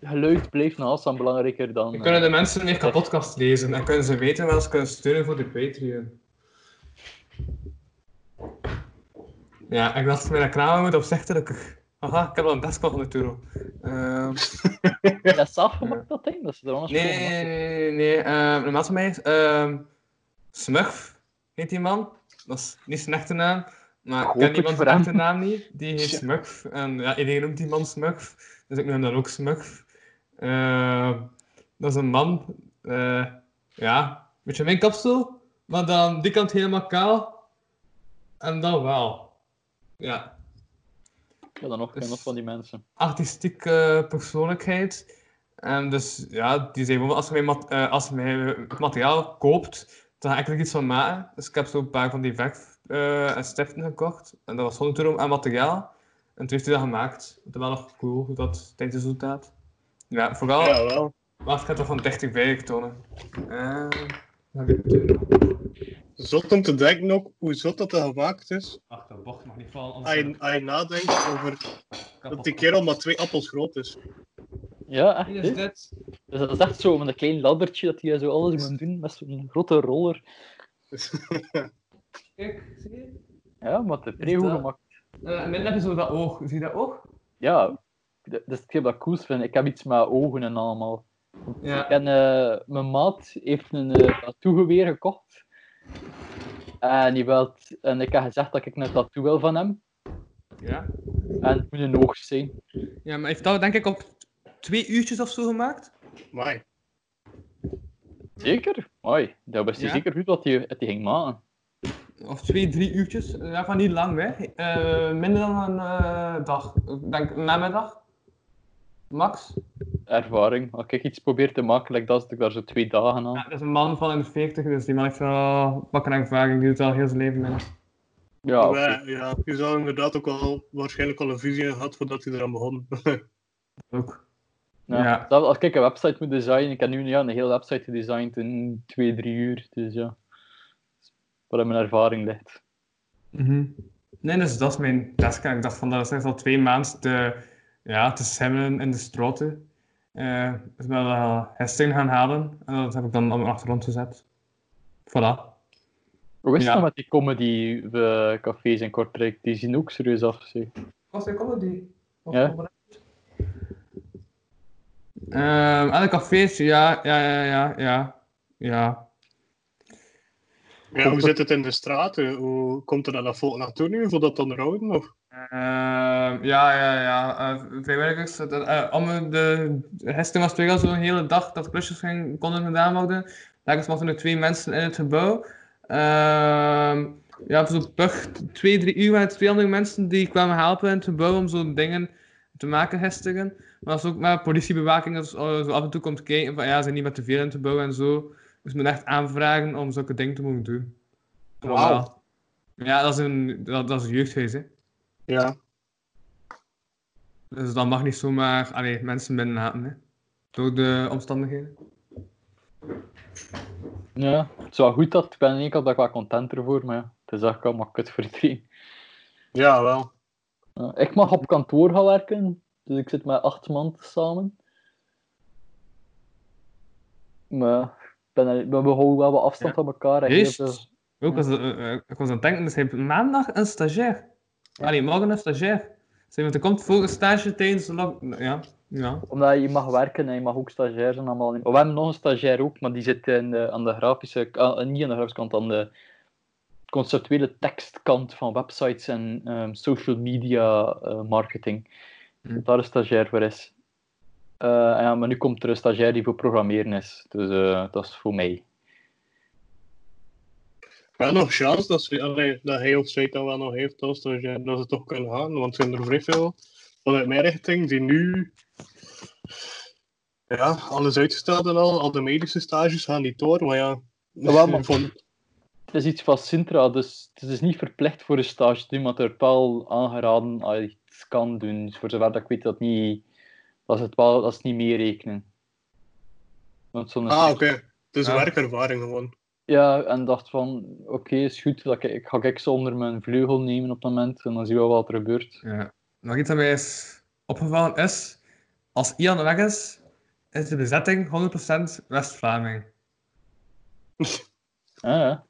Geluid blijft nog altijd belangrijker dan... Dan eh, kunnen de mensen meer kapotkast lezen en kunnen ze weten waar ze kunnen steunen voor de Patreon. Ja, ik dacht mijn kramen moet opzichtelijk. Aha, ik heb al een best van 100 euro. Dat is afgemaakt, dat ding? Dat is er anders nee, nee, nee, nee, nee. nee. Ehm, een maat van mij is ehm, Smurf, heet die man. Dat is niet zijn echte naam, maar ik ken iemand zijn echte naam niet. Die heet Smurf. En ja, iedereen noemt die man Smurf, dus ik noem dan ook Smurf. Ehm, dat is een man, eh, ja, een beetje mijn kapsel, maar dan die kant helemaal kaal. En dan wel. Ja, Ja, dan nog genoeg van die mensen. artistieke persoonlijkheid. En dus ja, die zei als je mijn, mat- eh, als je mijn materiaal koopt, dan ga ik er iets van maken. Dus ik heb zo een paar van die verf eh, en stiften gekocht. En dat was 100 euro aan materiaal. En toen heeft hij dat gemaakt. Het is wel nog cool hoe dat tijdens de zoetaat. Ja, vooral, Ja, wel. maar het gaat toch van 30, 50 tonnen. Eh, Zot om te denken ook hoe zot dat dat gemaakt is. Ach, de bocht mag niet vallen. Als je, als je nadenkt over dat die kerel maar twee appels groot is. Ja, echt. Is dit. Dus dat is echt zo met een klein laddertje dat hij zo alles moet doen met zo'n grote roller. Kijk, zie je? Ja, maar het is goed dat- gemaakt. Uh, en dan heb je zo dat oog. Zie je dat oog? Ja, dat is hetgeen dat ik cool vind. Ik heb iets met ogen en allemaal. Ja. Ik ken, eh, mijn maat heeft een uh, tattoo-geweer gekocht. En, die wilt, en ik heb gezegd dat ik een tattoo wil van hem. Ja. En het moet een oog zijn. Ja, maar heeft dat denk ik op twee uurtjes of zo gemaakt? Maar Zeker? Hoi, dat wist hij Ja? zeker goed wat hij, wat hij ging maken. Of twee, drie uurtjes. Eh, Ja, van niet lang weg. Eh, minder dan een eh, dag. Ik denk een namiddag. Max. Ervaring. Als ik iets probeer te maken, like dat zit ik daar zo twee dagen aan. Ja, dat is een man van in de 40, dus die man heeft wel pakken ervaring. Die doet al heel zijn leven in. Ja, oké. ja, je zou inderdaad ook al waarschijnlijk al een visie gehad voordat hij eraan begon. Ook. Ja. Als ik een website moet designen, ik heb nu ja, een hele website gedesigned in twee, drie uur. Dus ja, waar mijn ervaring ligt. Mhm. Nee, dus dat is mijn task. Ik dacht van, dat is echt al twee maanden te, ja, te simmelen in de stroten. Eh dus wel uh, hesting gaan halen. En dat heb ik dan op mijn achtergrond gezet. Voilà. Hoe is het Ja. nou met die comedy eh, cafés in Kortrijk? Die zien ook serieus af. zeg. Was die comedy? Of Ja. Ehm, aan de cafés, ja, ja, ja, ja, ja. Ja, Ja, hoe zit het in de straten? Hoe komt er dan dat volk naartoe nu? Voor dat onderhouden? Of? Ehm, ja, ja, ja. eh, vrijwilligers. eh, eh, om de hesting was twee al zo'n hele dag dat klusjes ging, konden gedaan worden. Daargens mochten er twee mensen in het gebouw. Ehm, ja, voor zo'n pug, twee, drie uur waren het twee andere mensen die kwamen helpen in het gebouw om zo'n dingen te maken, hestingen. Maar als ook met politiebewaking dat zo zo af en toe komt kijken van ja, zijn niet met te veel in het gebouw en zo. Dus men echt aanvragen om zulke dingen te mogen doen. Ja, dat is een, dat, dat is een jeugdhuis, hè. Ja. Dus dat mag niet zomaar allee, mensen binnenlaten, hè. Door de omstandigheden. Ja, het is wel goed dat ik ben de ene kant ben ik wel content ervoor, maar ja, het is echt allemaal kut voor iedereen. Ja, wel. Ja, ik mag op kantoor gaan werken, dus ik zit met acht man samen. Maar ik ben er, we houden wel wat afstand Ja. van elkaar. Ook als, eh, eh, ik was aan het denken, dus hij heeft maandag een stagiair. Allee, morgen een stagiair. Dus want er komt voor een stage tijdens de. Ja, ja. Omdat je mag werken en je mag ook stagiair zijn. Allemaal. We hebben nog een stagiair ook, maar die zit in de, aan de grafische... ah, niet aan de grafische kant, aan de conceptuele tekstkant van websites en ehm, social media eh, marketing. Hm. Dat daar een stagiair voor is. Eh, ja, maar nu komt er een stagiair die voor programmeren is. Dus eh, dat is voor mij. Ja, nog chance dat, ze, allee, dat hij of zij dat wel nog heeft als dat ze toch kunnen gaan. Want er zijn er vrij veel vanuit mijn richting die nu ja, alles uitgesteld en al. Al de medische stages gaan niet door, maar ja. Ja, wel, maar- Van, Het is iets van Sintra, dus het is niet verplicht voor een stage te doen, maar wordt wel aangeraden als je iets kan doen. Dus voor zover dat ik weet dat niet, dat is het wel, dat is niet meer rekenen. Want zo'n ah, oké. Het is Ja. werkervaring gewoon. Ja, en dacht van, oké, is goed, dat ik, ik ga ik zo onder mijn vleugel nemen op het moment, en dan zien we wel wat er gebeurt. ja. Nog iets dat mij is opgevallen is, als Ian weg is, is de bezetting 100% West-Vlaming. Ah, ja.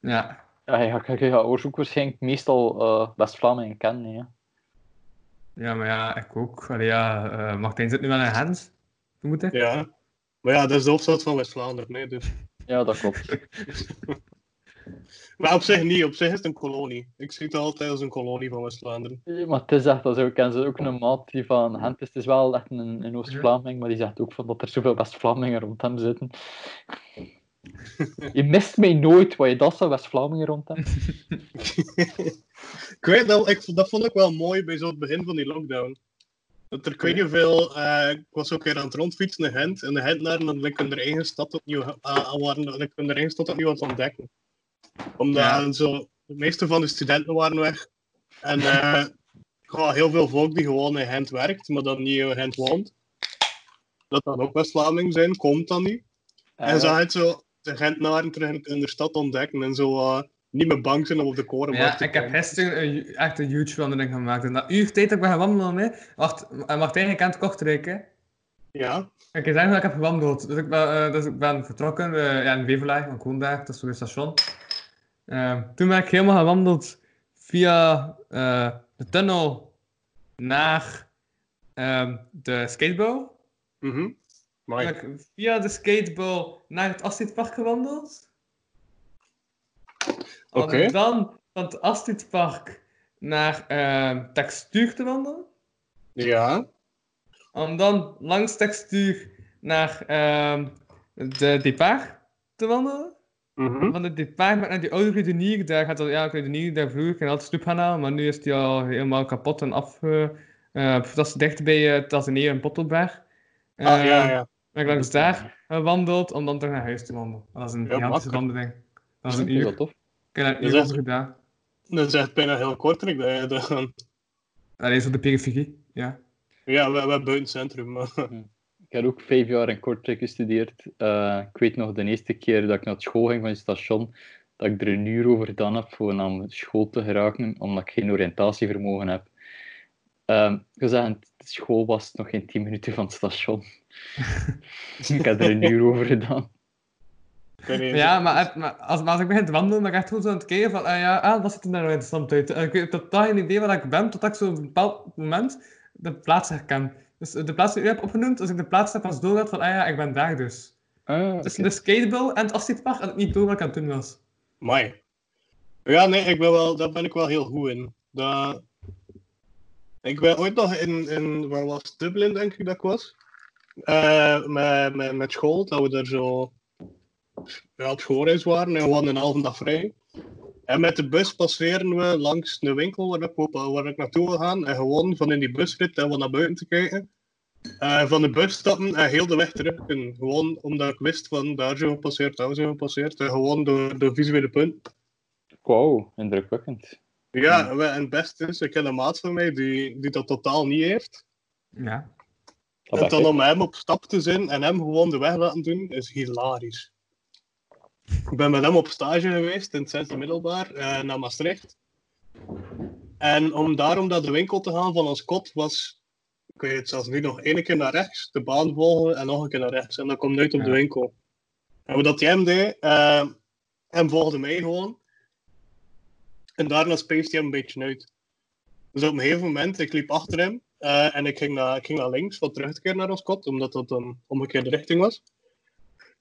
Ja. Ja, je gaat, je gaat ook waarschijnlijk meestal eh West-Vlamingen kennen, ja. Ja, maar ja, ik ook. Allee, ja, eh, Martijn zit nu wel in Gent, vermoed ik. Ja. Maar ja, dat is de hoofdstad van West-Vlaanderen. Nee, dus. Ja, dat klopt. Maar op zich niet, op zich is het een kolonie. Ik zie het altijd als een kolonie van West-Vlaanderen. Ja, Maar het is echt, dat is ook, en ze ook een maat die van Gent is, het is wel echt een, een Oost-Vlaming, maar die zegt ook van dat er zoveel West-Vlamingen rond hem zitten. Je mist mij nooit, wat je dat zou West-Vlamingen rond hem. ik weet dat, ik, dat vond ik wel mooi bij zo'n begin van die lockdown. Er, ik weet niet hoeveel, ik was ook keer aan het rondfietsen in Gent, en de Gentenaren dan lekker hun eigen stad opnieuw, uh, waren lekker hun eigen stad opnieuw aan het ontdekken. Omdat Ja. zo, de meeste van de studenten waren weg. En gewoon heel veel volk die gewoon in Gent werkt, maar dan niet in Gent woont. dat dat ook West-Vlamingen zijn, komt dan niet. En ze het zo de Gentenaren terug in de stad ontdekken en zo eh, niet meer bang zijn om op de korenmarkt Ja, te ik heb gisteren een, echt een huge wandeling gemaakt. En dat uur tijd dat ik ben gaan wandelen, hè. Wacht, Martijn, kent Kortrijk, hè? Ja, Ik kan zeggen dat ik heb gewandeld. Dus ik ben, eh, dus ik ben vertrokken eh, ja, in Wevelaar, woon daar, dat is voor het station. Ehm, toen ben ik helemaal gewandeld via eh, de tunnel naar ehm, de Maar ben ik via de skatebouw naar het Astridpark gewandeld. Oké. Om dan van het Astridpark naar ehm Textuur te wandelen. ja, Om dan langs Textuur naar ehm, de Depart te wandelen. mhm. Van de Depart met naar die oude Rudenier. Daar gaat dat, ja, Rudenier, daar vroeger ging altijd snoep gaan halen, maar nu is die al helemaal kapot en af. eh, eh, dat is dicht bij uh, Tazeneer en Pottelberg. ah, ja, Ehm, ja. ben ik langs daar gewandeld om dan terug naar huis te wandelen. Dat is een Ja, gigantische makkelijk. wandeling. Dat is een uur. dat tof. Ik heb daar een Dat is gedaan. Dat is echt bijna heel kortrijk dat je dat. Alleen zo de periferie, ja. Ja, we, we buiten het centrum. Maar... Ik heb ook vijf jaar in Kortrijk gestudeerd. Eh, ik weet nog de eerste keer dat ik naar school ging van het station, dat ik er een uur over gedaan heb voor naar school te geraken, omdat ik geen oriëntatievermogen heb. Ehm ik wil zeggen, de school was nog geen tien minuten van het station. ik heb er een uur over gedaan. Niet, Ja, maar, het- maar als, maar als ik begin te wandelen, dan ben ik gewoon zo aan het kijken van, ah ja, ah, wat ziet er nou interessant uit? En ik heb totaal geen idee waar ik ben, totdat ik zo op een bepaald moment de plaats herken. Dus eh, de plaats die u hebt opgenoemd, als ik de plaats heb als doorgaat van, ah ja, ik ben daar dus. Ah, Tussen oké. de skateball en het Astridpark had ik niet door wat ik aan het doen was. Mai. Ja, nee, ik ben wel, daar ben ik wel heel goed in. Dat... Ik ben ooit nog in, in, waar was het? Dublin, denk ik dat ik was. Eh, met, met, met school, dat we er zo ja, op schoolreis waren en we hadden een halve dag vrij. En met de bus passeren we langs de winkel waar ik, op- waar ik naartoe wil gaan. En gewoon van in die busrit en we naar buiten te kijken. Eh, van de bus stappen en heel de weg terug. En gewoon omdat ik wist van daar zijn we gepasseerd, daar zijn we gepasseerd. En gewoon door de visuele punt. Wauw, indrukwekkend. Ja, we- en het beste is, ik heb een maat van mij die, die dat totaal niet heeft. Ja. Dat En dan om hem op stap te zijn en hem gewoon de weg laten doen, is hilarisch. Ik ben met hem op stage geweest in het zesde middelbaar, eh, naar Maastricht. En om daarom naar de winkel te gaan van ons kot was, ik weet het zelfs niet, nog één keer naar rechts, de baan volgen en nog een keer naar rechts. En dan komt uit op de winkel. En wat hij hem deed, eh, hem volgde mij gewoon. En daarna spaced hij hem een beetje uit. Dus op een gegeven moment, ik liep achter hem eh, en ik ging, naar, ik ging naar links, wat terug te keren naar ons kot, omdat dat een omgekeerde richting was.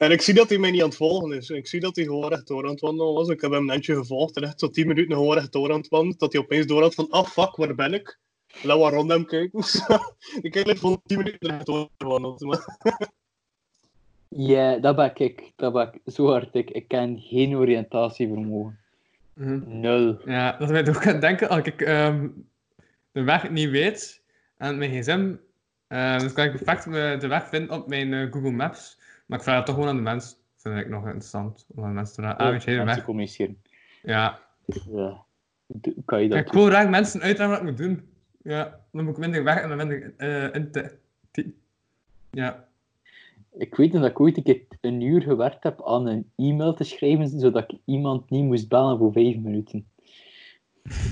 En ik zie dat hij mij niet aan het volgen is. Ik zie dat hij gewoon rechtdoor aan het wandelen was. Ik heb hem netjes gevolgd en echt tot 10 minuten gewoon rechtdoor aan het wandelen. Dat hij opeens door had van, ah fuck, waar ben ik? Laat wat rond hem kijken. ik heb gewoon 10 minuten rechtdoor gewandeld. Maar... Ja, dat ben ik. Dat ben ik zo hard. Ik, ik ken geen oriëntatievermogen. Mhm. Nul. Ja, dat mij ook aan het denken, als ik ehm, de weg niet weet en mijn gsm, eh, dan kan ik perfect de weg vinden op mijn eh, Google Maps. Maar ik vraag het toch gewoon aan de mens. Dat vind ik nog interessant. Om aan mensen te vragen, ah, weet Mensen weg? communiceren. Ja. Ja. Kan je dat Ik wil graag mensen uitleggen wat ik moet doen. Ja, dan moet ik minder weg en dan minder eh in te... Ja. Ik weet nog dat ik ooit een keer een uur gewerkt heb aan een e-mail te schrijven, zodat ik iemand niet moest bellen voor vijf minuten.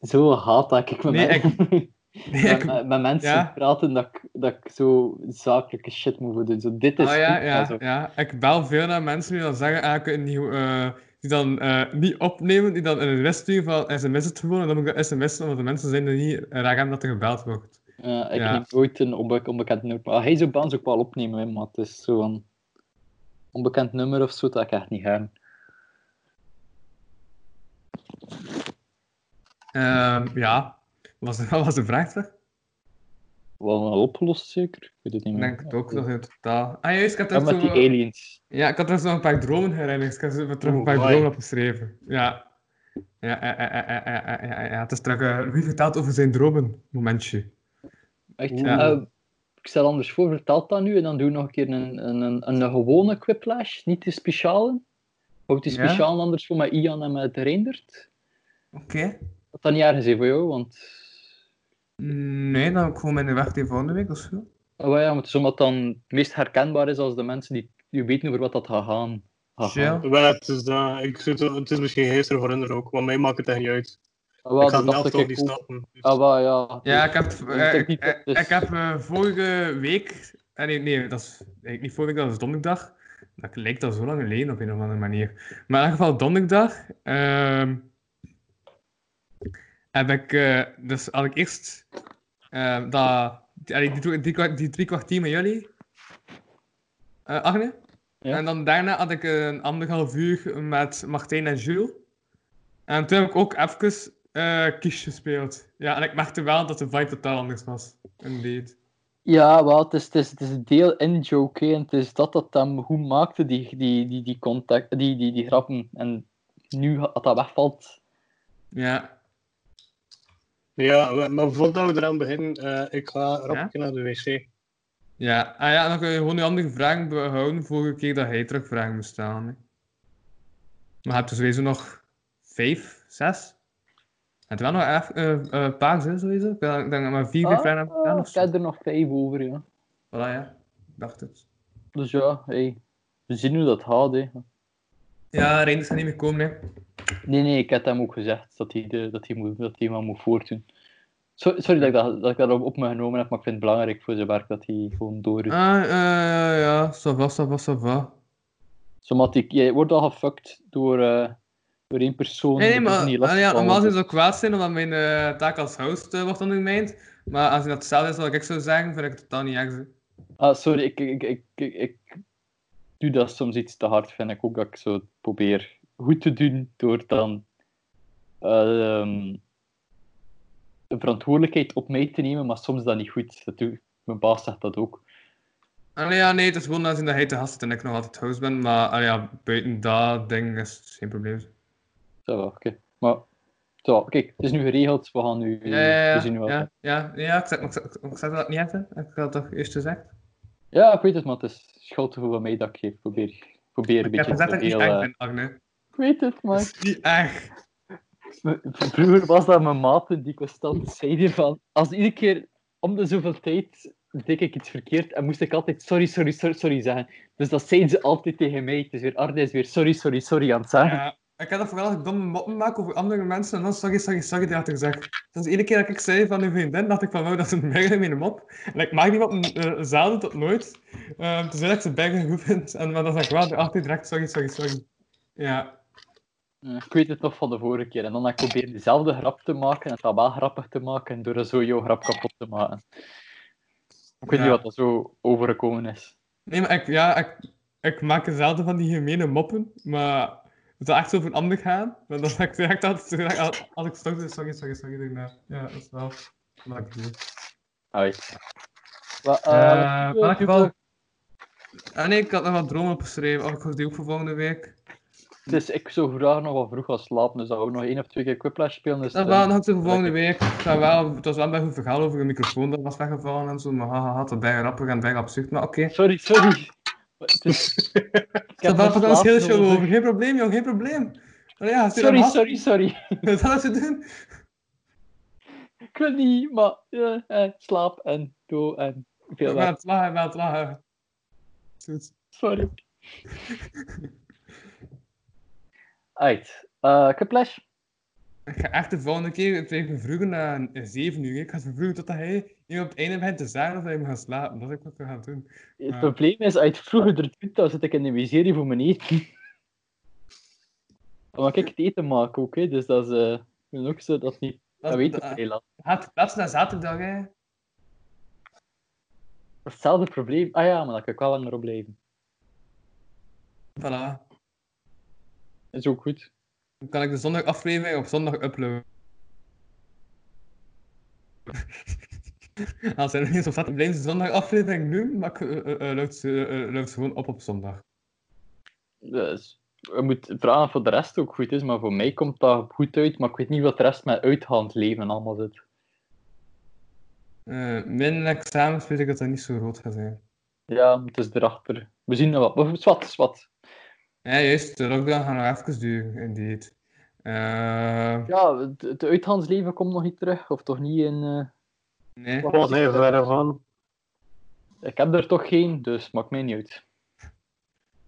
Zo haat dat ik met, Nee, men- Nee, ik... met- met mensen ja. praten dat ik, dat ik zo zakelijke shit moet doen. Zo, dit is Ah ja, ja, zo. ja. Ik bel veel naar mensen die dan zeggen, ah, ik niet hoe, eh, die dan eh, niet opnemen, die dan een rest sturen van sms het gewoon, en dan moet ik sms'en, omdat de mensen zijn er niet raar hebben dat er gebeld wordt. Ja, ik Ja. neem nooit een onbe onbekend nummer. Maar hij zou bans ook wel opnemen, hè, maar het is zo een onbekend nummer of zo dat ik echt niet ga. Ehm, ja, was, wat was de vraag terug? Wel wel opgelost, zeker? Ik weet het niet Ik meer. denk het ook nog in totaal. Ah juist, ik had Ja, er met zo... die aliens. Ja, ik had er zo een paar dromen herinnerd. Ik heb er terug een Oeh, paar dromen opgeschreven. Ja. Ja, ja, ja, ja, ja, ja, ja, ja. Het is terug... eh, wie vertelt over zijn dromen? Momentje. Echt? Ja. Eh, ik stel anders voor, vertaal dat nu en dan doe ik nog een keer een, een, een, een gewone quiplash, niet de speciale. Houd die Ja? speciaal anders voor met Ian en met Reindert. Oké. Dat dan niet ergens is voor jou, want... Nee, dan kom ik gewoon in de weg die volgende week of zo. Oh ja, maar het is omdat dan het meest herkenbaar is als de mensen die, die weten over wat dat gaat gaan. Ja, het is, dat. Ik zit, het is misschien geestig voor hen ook, want mij maakt het echt niet uit. Ah, wel, ik ga dat toch ik niet ook. snappen. Dus- Ah, wel, ja. Ja, ik heb, Ik eh, ik, dat ik, dus- ik heb eh, vorige week... eh, nee, nee, dat is eigenlijk niet vorige week, dat is donderdag. Dat lijkt al zo lang geleden op een of andere manier. Maar in ieder geval donderdag... heb ik... eh, dus had ik eerst... eh, dat, die, die, die, die, drie kwartier met jullie. eh Agne. Ja. En dan daarna had ik een anderhalf uur met Martijn en Jules. En toen heb ik ook even eh kies gespeeld. Ja, en ik merkte wel dat de vibe totaal anders was. Indeed. Ja, wel, het is, het is, het is een deel in joke, en het is dat dat hem goed maakte, die, die, die, die, contact, die, die, die grappen. En nu, als dat wegvalt, Ja. Ja, maar voordat we eraan beginnen, eh, ik ga rap Ja? naar de wc. Ja, ah ja, dan kun je gewoon je andere vragen behouden vorige keer dat hij terug vragen moest stellen. Hè. Maar je hebt er sowieso nog vijf, zes. Het wel nog echt eh eh, paar zijn sowieso. Ik denk dat ik maar vier, vijf Ah, vragen heb gedaan ah, of ik zo. heb er nog vijf over, ja. Voilà, ja. Ik dacht het. Dus ja, hey, we zien hoe dat gaat, hè. Ja, Reinders gaat niet meer komen, hè. Nee, nee, ik heb hem ook gezegd dat hij, de, dat hij, moet, dat hij maar moet voortdoen. So- sorry dat ik dat, dat ik dat op me genomen heb, maar ik vind het belangrijk voor zijn werk dat hij gewoon door is. Ah, eh, ja, ja. Ça va, ça va, ça va. Zodat ik, jij wordt al gefuckt door, eh, door één persoon. Nee, nee, is maar niet ah, ja, normaal zou je zo kwaad zijn omdat mijn eh, taak als host eh, wordt ondermijnd. Maar als je dat hetzelfde is wat ik zou zeggen, vind ik het totaal niet erg. Ah, sorry, ik, ik, ik, ik doe dat soms iets te hard, vind ik ook dat ik zo probeer goed te doen door dan ehm, de verantwoordelijkheid op mij te nemen, maar soms dat niet goed. Dat doe, mijn baas zegt dat ook. Ah, nee, ja, nee, het is gewoon als dat hij te gast en ik nog altijd host ben. Maar ah, ja, buiten dat ding is het geen probleem. Zo, oké. Maar, zo, kijk, het is nu geregeld, we gaan nu Ja, ja, we ja. zien ja, ja, ja, ik zeg dat niet hè. Ik had dat toch eerst gezegd? Ja, ik weet het, maar het is schuld van mij dat ik geef. Probeer, probeer een Ik heb beetje te ik ben, Agne. Ik weet het, maar... Dat is niet erg. Vroeger was dat mijn maten die constant zeiden van... Als iedere keer om de zoveel tijd deed ik iets verkeerd en moest ik altijd sorry, sorry, sorry, sorry zeggen. Dus dat zeiden ze altijd tegen mij. Het is weer Arne is weer sorry, sorry, sorry aan het zeggen. Ja, ik heb dat vooral als ik domme moppen maak over andere mensen en dan sorry, sorry, sorry, dat ik gezegd. Dus iedere keer dat ik zei van uw vriendin, dacht ik van, wow, dat is een berg in een mop. En ik maak die mop uh, zelden tot nooit. Um, tenzij dat ik ze bergen goed vind. En, maar dan zeg ik wel altijd direct sorry, sorry, sorry. Ja. Ik weet het nog van de vorige keer. En dan heb ik proberen dezelfde grap te maken en het dan wel grappig te maken door zo jouw grap kapot te maken. Ik weet Ja. niet wat er zo overgekomen is. Nee, maar ik, ja, ik, ik maak dezelfde van die gemene moppen, maar het zou echt over een ander gaan. Maar dan zeg ik direct altijd, als- als ik stok doe, sorry, sorry, sorry, daarna. Ja, dat is wel wat ik doe. Eh, eh, maar in elk geval... Ah nee, ik had nog wat dromen opgeschreven. Oh, ik was die ook voor volgende week. Dus ik zou graag nog wat vroeg gaan slapen, dus dat we ook nog één of twee keer Quiplash spelen. Dus, Dat eh, wel, nog voor volgende week. Het, was wel, het was wel een beetje een verhaal over een microfoon dat was weggevallen en zo. Maar haha, had het bij grappig en bij absurd. Maar oké. Sorry, sorry. Het is... ik wel heel show over. Geen probleem, jong, geen probleem. Ja, Sorry, sorry, sorry. Dat had ze doen. Ik wil niet, maar ja, eh, slaap en doe en veel werk. het lachen, het. Goed. Sorry. Uit. Uh? Ik ga echt de volgende keer het vroegen naar 7 uur. Ik ga het vervroegen totdat hij nu op het einde begint te zeggen dat hij moet gaan slapen. Dat is wat we gaan doen. Het probleem is, als je het vroeger er doet, dan zit ik in de miserie voor mijn eten. Mag ik het eten maken ook, hè. dus dat is eh, ik ook zo dat niet. Dat weet ik heel lang. Gaat plaats naar zaterdag, hè? Hetzelfde probleem. Ah ja, maar dan kan ik wel langer op blijven. Voilà. Is ook goed. Dan kan ik de zondag aflevering op zondag uploaden. Als er niet zo staat, blijven ze zondag aflevering nu, maar ik uh, uh, load ze, gewoon op op zondag. Dus, je moet vragen of voor de rest ook goed is, maar voor mij komt dat goed uit. Maar ik weet niet wat de rest met uitgaand leven allemaal zit. Uh, mijn examens weet ik dat dat niet zo groot gaat zijn. Ja, het is erachter. We zien nog wat. Maar Zwat, zwat. Ja, juist. De lockdown gaat nog even duren, indeed. Uh, Ja, het, uitgaansleven komt nog niet terug. Of toch niet in... eh, nee. Wat nee, verder van. Ik heb er toch geen, dus maakt mij niet uit.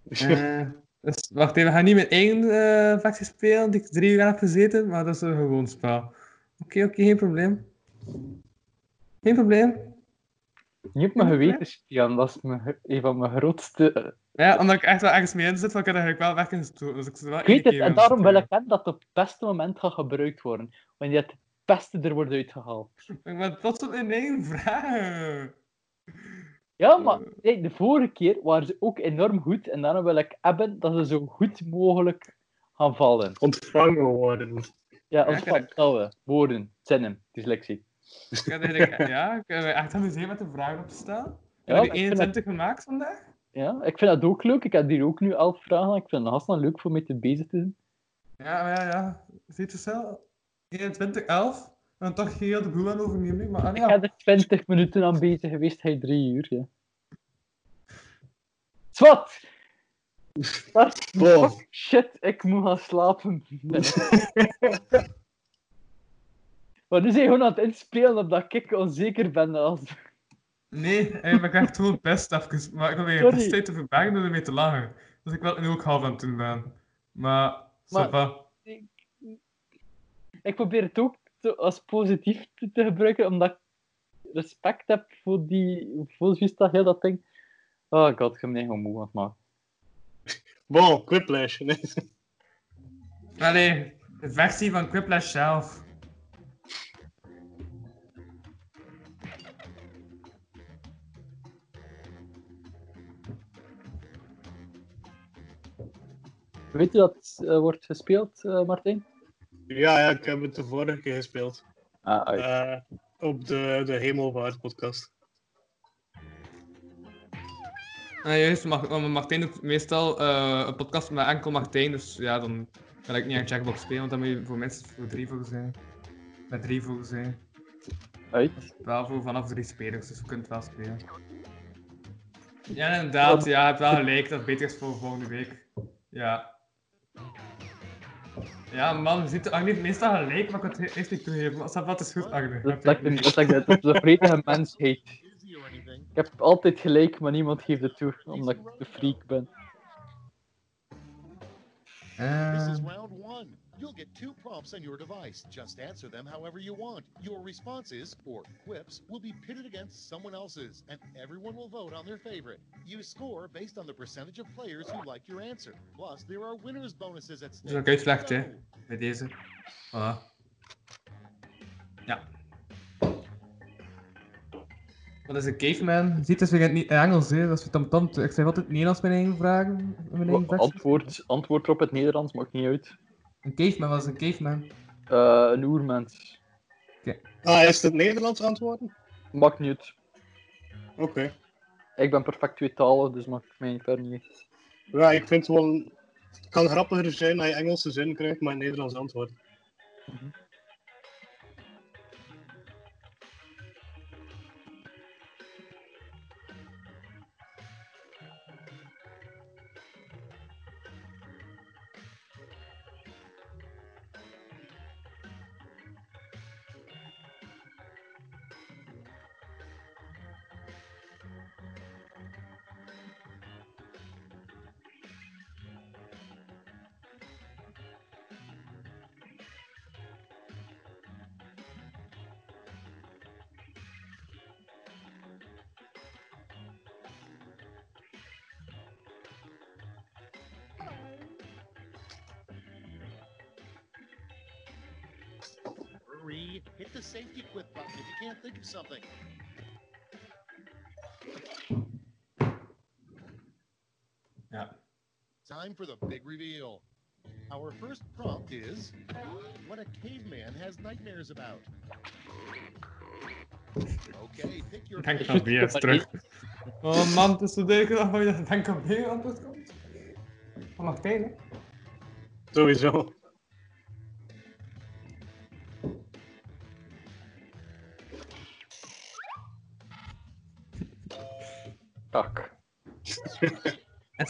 Eh, dus wacht even, we gaan niet met één eh factie spelen die ik drie uur heb gezeten, maar dat is een gewoon spel. Oké, oké, geen probleem. Geen probleem. Niet op mijn geweten spelen, dat is mijn, een van mijn grootste... Ja, omdat ik echt wel ergens mee in zit, want ik heb er eigenlijk wel weg in gestoken. Dus ik zit wel Ik weet het, en daarom wil ik hebben dat het op het beste moment gaat gebruikt worden. Wanneer het beste er wordt uitgehaald. Ik ben tot op in één vraag. Ja, maar nee, de vorige keer waren ze ook enorm goed. En daarom wil ik hebben dat ze zo goed mogelijk gaan vallen. Ontvangen worden. Ja, als ik van heb- touwen, woorden, zinnen, dyslexie. Ik heb ja, ik heb me echt met de vragen op te stellen. Ik Ja, heb ik er vind 21 gemaakt vandaag. Ja, ik vind dat ook leuk. Ik heb hier ook nu elf vragen. Ik vind het hartstikke leuk voor mij te bezig te zijn. Ja, maar ja, ja. Ziet je zo? 21, 11. En toch heel de boel aan overnemen. Maar ah, Ik ja. heb er 20 minuten aan bezig geweest, hij drie uur. Ja. Zwat! Fuck shit, ik moet gaan slapen. maar nu zijn je gewoon aan het inspelen omdat ik onzeker ben. Als... Nee, ik ben echt gewoon best even. Maar ik Sorry. best tijd te verbergen door ermee te lachen. Dus ik wil nu ook half aan het doen ben. Maar, Maar- ça va. Ik probeer het ook te- als positief te, te gebruiken, omdat ik respect heb voor die... Voor juist dat heel dat ding. Oh god, ik ga me niet gewoon moe aan het maken. Wow, quiplash. Nee. Allee, de versie van Quiplash zelf. Weet je dat het eh, wordt gespeeld, eh, Martijn? Ja, ja, ik heb het de vorige keer gespeeld. Ah, uit. Eh, op de, de Hemelvaart podcast. Ah, juist, Martijn doet meestal eh, een podcast met enkel Martijn, dus ja, dan kan ik niet aan Jackbox spelen, want dan moet je voor minstens voor drie voor zijn. Met drie voor zijn. uit. Wel voor vanaf drie spelers, dus we kunnen het wel spelen. Ja, inderdaad, ja, je hebt wel gelijk, dat het beter is voor volgende week. Ja. Ja, man, je ziet Agne heeft meestal gelijk, maar ik kan het eerst niet toegeven. Maar dat is goed, Agne. Dat, dat, dat, dat, dat, dat is een vredige mensheid. Ik heb altijd gelijk, maar niemand geeft het toe, omdat ik een freak ben. This is round one. You'll get two prompts on your device. Just answer them however you want. Your responses, or quips, will be pitted against someone else's, and everyone will vote on their favorite. You score based on the percentage of players who like your answer. Plus, there are winners bonuses at stake. ook uitgelegd, hè. Go. Bij deze. Voilà. Ja. Wat is een caveman? Je ziet, het is weer in het Engels, hè. Dat is weer tamtam. Ik zeg altijd Nederlands mijn eigen vragen. Mijn eigen versie. Antwoord, antwoord op het Nederlands maakt niet uit. Een caveman, wat is een caveman? Eh, een oermens. Ah, is het Nederlands antwoorden? Maakt niet uit. Oké. Ik ben perfect tweetalig, dus maakt mij niet ver niet. Ja, ik vind het wel... Het kan grappiger zijn als je Engelse zin krijgt, maar Nederlands antwoord. Hurry, Time for the big reveal. Our first prompt is what a caveman has nightmares about. Okay, pick your Denk favorite aan weer eens terug. Oh man, het is zo duidelijk dat je dat denk aan weer antwoord komt. Van Martijn, hè. Sowieso. Tak.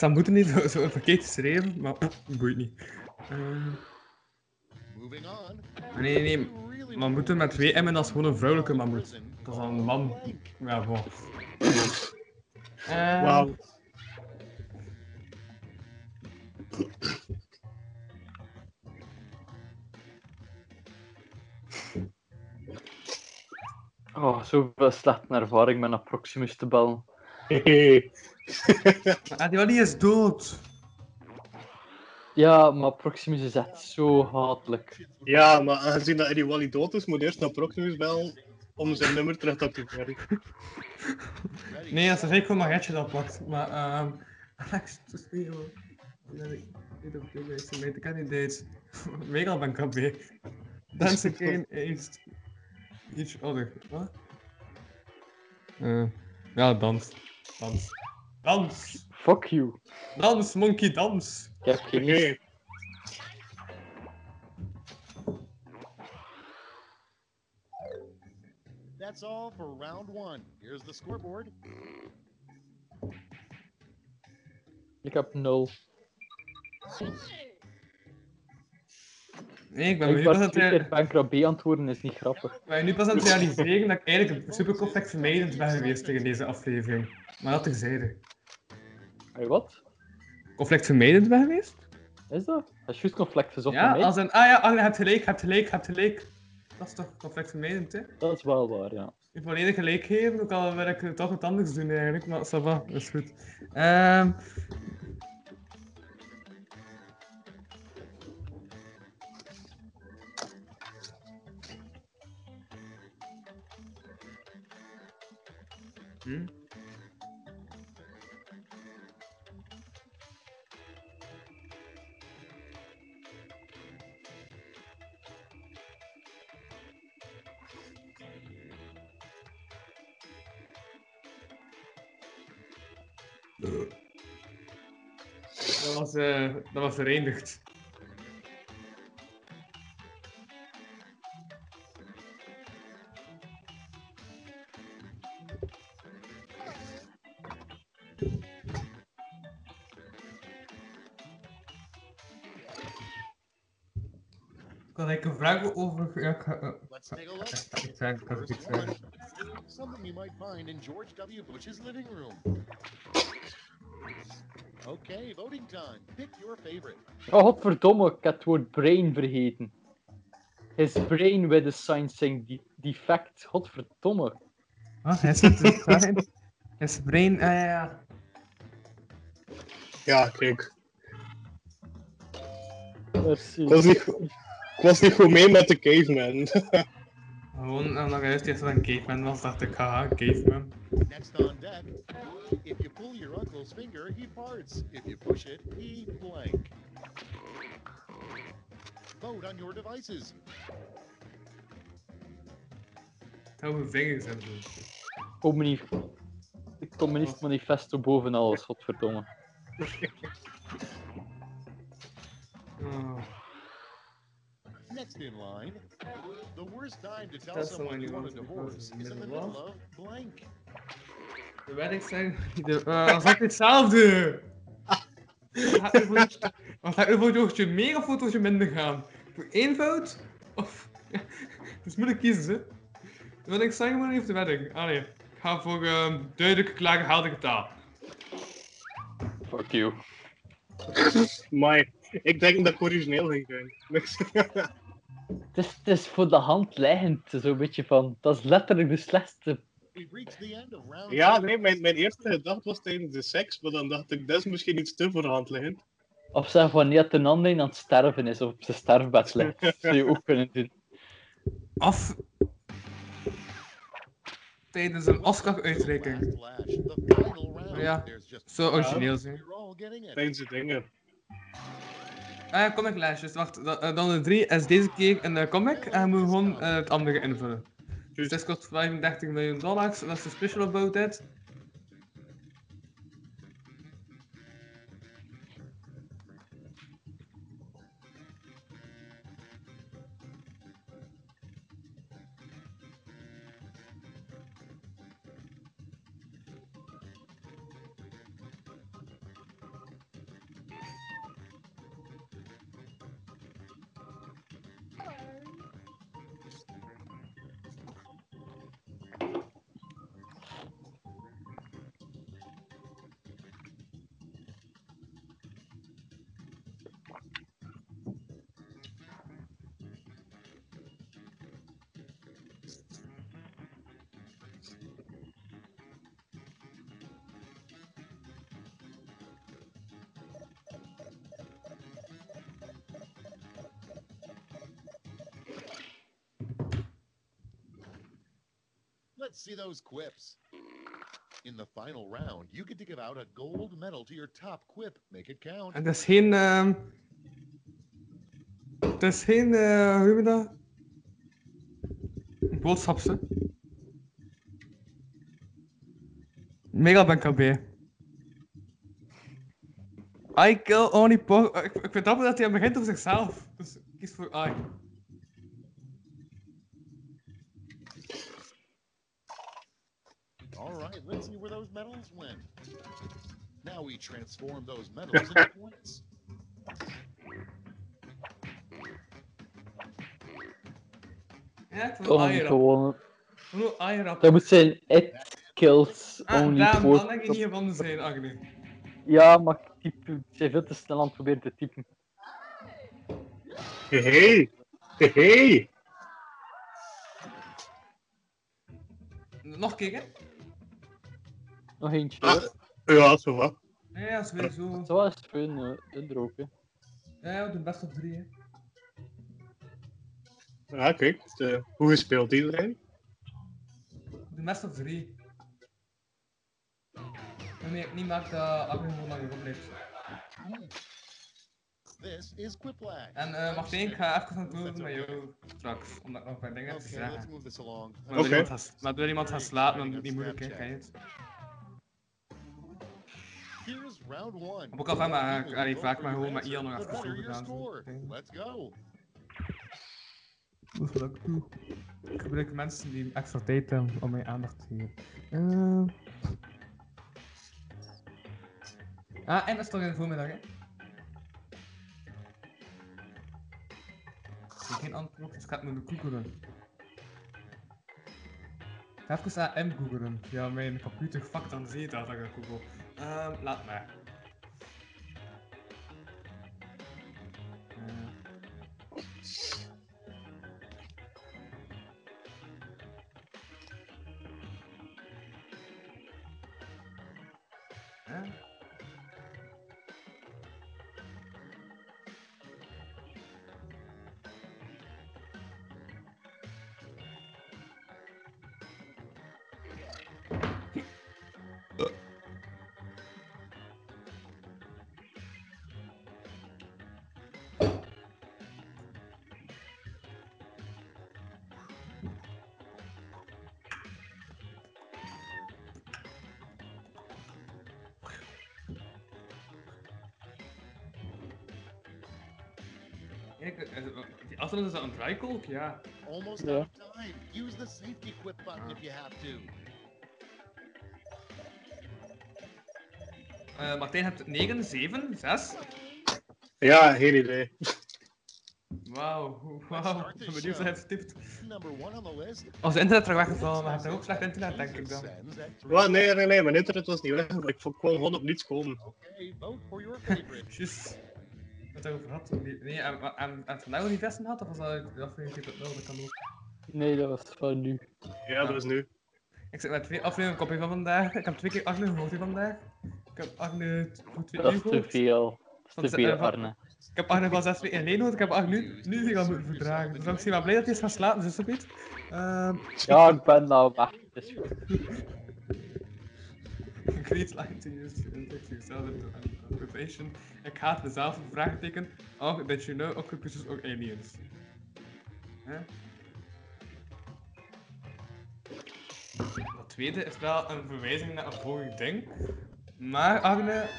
Het zou moeten niet zo, zo verkeerd geschreven, maar boeit niet. Moving on. nee, nee, nee. You really Maar moeten met twee M'en als gewoon een vrouwelijke mammoet. Dat is dan een man. Ja, bon. Eh, Wauw. Oh, zoveel slechte ervaring met een Proximus te bellen. Ah, die Wally is dood. Ja, maar Proximus is echt zo hatelijk. Ja, maar aangezien dat Eddie Wally dood is, moet eerst naar Proximus bellen om zijn nummer terug te activeren. Ready, Nee, dat is set, zeker gewoon Magetje dat plakt. Maar, ehm. Alex, het is niet hoor. Nee, ik weet dit is. Nee, ik kan niet deze. Mega ben KB. Dancing Kane is. Each other. Wat? Eh, ja, dans. Dans. Dans! Fuck you. Dans, monkey, dans! Ik heb geen. That's all for round one. Here's the scoreboard. Ik heb nul. Nee, ik ben Ik nu pas ben aan twee het, keer B antwoorden is niet grappig. ik ben nu pas aan het realiseren dat ik eigenlijk een super conflict vermijdend ben geweest tegen deze aflevering. Maar dat terzijde. Hey, wat? Conflict vermijdend ben geweest? Is dat? Dat is juist conflict gezocht Ja, als een. Ah ja, ah, je hebt gelijk, je hebt gelijk, je hebt gelijk. Dat is toch conflict vermijdend, hè? Dat is wel waar, ja. Je volledig gelijk geven, ook al wil ik toch wat anders doen eigenlijk, maar ça va, dat is goed. Ehm was, eh dat was verenigd. Kan ik een vraag over... Ja, ik ga... eh, Let's take a look. Okay, voting time. Pick your favorite. Oh, godverdomme, ik heb het woord brain vergeten. His brain with a science de defect. Godverdomme. Ah, hij zit er daarin. His brain... Ah ja, ja. Ja, kijk. Merci. Ik was niet, ik was niet goed mee met de caveman. Gewoon, en dan juist eerst dat een caveman was, dacht ik, haha, caveman. Next on deck. If you pull your uncle's finger, he farts. If you push it, he blank. Vote on your devices. Mijn vingers in doen. Communi- Het communist manifesto boven alles, godverdomme. Oh. Next in line. The worst time to tell Tell someone you want a divorce is in the middle of blank. De weddings zijn... De, uh, dat hetzelfde? Wat gaat uw fotootje meer of fotootje minder gaan? Voor één fout? Of... Het is moeilijk kiezen, hè? De wedding ceremony of de wedding? Ah nee. Ik ga voor ehm duidelijke, klare, heldere taal. Fuck you. maar ik denk dat ik origineel ging zijn. Het is, het is voor de hand liggend, zo'n beetje van. Dat is letterlijk de slechtste. Ja, nee, mijn, mijn eerste gedachte was tijdens de seks, maar dan dacht ik, dat is misschien iets te voor de hand liggend. Of zeg wanneer het een ander aan het sterven is, of op zijn sterfbed ligt. Dat zou je ook kunnen doen. Of... Tijdens een Oscar-uitreiking. Ja. Zo origineel zijn. Tijdens de dingen. Ah, comic lijstjes. Wacht, da- eh, dan de drie is deze keer een eh, comic en we gewoon eh, het andere invullen. Dus dit kost 35 miljoen dollars. What's the special about it? See those quips. In the final round, you get to give out a gold medal to your top quip. Make it count. En dat is geen. ehm het is geen. eh hoe je dat? Boodschapse. Mega ben. I kill only po ik, ik vind het dat hij begint op zichzelf. Dus ik kies voor I. transform those medals into points. Ja, rap. gewonnen. Dat moet zijn it kills Ah, only four. kan ik niet gevonden zijn, Agne. Ja, maar ik ben veel te snel aan het proberen te typen. Hey, hey, hey. Nog een keer, hè? Nog eentje. Ah. Ja, zo wat. Ja, ja, sowieso. Het fun, uh, er ook. Hè. Ja, ja, we doen best op drie, hè. Ja, kijk. De, hoe gespeeld iedereen? We doen best op drie. Nee, niet maakt dat gewoon langer opleeft. This is Quiplash. En eh Martijn, ik ga even aan het woorden met jou straks, omdat ik nog een paar dingen heb te Okay, let's zeggen. move this along. Maar wil Oké. iemand gaan- Maar wil iemand gaan slapen, dan is het niet moeilijk, hè, Op elkaar van, maar allee, who vaak maar gewoon met Ian nog even score. Let's go. Dat wat ik gebruik mensen die extra tijd hebben om mijn aandacht te geven. Ehm. Ah, en dat is toch in de voormiddag, hè? Ik heb geen antwoord, dus ik ga het moeten googelen. Ik ga even AM googelen. Ja, mijn computer fuck dan zie je dat dat ik google. Ehm, laat achtergrond is dat een draaikolk? Ja. Almost Yeah. out of time. Use the safety quip button if you have to. Eh Martijn hebt 9, 7, 6. Ja, geen idee. Wauw, wauw. Ik ben benieuwd wat hij on list. Als internet terug weggevallen, maar hij heeft ook slecht internet, denk ik dan. Wat? Nee, nee, nee, mijn internet was niet weg. Ik kon gewoon op niets komen. Okay, vote for your favorite. Hij over had. Nee, Nee, en, en, en het vandaag niet vesten had, of was dat de aflevering 2.0? Dat kan ook. Nee, dat was van nu. Ja, dat is nu. Ik zit met twee afleveringen kopie van vandaag. Ik heb twee keer Agne gehoord vandaag. Ik heb t- voor twee Dat uur is te veel. Dat te veel, eh, van- Arne. Ik heb Agne van zes weken geleden gehoord. Ik heb Agne nu, nu weer gaan moeten verdragen. Dus ik ben wel blij dat hij is gaan slapen, dus zo weet. Ehm Ja, ik ben nou weg. Dus use to index yourself into an occupation. Ik haat mezelf, een vraagteken. Oh, that you know occupations or aliens. Hè? Dat tweede is wel een verwijzing naar een vorig ding. Maar Agne,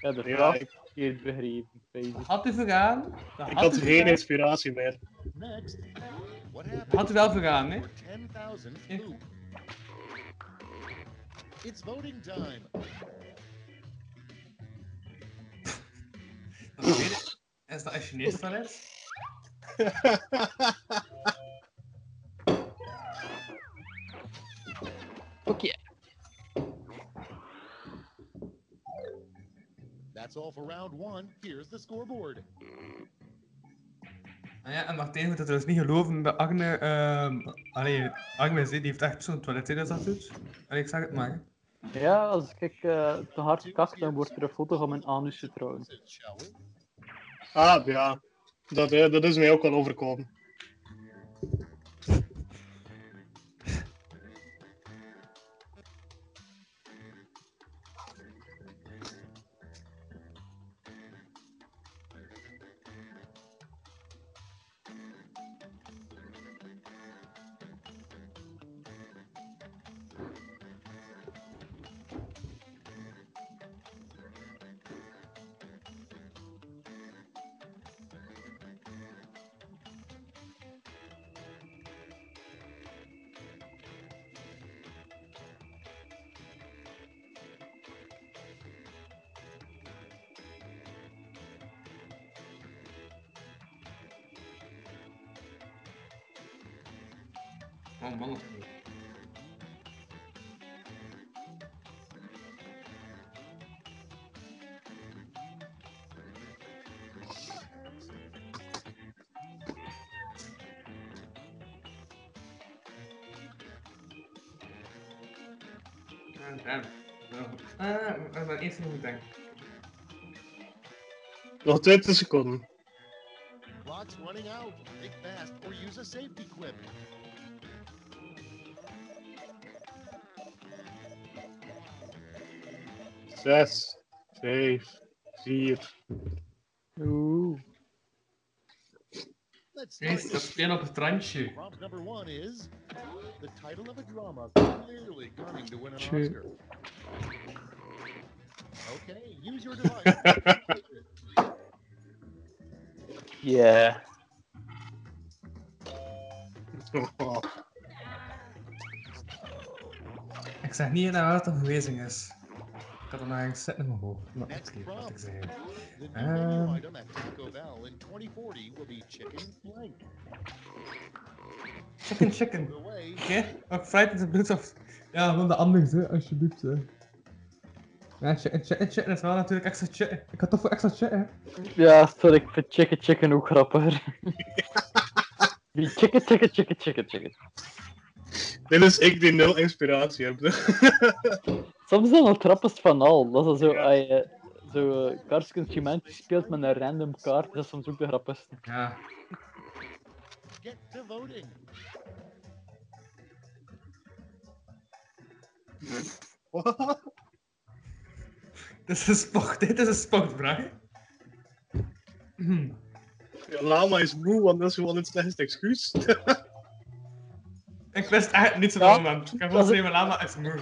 ja, de vraag ik verkeerd begrepen. Had u vergaan? Dat Ik had had geen inspiratie meer. Next? Had u wel vergaan, hè? for 10,000 Ja. loop? It's voting time. Is dat een Chinees toilet. Oké. That's all for round one. Here's the scoreboard. Ah ja, en Martijn moet het dus niet geloven dat Agne, ehm allee, Agne zei, die heeft echt zo'n toilet in dat doet. Allee, ik zeg het maar. Ja, als ik eh, te hard kak, dan wordt er een foto van mijn anus we? Ah, ja. Dat, eh, dat is mij ook al overkomen. Nog 20 seconden. Clock's running out. Think fast or use a safety quip. Zes, vijf, vier. Oeh. Start. dat spelen op het randje. Prompt number one is the title of a drama clearly gunning to win an. Oscar. Okay, use your device. Yeah. Ik zeg niet naar het een verwijzing is. Ik had er nog eigenlijk zitten in mijn hoofd. Maar Next oké, wat ik zei. Um. item at Taco Bell in 2040 will be chicken. Chicken Oké, ook fried in de bloedsoft. Ja, gewoon de anders, hè, alsjeblieft. Hè. Ja, chicken, chicken, chicken is wel natuurlijk extra chicken. Ik had toch voor extra chicken. Ja, sorry, ik vind chicken chicken ook grappiger. Die chicken chicken chicken chicken chicken. Dit is ik die nul inspiratie heb. Soms zijn het grappigst van al. Dat is zo, Ja. als je zo uh, kaartsinstrument speelt met een random kaart, dat is soms ook de grappigste. Ja. get to voting. Dit is een sport, dit is een sportvraag. Ja, lama is moe, want dat is gewoon het slechtste excuus. Ik wist echt niet zo Ja, van, man. Ik heb dat gewoon zeggen, lama is moe.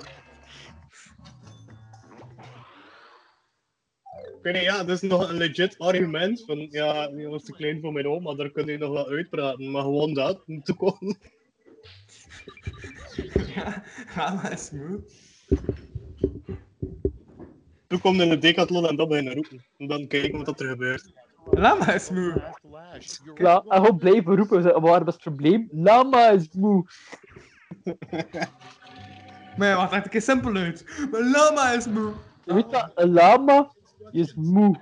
Ik weet niet, ja, dat is nog een legit argument van, ja, die was te klein voor mijn oma, daar kun je nog wel uitpraten, maar gewoon dat, om te komen. Ja, lama is moe. Toen komt in de decathlon en dat beginnen roepen. En dan kijken wat er gebeurt. Lama is moe. Ja, en gewoon blijven roepen, waar is het probleem? Lama is moe. Maar ja, wacht, een keer simpel uit. Maar lama is moe. Je weet dat, een lama is moe.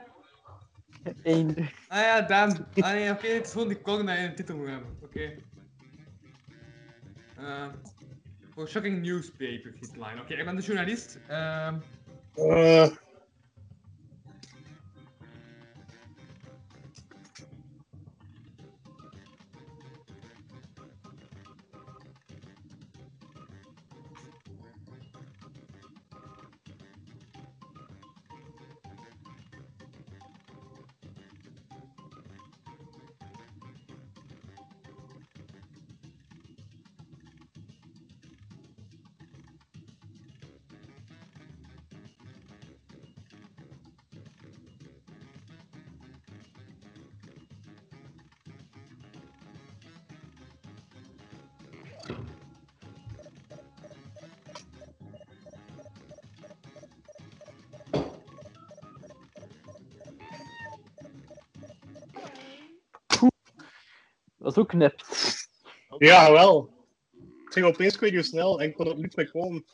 Einde. Ah ja, damn. Ah nee, oké, het is gewoon die kong dat je in de titel moet hebben. Oké. Ehm, Voor Shocking Newspaper headline. Oké, ik ben de journalist. Ehm Eh, Dat is ook net. ja, wel. Het ging opeens ik weet niet hoe snel en ik kon er niet komen.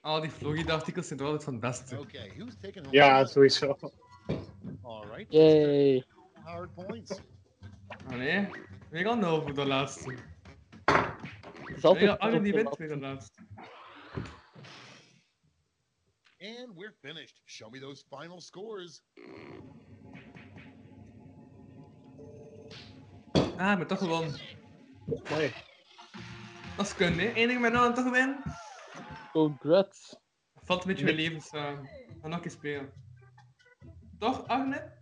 al die Florida-artikels zijn altijd van het beste. Okay, who's taking home? Ja, sowieso. All right. Yay. Hard points. Oh nee, al nul voor de laatste. Het is altijd die wint weer de laatste. And we're finished. Show me those final scores. Ah, ben toch gewonnen. Mooi. Dat is kunnen, hè. Eén ding met nou toch winnen. Congrats. Valt een beetje mijn levens aan. Ga nog eens spelen. Toch, Arne?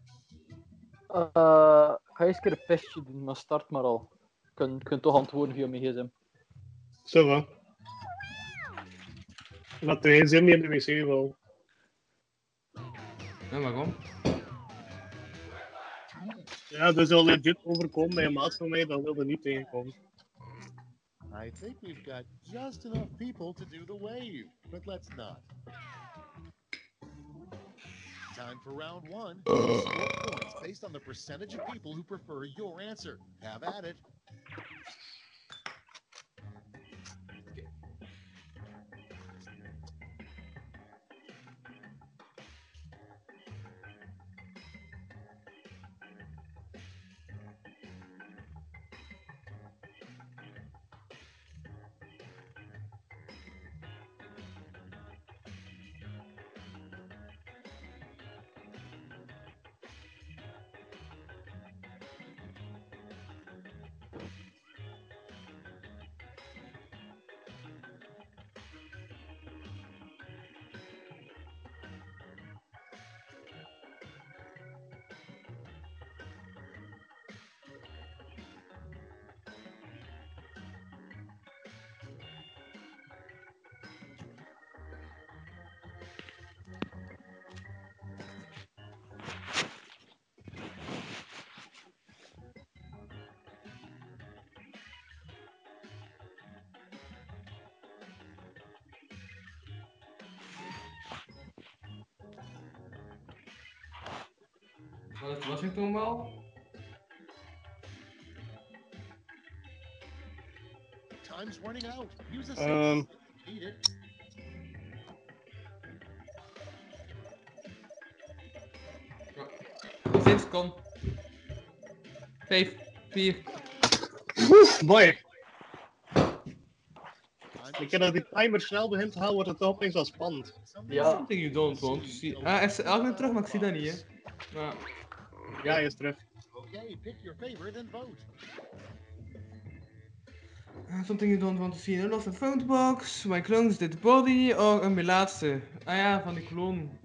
Eh, ik ga eens een keer een pestje doen, maar start maar al. Je kunt, je kunt toch antwoorden via mijn gsm. Zo wel. Laat er geen zin meer in de wc wel. Ja, waarom? Ja, dat is al legit overkomen bij een maat van mij, dat wilde niet tegenkomen. I think we've got just enough people to do the wave, but let's not. Time for round one. Score points based on the percentage of people who prefer your answer. Have at it. Wat was ik toen wel? Time's running out. Use a Ehm, Eat it. Nog 10 seconden. 5, 4. Oef, mooi. Ik ken dat die timer snel begint te houden, wordt het toch opeens wel spannend. Ja. Something you don't want to see. Ah, hij is elke terug, maar ik zie dat niet, hè. Maar, Ja, hij is terug. Okay, pick your favorite and vote. ah, something you don't want to see. Lost a phone box, my clones did the body, of een mijn laatste. Ah ja, van die kloon.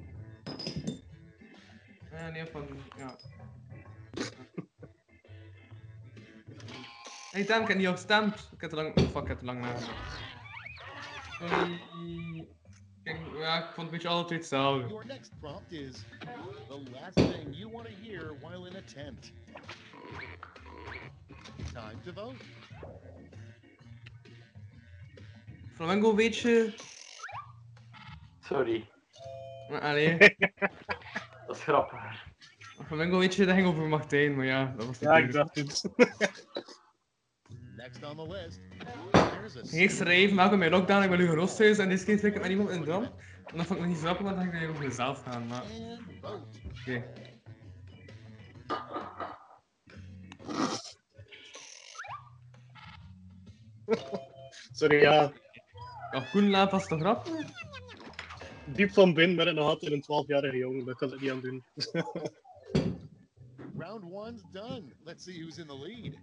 Ah, ja, nee, van, ja. Hey, damn, ik heb niet al gestemd. Ik heb te lang, oh, fuck, ik heb te lang nagedacht. Sorry. Kijk, ja, ik vond het een beetje twee hetzelfde. Your next prompt is the last thing you want to hear while in a tent. Time to vote. Flamengo weet je... Sorry, Maar, allee. dat is grappig. Flamengo weet je, dat ging over Martijn, maar ja, dat was niet Ja, ik dacht het. Next on the list. A Eerst schrijven, welkom bij Lockdown, ik ben Hugo Rosthuis en deze keer spreek ik met iemand in Dam. En dat vond ik nog niet zo grappig, want dan ging ik over mezelf gaan, maar oké. Sorry, ja. Ja, Koen laat was toch grappig? Diep van binnen ben ik nog altijd een 12-jarige jongen, daar kan ik niet aan doen. Round one's done. Let's see who's in the lead.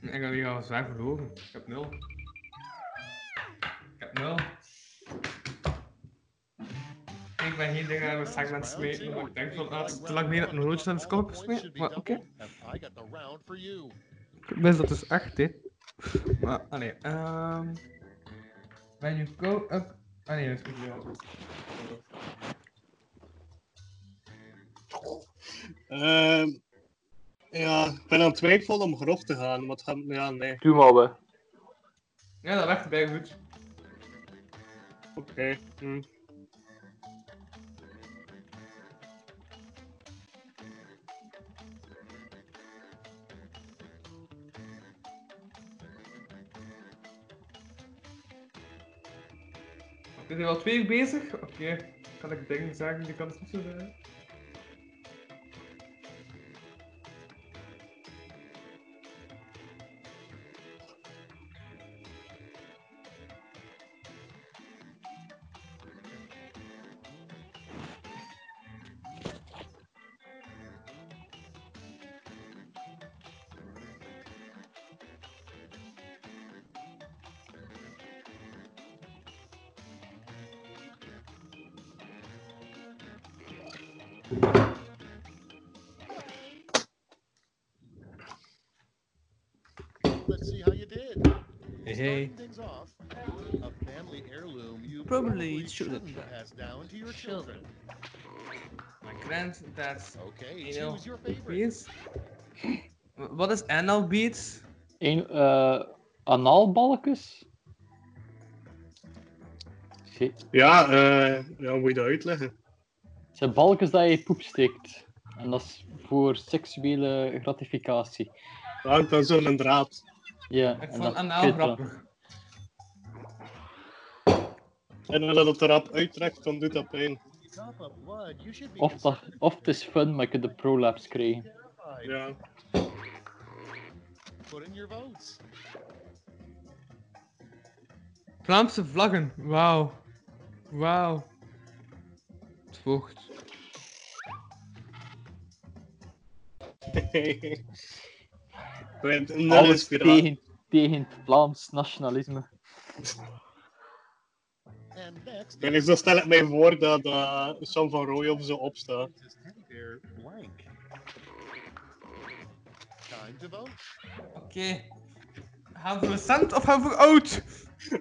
Ik ga weer al zwaar verloren. Ik heb nul. Ik heb nul. Ik ben geen dingen aan het segment smeten, maar ik denk van, ah, het is te lang mee dat een horloge aan de should be Maar oké. doubled, and I got the round for you. Ik wist dat dus echt, hè. Maar, allee, ehm... When you go up... Ah nee, dat is niet wel. Ehm, ja, ik ben aan het twijfelen om grof te gaan, maar het gaat... Ja, nee. Doe maar we. Ja, dat werkt bij goed. Oké. hm. We zijn al twee uur bezig. Oké, kan ik dingen zeggen die kan het niet zo zijn. You Probably probably shouldn't shouldn't have. pass down to your children. My granddad's Okay, You know, your favorite. beats. Wat is NL Beats? Een, eh anaalbalkjes? Shit. Ja, eh, ja, hoe moet je dat uitleggen? Het zijn balkjes dat je poep steekt. En dat is voor seksuele gratificatie. Er hangt dan zo'n draad. Ja, Ik en vond dat anaal kut grappig. En als dat erop uittrekt, dan doet dat pijn. Of dat, of het is fun, maar je kunt de prolapse krijgen. Ja. Put in your votes. Vlaamse vlaggen, wauw. Wauw. Het vocht. Alles tegen, tegen het Vlaams nationalisme. En zo stel ik mij voor dat uh, Sam van Rooij of zo opstaat. Oké. Gaan we voor recent of gaan we voor oud?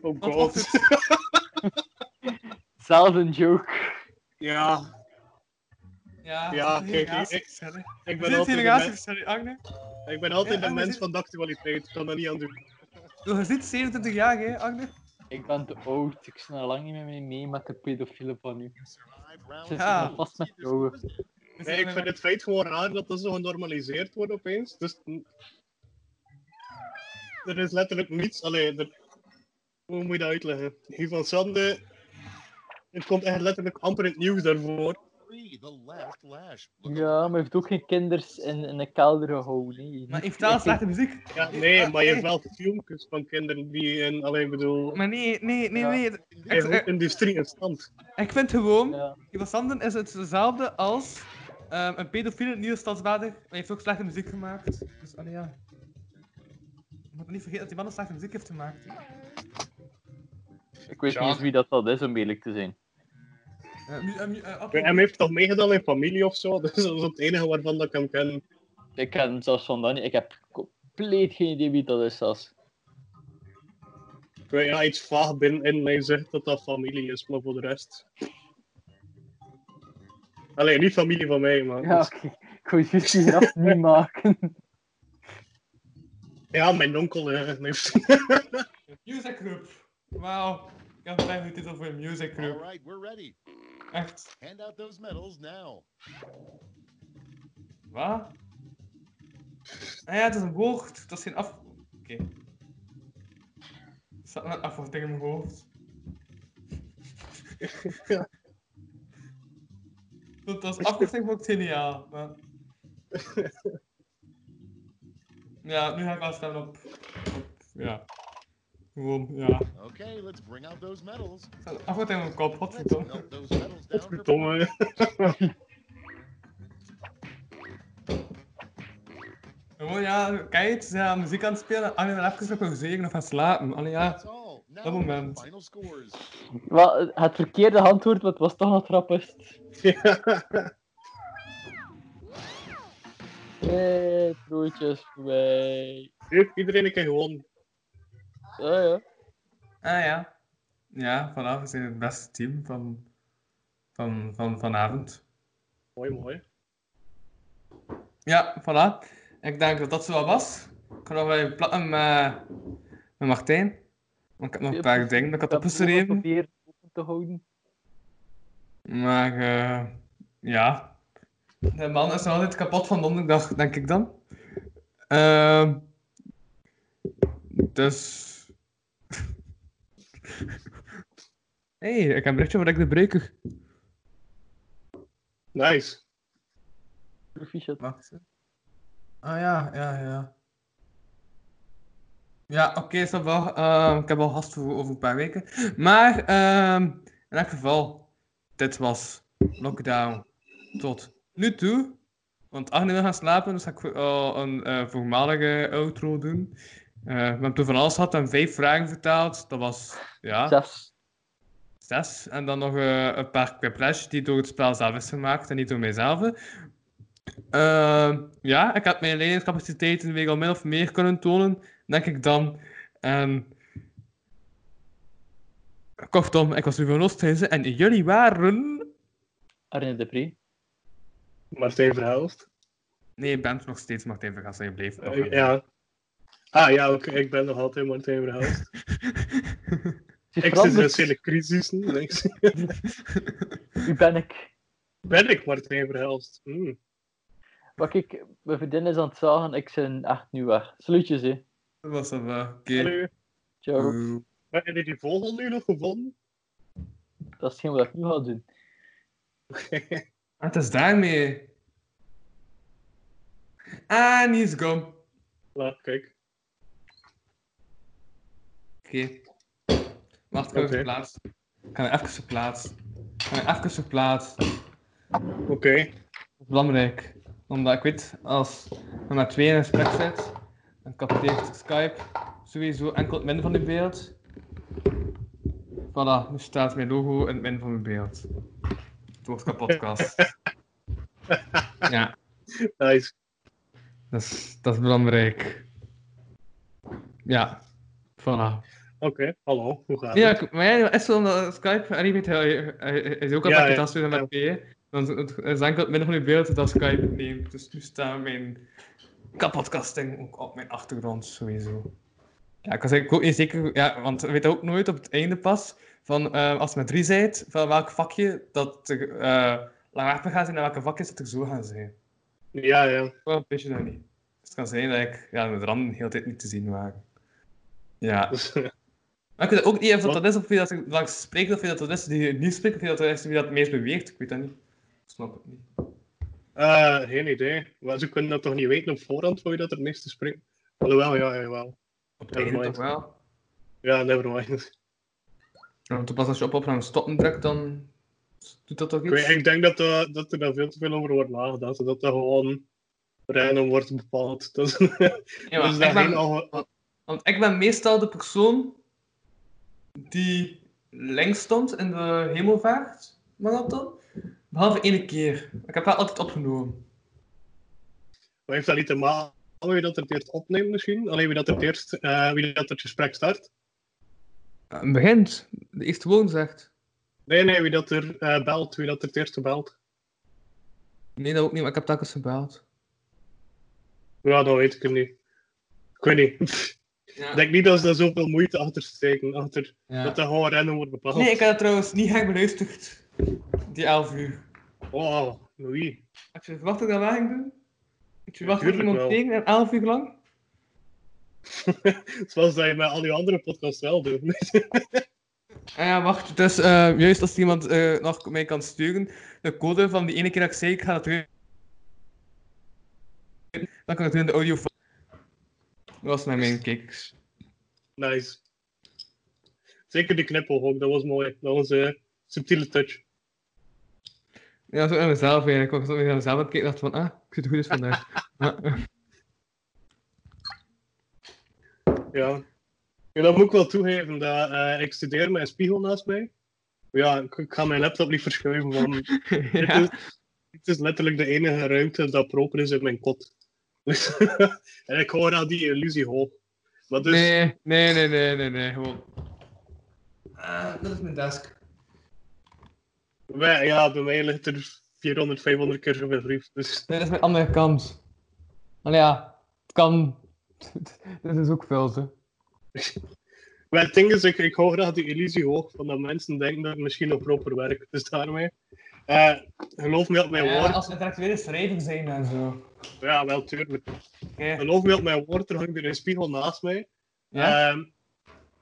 Oh god. Zelfde joke. Ja, Ja, kijk, ik- ben is altijd, Agne. ik ben altijd Ja, de mens van de actualiteit. Ik kan dat niet aan doen. Je ziet 27 jaar, hè, Agne? Ik ben te oud, ik snel lang niet meer mee, met de pedofielen van nu. Zit Ja. vast met vrouwen. Nee, ik vind het feit gewoon raar dat dat zo genormaliseerd wordt opeens. Dus mm, er is letterlijk niets. Allee, er... hoe moet je dat uitleggen? Hier van Sande. Het komt echt letterlijk amper in het nieuws daarvoor. The last lash. Look Ja, maar hij heeft ook geen kinders in, in een kelder gehouden. Nee. Maar heeft wel slechte muziek. Ja, nee, maar je hebt wel filmpjes van kinderen die in. Alleen bedoel. Maar nee, nee, nee, Ja. nee. in Eigen industrie in stand. Ik vind gewoon, Ja. Sanden is het dezelfde als ehm, een pedofiele nieuwe stadsbader. Maar hij heeft ook slechte muziek gemaakt. Dus, allee, ja. Je moet niet vergeten dat die man een slechte muziek heeft gemaakt. Ik weet Ja. niet eens wie dat, dat is, om eerlijk te zijn. Hij heeft toch meegedaan in familie of zo? Dus dat is het enige waarvan dat ik hem ken. Ik ken zelfs van dat niet. Ik heb compleet geen idee wie dat is zelfs. Ik weet ja, iets vaag binnen in mij zegt dat dat familie is, maar voor de rest. Alleen niet familie van mij, maar. Ja, oké. Ik wou juist die grap niet maken. ja mijn onkel eh, heeft. Music Group. Wauw. Ik heb een titel voor een music group. right, we're ready. Echt. Hand out those medals now. Wat? Ah ja, het is een woord. Dat is geen af... Oké. Er staat een afkorting in mijn hoofd. Ja. Dat als afkorting ik geniaal. Maar... Ja, nu ga ik stemmen op... op ja. Gewoon, ja. Okay, let's bring out those medals. Een kop, wat those medals down for Godverdomme. Gewoon ja, kijk, ze zijn muziek aan het spelen. Allee, dan even nog pauzeren of gaan slapen. Allee ja. Dat moment. Wel, het verkeerde antwoord, maar het was toch nog trappist. Hey, broodjes voorbij. Heeft iedereen een keer gewonnen. Ja, ja. Ah ja. Ja, vanavond we zijn het beste team van, van, van vanavond. Mooi, mooi. Ja, voilà. Ik denk dat dat zo was. Ik ga nog wel even platten met, met Martijn. Want ik heb nog een paar dingen dat ik had heb opgeschreven. geprobeerd open te houden. Maar eh, ja. De man is nog altijd kapot van donderdag, denk ik dan. Ehm dus. Hé, hey, ik heb een berichtje van Rick de Breker. Nice. Proficiat. Wacht. Ah ja, ja, ja. Ja, oké, is dat wel. Ehm, ik heb al gast voor over een paar weken. Maar ehm, in elk geval, dit was lockdown tot nu toe. Want Agne wil gaan slapen, dus ga ik uh, een eh, voormalige outro doen. Eh, we hebben toen van alles gehad en vijf vragen vertaald. Dat was, ja, Zes. zes. En dan nog eh, een paar quiplash die door het spel zelf is gemaakt en niet door mijzelf. Ehm, ja, ik heb mijn leidingcapaciteiten weer al min of meer kunnen tonen, denk ik dan. En... Kortom, ik was nu van Oosthuizen en jullie waren... Arne de Pre. Martijn Verhelst. Nee, je bent nog steeds Martijn Vergassen, je bleef nog. Eh, ja. Ah ja, oké, ik ben nog altijd Martijn Verhelst. Het is veranderd. Existentiële crisis. niks. Wie ben ik? Ben ik Martijn Verhelst? Hmm. Maar kijk, mijn vriendin is aan het zagen, ik ben echt nu weg. Salutjes, hè. Dat was dat wel. Oké. Hallo. Ciao. Oeh. Heb je die vogel nu nog gevonden? Dat is geen wat ik nu ga doen. Ah, het is daarmee. Ah, niet gone. Laat, kijk. Oké. Wacht, ik Oké. even verplaatsen. Ik even verplaatsen. Ik ga hem even verplaatsen. Oké. Dat is belangrijk. Omdat ik weet, als we met twee in een gesprek zit, dan capteert Skype sowieso enkel het midden van je beeld. Voilà, nu staat mijn logo in het midden van mijn beeld. Het wordt een podcast. ja, Nice. dat is, dat is belangrijk. Ja, voilà. Oké, hallo. Hoe gaat Ja, het? ik- maar ja, wel omdat Skype, en je weet, hij, is ook al Ja, dat je ja, ja. met P. Dan is het enkel het midden van je beeld dat Skype neemt. Dus nu staat mijn kapotcasting ook op mijn achtergrond, sowieso. Ja, ik was eigenlijk ook niet zeker, ja, want we weten ook nooit op het einde pas, van eh, als het met drie zijt, van welk vakje dat er uh, laagwaardig gaat zijn en welke vakjes dat er zo gaan zijn. Ja, ja. Wel, weet je dat niet. Dus het kan zijn dat ik ja, met randen de hele tijd niet te zien waren. Ja. Maar ik weet ook niet of dat, is, of wie dat er langs spreekt, of wie dat, is die niet spreekt, of wie dat, is wie dat het meest beweegt. Ik weet dat niet. Ik snap het niet. eh, geen idee. Maar ze kunnen dat toch niet weten op voorhand, voor je dat er meeste springt? Alhoewel, ja, jawel. Op het toch wel. Ja, nevermind. Ja, pas als je op opname stoppen drukt, dan doet dat toch Ik, iets? weet- ik denk dat, eh, dat er daar veel te veel over wordt nagedacht. Dat dat gewoon random wordt bepaald. Dat is, Ja, dat ik ben- geen Want ik ben meestal de persoon die links stond in de hemelvaartmarathon. Behalve ene keer. Ik heb dat altijd opgenomen. Maar heeft dat niet te maken wie dat er het eerst opneemt misschien? Alleen wie dat er het eerst, eh, wie dat het gesprek start? Begint. De eerste woord zegt. Nee, nee, wie dat er eh, belt, wie dat er het eerste belt. Nee, dat ook niet, maar ik heb telkens gebeld. Ja, dat weet ik niet. Ik weet niet. Ja. Ik denk niet dat ze daar zoveel moeite achter steken. Achter Ja. dat dat gewoon random wordt bepaald. Nee, ik heb het trouwens niet hard beluisterd. Die 11 uur. Oh, Louis. Had je verwacht dat ik dat wel ging doen? Had je verwacht dat iemand tegen en 11 uur lang? Zoals dat je met al die andere podcasts wel doet. Ah ja, wacht. Dus eh, juist als iemand eh, nog mij kan sturen, de code van die ene keer dat ik zei, ik ga dat terug. Dan kan ik het in de audio. Dat was naar mijn kijkers. nice. Zeker die knippel ook, dat was mooi. Dat was een subtiele touch. Ja, zo aan mezelf eigenlijk. Ik was zo naar mezelf aan het kijken en dacht van, ah, ik zit goed eens vandaag. Ja. Ja. ja, dat moet ik wel toegeven. Dat, eh, ik studeer met een spiegel naast mij. Ja, ik, ik ga mijn laptop niet verschuiven. Want dit, ja. is, dit is letterlijk de enige ruimte dat proper is in mijn kot. Dus- en ik hou aan die illusie hoog. Maar dus, Nee, nee, nee, nee, nee, nee, gewoon. Ah, dat is mijn desk. wij- ja, bij mij ligt er 400, 500 keer zoveel brief. Dus Nee, dat is mijn andere kant. Maar ja, het kan. Dit is ook veel, zo. Maar het ding is, ik, ik hou graag die illusie hoog van dat mensen denken dat ik misschien nog proper werk. Dus daarmee. Eh, geloof me op mijn Ja, woord. als intellectuele schrijving zijn en zo. Ja, wel, tuurlijk. Geloof me op mijn woord, er hangt er een spiegel naast mij. Ehm,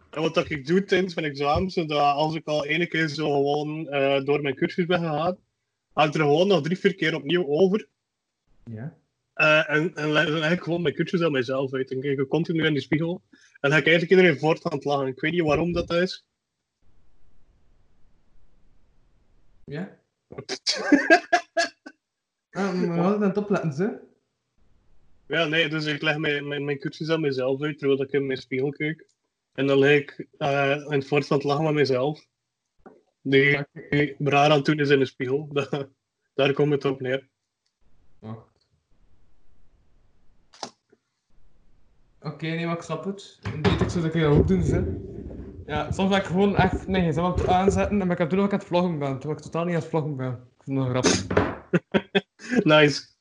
en wat dat ik doe tijdens mijn examen, zodat als ik al ene keer zo gewoon eh, door mijn cursus ben gegaan, ga ik er gewoon nog drie, vier keer opnieuw over. ja. Eh, en, en dan ik gewoon mijn cursus aan mezelf uit. En kijk ik continu in die spiegel. En dan ga ik eigenlijk iedereen voort aan het lachen. Ik weet niet waarom dat is. Ja? Ah, maar we hadden aan het opletten, ze. Ja, nee, dus ik leg mijn, mijn, mijn cursus aan mezelf uit, terwijl ik in mijn spiegel kijk. En dan leg ik eh in het het lachen met mezelf. Die die raar aan het doen is in de spiegel. Daar komt het op neer. Wacht. Oké, nee, maar ik snap het. Weet ik zo dat ik dat ook doen, ze. Ja, soms ben ik gewoon echt mijn gsm aan het aanzetten en ben ik aan het doen of ik aan het vloggen ben, terwijl ik totaal niet aan het vloggen ben. Ik vind dat grappig. Nice.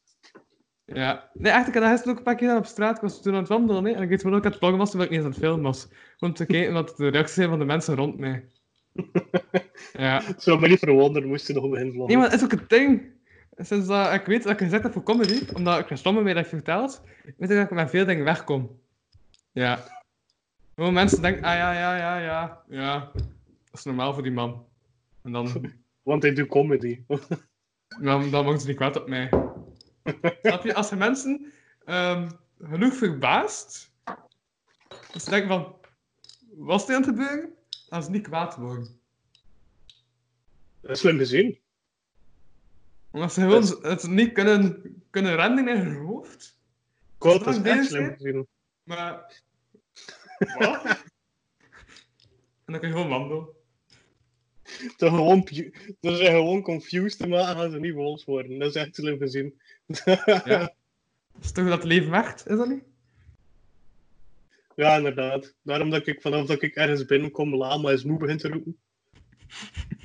Ja. Nee, echt, ik had dat gisteren ook een paar keer op straat. Ik was toen aan het wandelen, hè. En ik weet wel ook aan het vloggen was, terwijl ik niet eens aan het filmen was. Om te kijken wat de reacties zijn van de mensen rond mij. Ja. Het zou me niet verwonderen, moest je nog beginnen vloggen. Nee, maar dat is ook het ding. Sinds dat ik weet dat ik gezegd heb voor comedy, omdat ik gestommen mee dat je vertelt, weet ik dat ik met veel dingen wegkom. Ja. Gewoon mensen denken, ah ja, ja, ja, ja, ja. Dat is normaal voor die man. En dan, Want hij doet comedy. Dan, dan mogen ze niet kwaad op mij. Snap je? Als er mensen ehm, genoeg verbaast, dat ze denken van, wat is er aan het gebeuren? Dan ze niet kwaad worden. Dat is slim gezien. Omdat ze gewoon het niet kunnen, kunnen rennen in hun hoofd. Quote is echt slim gezien. Maar. Wat? en dan kan je gewoon wandelen. Toch gewoon, dat zijn gewoon confused te maken, gaan ze niet boos worden. Dat is echt slim gezien. Ja. Is toch dat leven wacht, is dat niet? Ja, inderdaad. Daarom dat ik vanaf dat ik ergens binnenkom, lama is moe begint te roepen.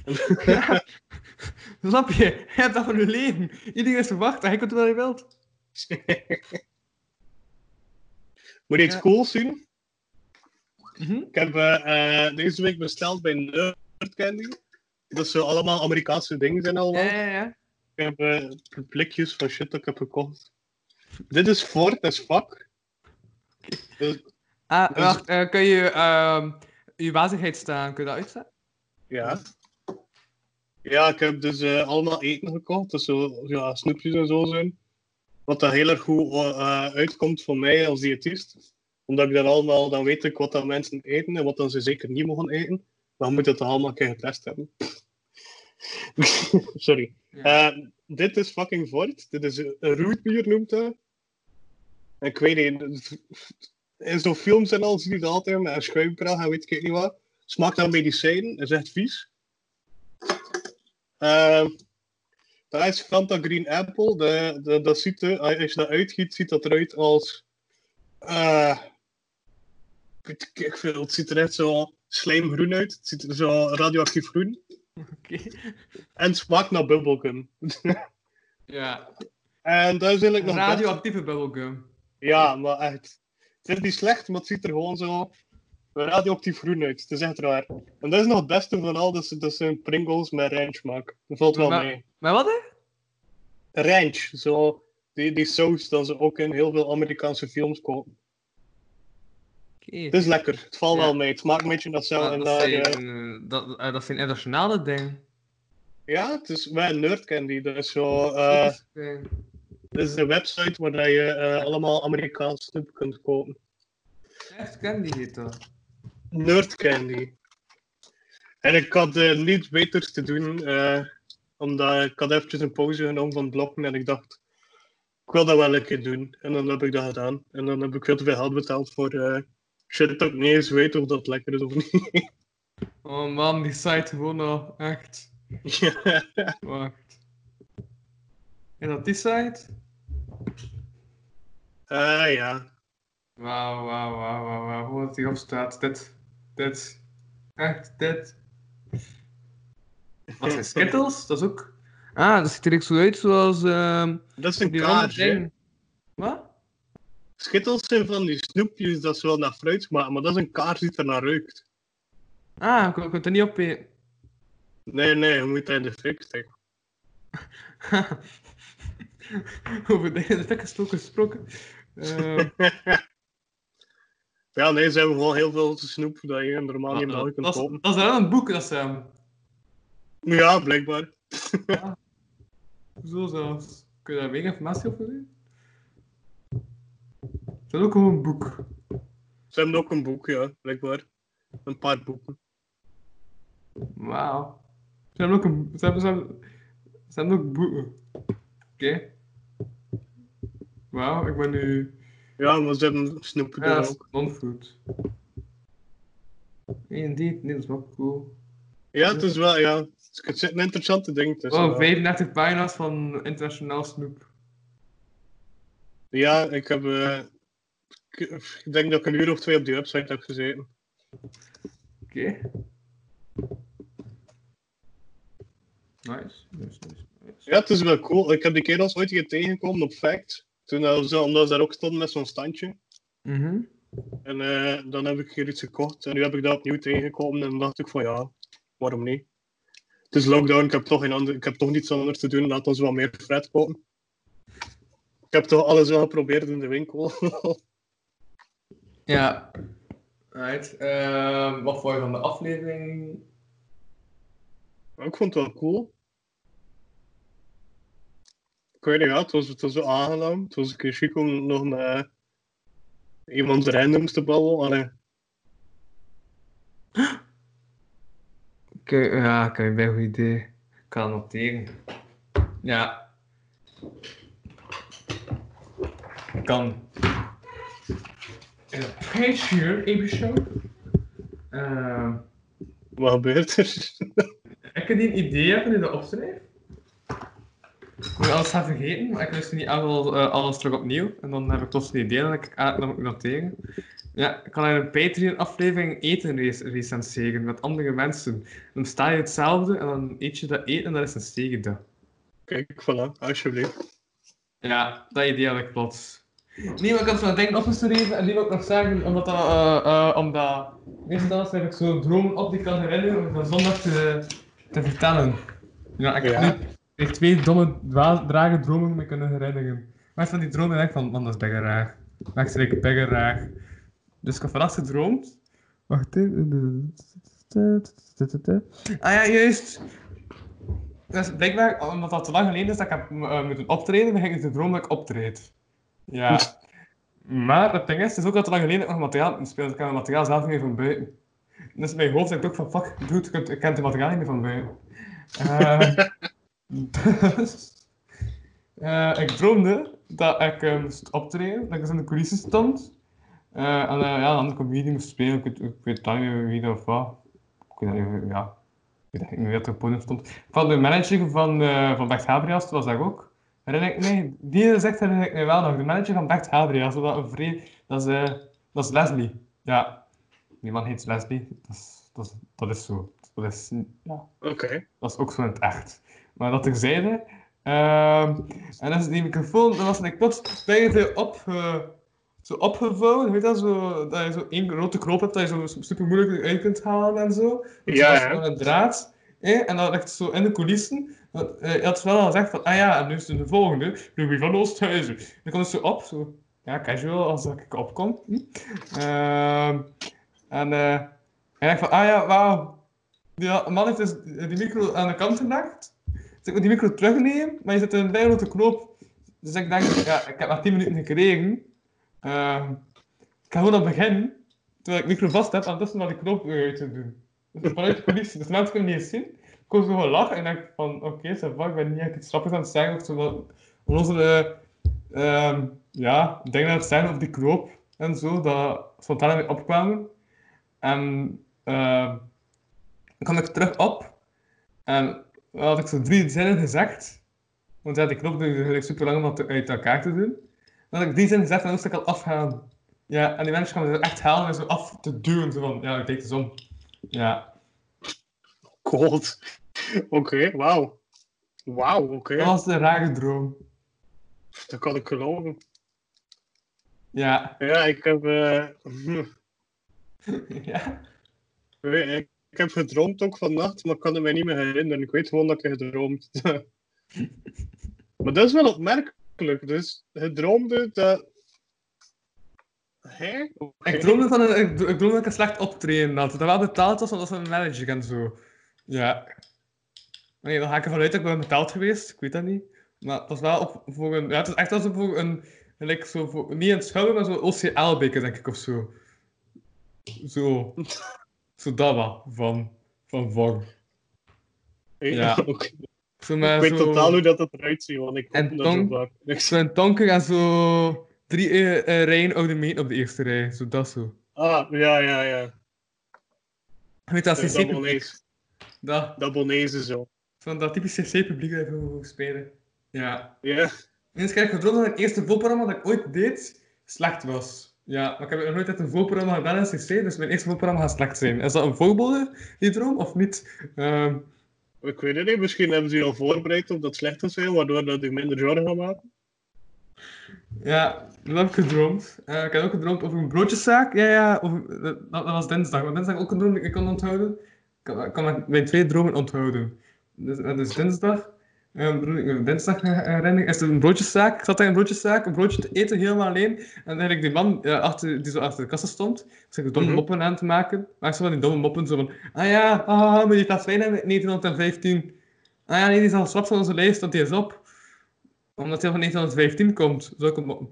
Ja. Snap je? Je hebt dat van je leven. Iedereen is verwacht en je kunt wat je wilt. Moet je iets Ja. cools zien? Mhm. Ik heb eh, eh, deze week besteld bij Nerd Candy. Dat zo allemaal Amerikaanse dingen zijn allemaal. Ja, ja, ja. Ik heb eh, blikjes van shit dat ik heb gekocht. Dit is Ford as fuck. Dus, Ah, Dus- wacht. eh, kun je ehm je wazigheid staan? Kun je dat uitzetten? ja. Ja, ik heb dus eh, allemaal eten gekocht. Dus zo, ja, snoepjes en zo zijn. Wat dat heel erg goed uitkomt voor mij als diëtist. Omdat ik dan allemaal, dan weet ik wat dat mensen eten en wat dan ze zeker niet mogen eten. Je moet het allemaal een keer getest hebben. Sorry. Ja. Eh, dit is fucking Ford. Dit is een rootbier noemt dat. Ik weet niet. In zo'n films en al zie je dat altijd met een schuimkraag en weet ik niet wat. Smaakt naar medicijnen, is echt vies. Uh, dat is Fanta Green Apple. De, de, dat ziet er, als je dat uitgiet, ziet dat eruit als. eh weet ik veel, het ziet er echt zo slijmgroen uit. Het ziet er zo radioactief groen. Oké. En smaakt naar bubblegum. Ja. En dat is eigenlijk nog Radioactieve bubblegum. Ja, maar echt. Het is niet slecht, maar het ziet er gewoon zo radioactief groen uit. Het is echt raar. En dat is nog het beste van al, dat, ze- dat Pringles met ranch smaak. Dat valt wel Maar- mee. Maar wat, hè? Ranch, zo, die, die saus dat ze ook in heel veel Amerikaanse films kopen. Het is lekker, het valt Ja. wel mee. Het smaakt een beetje naar en dat, daar, zijn, eh, eh, dat, eh, dat internationale dingen. ja, het is bij Nerd Candy. Dat is zo. Dat is, dat is een website waar dat je allemaal Amerikaans snoep kunt kopen. Echt candy heet dat. Nerd Candy. En ik had niets beters te doen, omdat ik had eventjes een pauze genomen van blokken en ik dacht, ik wil dat wel een keer doen. En dan heb ik dat gedaan. En dan heb ik veel te veel geld betaald voor shit dat ik niet eens weet of dat lekker is of niet. Oh man, die site gewoon al echt. Ja. Wacht. Is dat die site? Ah ja. Wauw, wauw, wauw, wauw, wauw. Hoe het hierop staat. Dit. Dit. Echt, dit. Wat zijn Skittles? Dat is ook... Ah, dat ziet er echt zo uit zoals... ehm Dat is een kaars, dingen. Wat? Skittles zijn van die snoepjes dat ze wel naar fruit smaken, maar dat is een kaars die er naar ruikt. Ah, ik kunt er niet op. Nee, nee, je moet dat in de fik steken. Over de fik gesproken gesproken. Ehm, Ja, nee, ze hebben gewoon heel veel snoep dat je normaal niet dat, België kunt is, kopen. dat is wel een boek, dat is... ehm, Ja, blijkbaar. Zo zelfs. Kun je daar meer informatie over geven? Het is ook gewoon een boek. Ze hebben ook een boek, ja, blijkbaar. Een paar boeken. Wauw. Ze hebben ook een... Ze hebben, ze hebben, ze hebben ook boeken. Oké. Wauw, ik ben nu... Ja, maar ze hebben snoep Ja, is ook. non-food. Indeed. Nee, dat is wel cool. Ja, het is wel, ja. Het zit een interessante ding tussen. Oh, wel. 35 pagina's van internationaal snoep. Ja, ik heb... eh, ik, denk dat ik een uur of twee op die website heb gezeten. Oké. Nice. Nice, nice, nice. Ja, het is wel cool. Ik heb die kerels ooit keer tegengekomen op Facts. Toen ze, omdat ze daar ook stonden met zo'n standje. Mhm. En eh, dan heb ik hier iets gekocht. En nu heb ik dat opnieuw tegengekomen. En dan dacht ik van ja, waarom niet? Het is lockdown, ik heb toch, geen ander, ik heb toch niets anders te doen. Laat ons wat meer fret kopen. Ik heb toch alles wel geprobeerd in de winkel. Ja. Right. Ehm, wat vond je van de aflevering? ik vond het wel cool. Ik weet niet, ja, het was, het was zo aangenaam. Het was een keer chic om nog met iemand randoms te babbelen. Allee, Oké, ja, ik heb een goed idee. Ik kan noteren. Ja. Ik kan. Een Patreon episode. Ehm, wat gebeurt er? ik heb een idee hebben die dat opschrijf. Ik moet alles gaan vergeten, maar ik wist niet alles, eh, alles terug opnieuw. En dan heb ik toch een idee dan, ik, ah, dan moet ik noteren. Ja, ik kan in een Patreon-aflevering eten rec- recenseren met andere mensen. Dan sta je hetzelfde en dan eet je dat eten en dan is een steek dat. Kijk, voilà, alsjeblieft. Ja, dat idee had ik plots. Nee, maar ik had zo'n ding opgeschreven en die wil ik nog zeggen, omdat dat, eh, omdat, meestal heb ik zo dromen op die ik kan herinneren om van zondag te, te vertellen. Ja, ik heb Ja. nu twee domme, drage dromen me kunnen herinneren. Maar van die dromen denk van, man, dat is schrik bijna raar. Dus ik heb vannacht gedroomd. Wacht even. Ah ja, juist. Dus blijkbaar, omdat dat te lang geleden is dat ik heb eh, moeten optreden, begin ik te dromen dat ik optreed. Ja. Maar het ding is, het is ook al te lang geleden dat ik nog materiaal gespeeld. Ik kan het materiaal zelf niet meer van buiten. Dus mijn hoofd ik ook van, fuck, dude, ik, ken het materiaal niet meer van buiten. Eh, dus... eh, ik droomde dat ik eh, moest optreden, dat ik dus in de coulissen stond. Eh, en ja, dan een comedie moest spelen, ik, weet- het niet wie of wat. Ik weet niet ja. Ik meer dat er op het stond. Van de manager van, van Bert Gabriels was dat ook. Herinner ik me, die zegt herinner ik me wel nog. De manager van Bert Gabriels, dat, een vrij, dat, is, eh, dat is Leslie. Ja, die man heet Leslie. Dat is, dat is, dat is zo. Dat is, ja, Oké. dat is ook zo in het echt. Maar dat terzijde. Ehm en dan is die microfoon, dan was ik plots bijna op, eh, zo opgevouwen. Weet je dat? Zo, dat je zo één grote knoop hebt dat je zo super moeilijk uit kunt halen en zo. Dat Ja, ja. een draad. eh, En dan ligt zo in de coulissen. Eh, Je had wel al gezegd van, ah ja, en nu is het de volgende. Louis van Oosthuizen. Dan komt het zo op, zo. Ja, casual, als ik opkom. Hm. Ehm, en eh, en ik van, ah ja, wauw. Die man heeft dus die micro aan de kant gelegd. Dus ik moet die micro terugnemen, maar je zit een grote knoop. Dus ik denk, ja, ik heb maar 10 minuten gekregen. Ehm, ik ga gewoon aan beginnen, terwijl ik micro vast heb, en tussen naar die weer uit te doen. Dus vanuit de politie, dus mensen kunnen niet eens zien. Kon zo lachen en ik van, oké, okay, ik ben niet echt iets grappigs aan het zeggen, of zo wat onze, ehm ja, dingen aan het zeggen over die knoop en zo, dat spontaan mij opkwamen. En ehm dan kwam ik terug op en had ik zo drie zinnen gezegd. Want ja, die knop duurde super lang om dat uit elkaar te doen. Dan had ik drie zinnen gezegd en moest ik al afgaan. Ja, en die mensen er echt halen en zo af te duwen. Zo van, ja, ik deed het om. Ja, Cold. Oké, wauw. Wauw, oké. dat was een rare droom. Dat kan ik geloven. Ja. Ja, ik heb... eh, ja. ik ik heb gedroomd ook vannacht, maar ik kan het mij niet meer herinneren. Ik weet gewoon dat ik heb gedroomd. maar dat is wel opmerkelijk. Dus je droomde dat... Hè? Ik droomde, van een, ik, dro- ik droomde dat ik een slecht optreden had. Dat wel betaald was, want dat was een manager en zo. Ja. Nee, dan ga ik ervan uit dat ik ben betaald geweest. Ik weet dat niet. Maar het was wel op, voor een... Ja, het is echt als voor een... Like, zo voor, niet een schouder, maar zo'n OCL-beker, denk ik, of zo. Zo. Zo dat wel, van... Van Vog. ja. Oké. Zo Ik met weet zo... totaal hoe dat, dat eruit ziet, want ik En tong? vaak. Ik Zo een tonker en zo... Drie eh, rijen oude meet op de eerste rij. Zo dat zo. Ah, ja, ja, ja. Weet dat Dat CC-publiek. Dat. Dat zo. Van dat typische CC-publiek dat je wil spelen. Ja. Ja. Eens kijk ik gedroomd dat het eerste voorprogramma dat ik ooit deed, slecht was. Ja, maar ik heb nog nooit echt een voorprogramma gedaan in CC, dus mijn eerste voorprogramma gaat slecht zijn. Is dat een voorbeeld, die droom, of niet? Ehm, Ik weet het niet, misschien hebben ze je al voorbereid op dat slecht te zijn, waardoor dat je minder zorgen gaat maken. Ja, dat heb ik gedroomd. Eh, ik heb ook gedroomd over een broodjeszaak. Ja, ja, over, dat, dat was dinsdag. Want dinsdag ik ook gedroomd dat ik kon onthouden. Ik kan, ik mijn twee dromen onthouden. Dus, dat is dinsdag. Eh, ik, eh, dinsdag eh, herinner ik, is er een broodjeszaak. Ik zat daar in een broodjeszaak, een broodje te eten helemaal alleen. En eigenlijk die man eh, achter, die zo achter de kassa stond, de domme Mhm. moppen aan te maken. Maar ik zo van die domme moppen zo van, ah ja, ah, maar die gaat vrij naar 1915. Ah ja, nee, die is al slap van onze lijst, want die is op. Omdat hij van 1915 komt. Zulke moppen.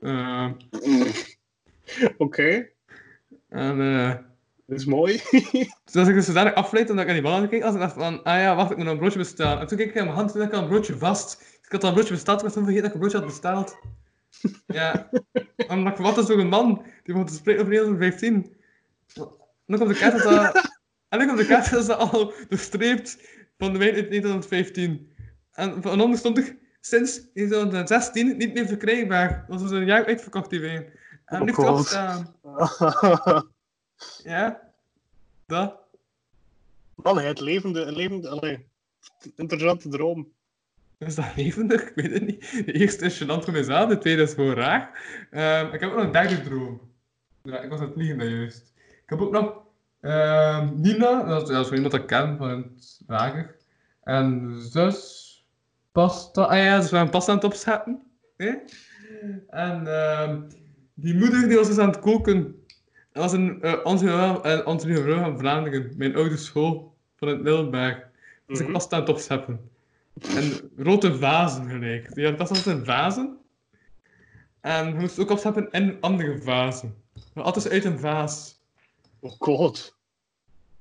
Eh, Oké, en eh, dat is mooi. dus als ik dus zodanig afleid omdat ik aan die man aan keek, als ik dacht van, ah ja, wacht, ik moet nog een broodje bestellen. En toen keek ik in mijn hand en ik had een broodje vast. Ik had al een broodje besteld, maar ik was toen vergeten dat ik een broodje had besteld. Ja, omdat ik wat is toch een man die moet spreken over 1915. En dan komt de kaart dat. En komt de kaart dat ze al doorstreept van de wijn uit 1915. En van onder stond ik sinds 2016 niet meer verkrijgbaar. Dat was dus een jaar uitverkocht die wijn. En Oh nu God. opstaan. Ja, dat. Man, het levende, een levende, allee, interessante droom. Is dat levendig? Ik weet het niet. De eerste is gênant voor mezelf, de tweede is gewoon raar. Ehm, ik heb ook nog een derde droom. Ja, ik was aan het vliegen daar juist. Ik heb ook nog ehm, Nina, dat is, dat is voor iemand dat ik ken van het lager. En zus pasta. Ah ja, ze waren pasta aan het opzetten. En ehm, die moeder die was dus aan het koken. Dat was een uh, Vrouw van Vlaanderen, mijn oude school van het Middelberg. Dus ik Mhm. was aan het opscheppen. En rode vazen gelijk. Ja, dat was een vazen. En je moest ook opscheppen in andere vazen. Maar altijd uit een vaas. Oh god.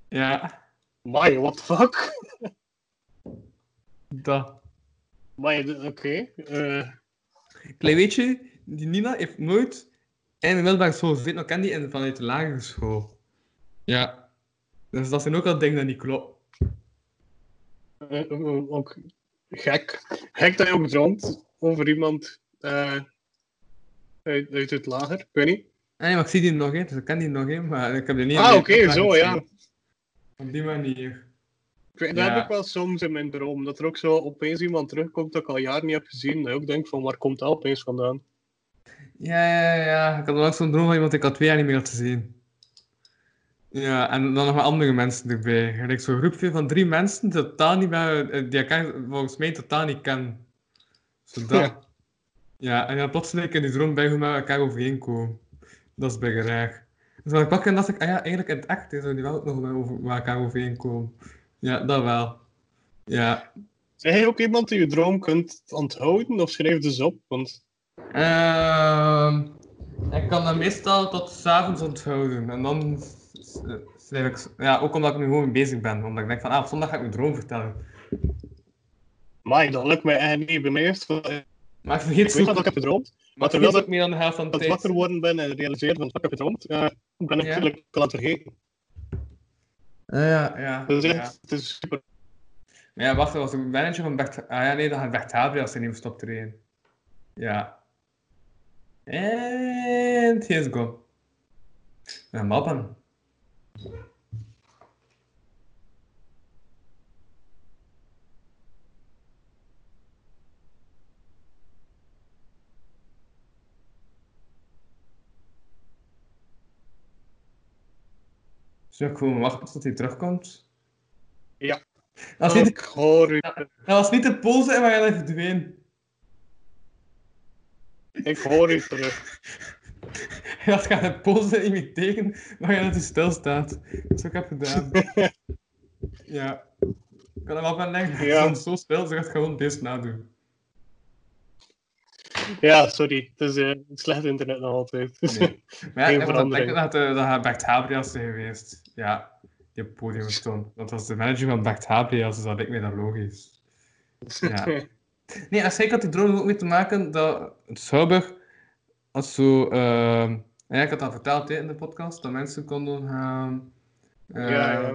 Ja, My, what the fuck? dat. My, d- oké. eh, Klein weetje, die Nina heeft nooit in de middelbare school gezeten, nog ken die in, vanuit de lagere school. Ja. Dus dat zijn ook al dingen dat niet klopt. eh, eh, ook gek. Gek dat je ook droomt over iemand eh, uit, uit het lager. Ik weet niet. Nee, maar ik zie die nog, hè. Dus ik ken die nog, hè. Maar ik heb die niet... Ah, oké, zo, ja. Op die manier. Ik weet, dat heb ik wel soms in mijn droom. Dat er ook zo opeens iemand terugkomt dat ik al jaren niet heb gezien. Dat ik ook denk van, waar komt dat opeens vandaan? Ja, ja, ja. Ik had ook zo'n droom van iemand die ik al twee jaar niet meer had gezien. Ja, en dan nog maar andere mensen erbij. Gelijk zo'n groepje van drie mensen die totaal niet bij, eh, die elkaar volgens mij totaal niet kennen. Zo dat. Ja. Ja, en dan plotseling in die droom bij hoe we met elkaar overeenkomen. Dat is bijna raar. Dus dan pak en dacht ik, ah ja, eigenlijk in het echt zou die wel ook nog met over, met elkaar overeenkomen. Ja, dat wel. Ja. Zeg je ook iemand die je droom kunt onthouden of schrijf dus op? Want ik kan dat meestal tot 's avonds onthouden. En dan schrijf ik... Ja, ook omdat ik nu gewoon bezig ben. Omdat ik denk van, ah, op zondag ga ik mijn droom vertellen. my, dat lukt mij eigenlijk niet. Bij mij is het ik Maar ik vergeet weet zo... dat ik heb gedroomd. Maar Maar ik terwijl ook meer dan de helft van de ik tijd. wakker worden ben en realiseer van wat ik heb gedroomd, eh, ben ik Ja. eigenlijk al aan het vergeten. Ah, ja, ja. Ja. het is super. Maar ja, wacht, was de manager van Bert... Ah ja, nee, dat gaat Bert Habri als hij niet stopt trainen. Ja. En he is gone. Ja, mappen. Zou ik gewoon wachten tot hij terugkomt? Ja. Dat was niet, hoor u. dat was niet de pose en waar hij verdween. Ik hoor u terug. Had gaan een pose imiteren, maar ja, dat hij stilstaat. Dat is ik heb gedaan. ja. Ik kan hem wel van leggen. Ja. Zo spel, ze gaat gewoon deze nadoen. Ja, sorry. Het is eh, slecht internet nog altijd. Nee. Maar ja, ik denken dat, eh, dat Bert Habrias is geweest. Ja, die op het podium stond. Want dat was de manager van Bert Habrias, dus dat lijkt mij dan logisch. Ja. Nee, en zeker had die droom ook mee te maken dat het Schouwburg als zo... ehm, ja, ik had dat verteld hè, in de podcast, dat mensen konden gaan... eh, ja, ja.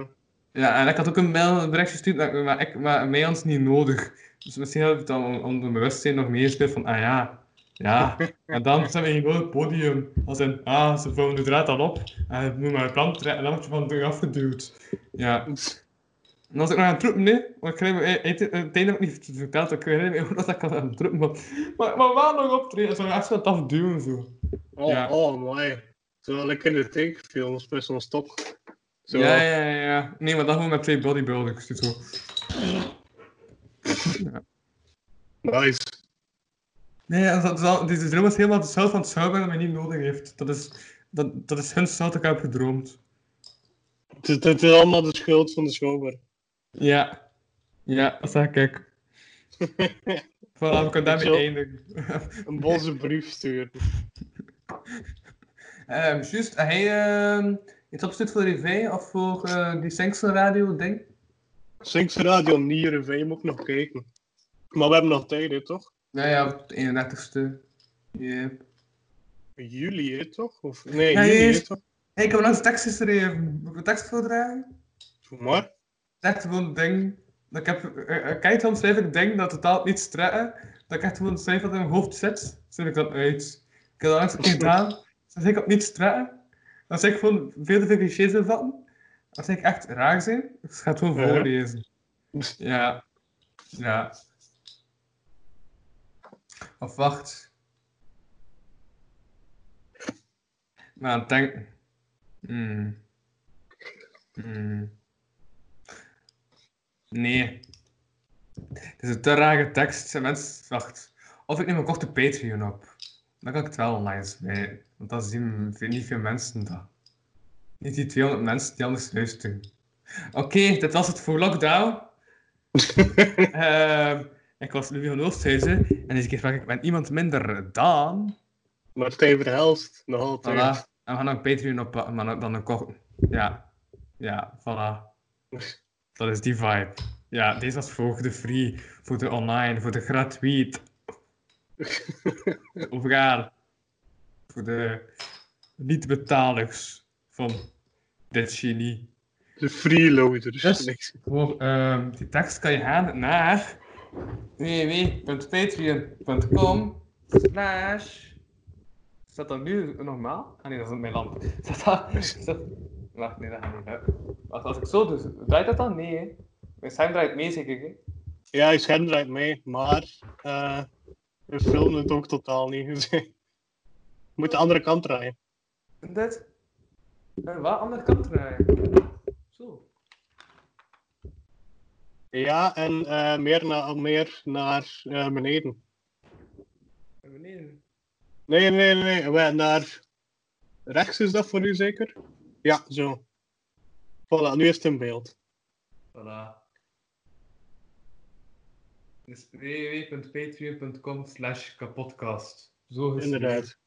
Ja, en ik had ook een mail, een bericht gestuurd, maar, maar, ik, maar mij ons niet nodig. Dus misschien had het dan on- onder bewustzijn nog meegespeeld van, ah ja, ja. En dan zijn we gewoon het podium. Als in, ah, ze vouwen de draad al op. En het moet maar een je van de afgeduwd. Ja, En als ik nog aan het troepen, nee, want ik me het einde heb ik niet verteld, ik herinner me dat ik aan het troepen was. Maar, maar wel nog optreden, zo echt wat afduwen zo. Oh, Ja. oh mooi. Zo lekker in de tekenfilms met zo'n stok. Zo. Ja, ja, ja, ja. Nee, maar dan gewoon met twee bodybuilders. dus Zo. Nice. Nee, ja, dat is al, deze droom is helemaal de schuld van het schouwburg dat mij niet nodig heeft. Dat is, dat, dat is hun schuld dat ik heb gedroomd. Het is, het is allemaal de schuld van de schouwburg. Ja. Ja, dat zeg ik. Voilà, we kunnen daarmee eindigen. Een boze brief sturen. Ehm juist, heb hij ehm iets opgestuurd voor de of voor eh, die Singsel radio ding? Sinks Radio Nieren, wij moet nog kijken. Maar we hebben nog tijd, hè, toch? Ja, ja, op de 31ste. Yep. Juli, hè, toch? Of, nee, Ja, juli, toch? Hey, ik heb nog eens tekst geschreven. Moet ik de tekst voordragen? Doe maar. Echt gewoon een ding. Dat ik heb, eh, eh, kijk, soms schrijf ik dingen dat totaal niet strekken. Dat ik echt gewoon schrijf wat in mijn hoofd zit. Zet ik dat uit. Ik heb dat langs een keer gedaan. Dan zeg ik op niet strekken. Dan zeg ik gewoon veel te veel clichés bevatten. Dan zeg ik echt raar zijn. Ik ga het gewoon voorlezen. Ja. Ja. Of wacht. Maar aan het denken. Hmm. Hmm. Nee. Het is een te rare tekst. En mensen, wacht. Of ik neem een korte Patreon op. Dan kan ik het wel online smijten. Want dan zien niet veel mensen dat. Niet die 200 mensen die anders luisteren. Oké, dit was het voor lockdown. Ehm, ik was Louis van Oosthuizen. En deze keer vraag ik met iemand minder dan... Maar Stijn Verhelst, nog altijd. Voilà. En we gaan ook Patreon op, maar dan een korte. Ja. Ja, voilà. Dat is die vibe. Ja, deze was voor de free, voor de online, voor de gratuit. Overgaan. Voor de niet-betalers van dit genie. De freeloaders. Dus- Niks. Voor ehm, die tekst kan je gaan naar www.patreon.com slash... Staat dat nu normaal? Ah nee, dat is in mijn land. Staat dat... staat- Wacht, nee, dat gaat niet. hè. Wacht, als ik zo doe, draait dat dan? Nee, hè? Mijn scherm draait mee, zeker, hè? Ja, je scherm draait mee, maar eh we filmen het ook totaal niet. Dus je moet de andere kant draaien. En dit? En wat? Andere kant draaien. Zo. Ja, en eh, meer, na, meer naar eh, beneden. En beneden. Nee, nee, nee. wij Naar rechts is dat voor u zeker? Ja, zo. Voilà, nu is het in beeld. Voilà. Dus www.patreon.com slash kapodcast. Zo is. Inderdaad.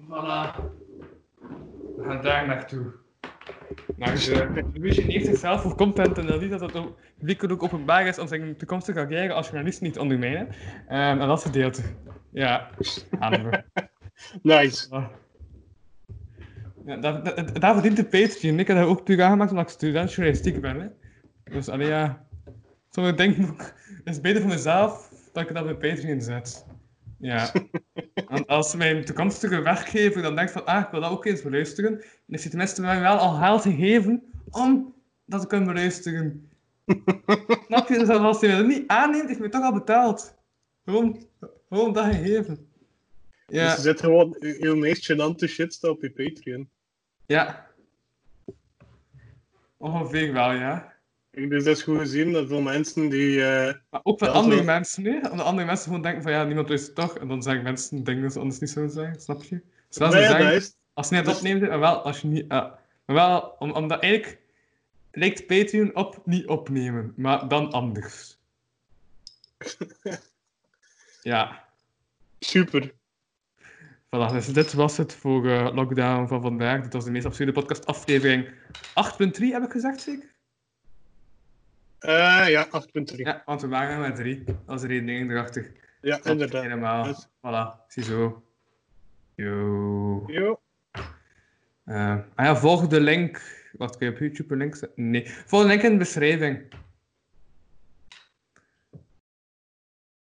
Voilà. We gaan daar naartoe. Naar de Louis heeft zichzelf voor content en dat niet dat het ook- publiek ook openbaar is om zijn toekomstige carrière als journalist niet te ondermijnen. Ehm, en dat gedeelte. Ja, gaan we. Nice. Ja, daar, daar, daar verdient de Patreon. Ik heb dat ook puur aangemaakt omdat ik student journalistiek ben. Hè. Dus allee, ja. Denken ook, het is beter voor mezelf dat ik dat op mijn Patreon zet. Ja. Want als mijn toekomstige werkgever dan denkt van, ah, ik wil dat ook eens beluisteren, dan heeft hij tenminste mij wel al geld gegeven om dat te kunnen beluisteren. Snap je? Dus als hij dat niet aanneemt, heeft hij me toch al betaald. Gewoon, gewoon dat gegeven. Ja. Dus je zet gewoon uw meest gênante shit staat op je Patreon. Ja. Ongeveer wel, ja. Dus dat is goed gezien dat veel mensen die. eh, Maar ook van Ja, andere mensen, nee? Omdat andere mensen gewoon denken van ja, niemand luistert toch. En dan zeggen mensen dingen die ze anders niet zouden zeggen, snap je? Dus dat zeggen, is, als je niet dus- opneemt, en wel als je niet... ah, maar wel, om, omdat eigenlijk lijkt Patreon op niet opnemen, maar dan anders. ja. super. Voilà, dus dit was het voor eh, Lockdown van vandaag. Dit was de meest absurde podcast aflevering 8.3, heb ik gezegd zeker? Eh, ja, 8.3. Ja, Ja, want we waren met drie. Dat was de redenering erachter. Klopt, inderdaad. Helemaal. Dus- Voilà, ziezo. Yo. Jo. Eh, ah ja, volg de link. Wat kun je op YouTube een link zetten? Nee. Volg de link in de beschrijving.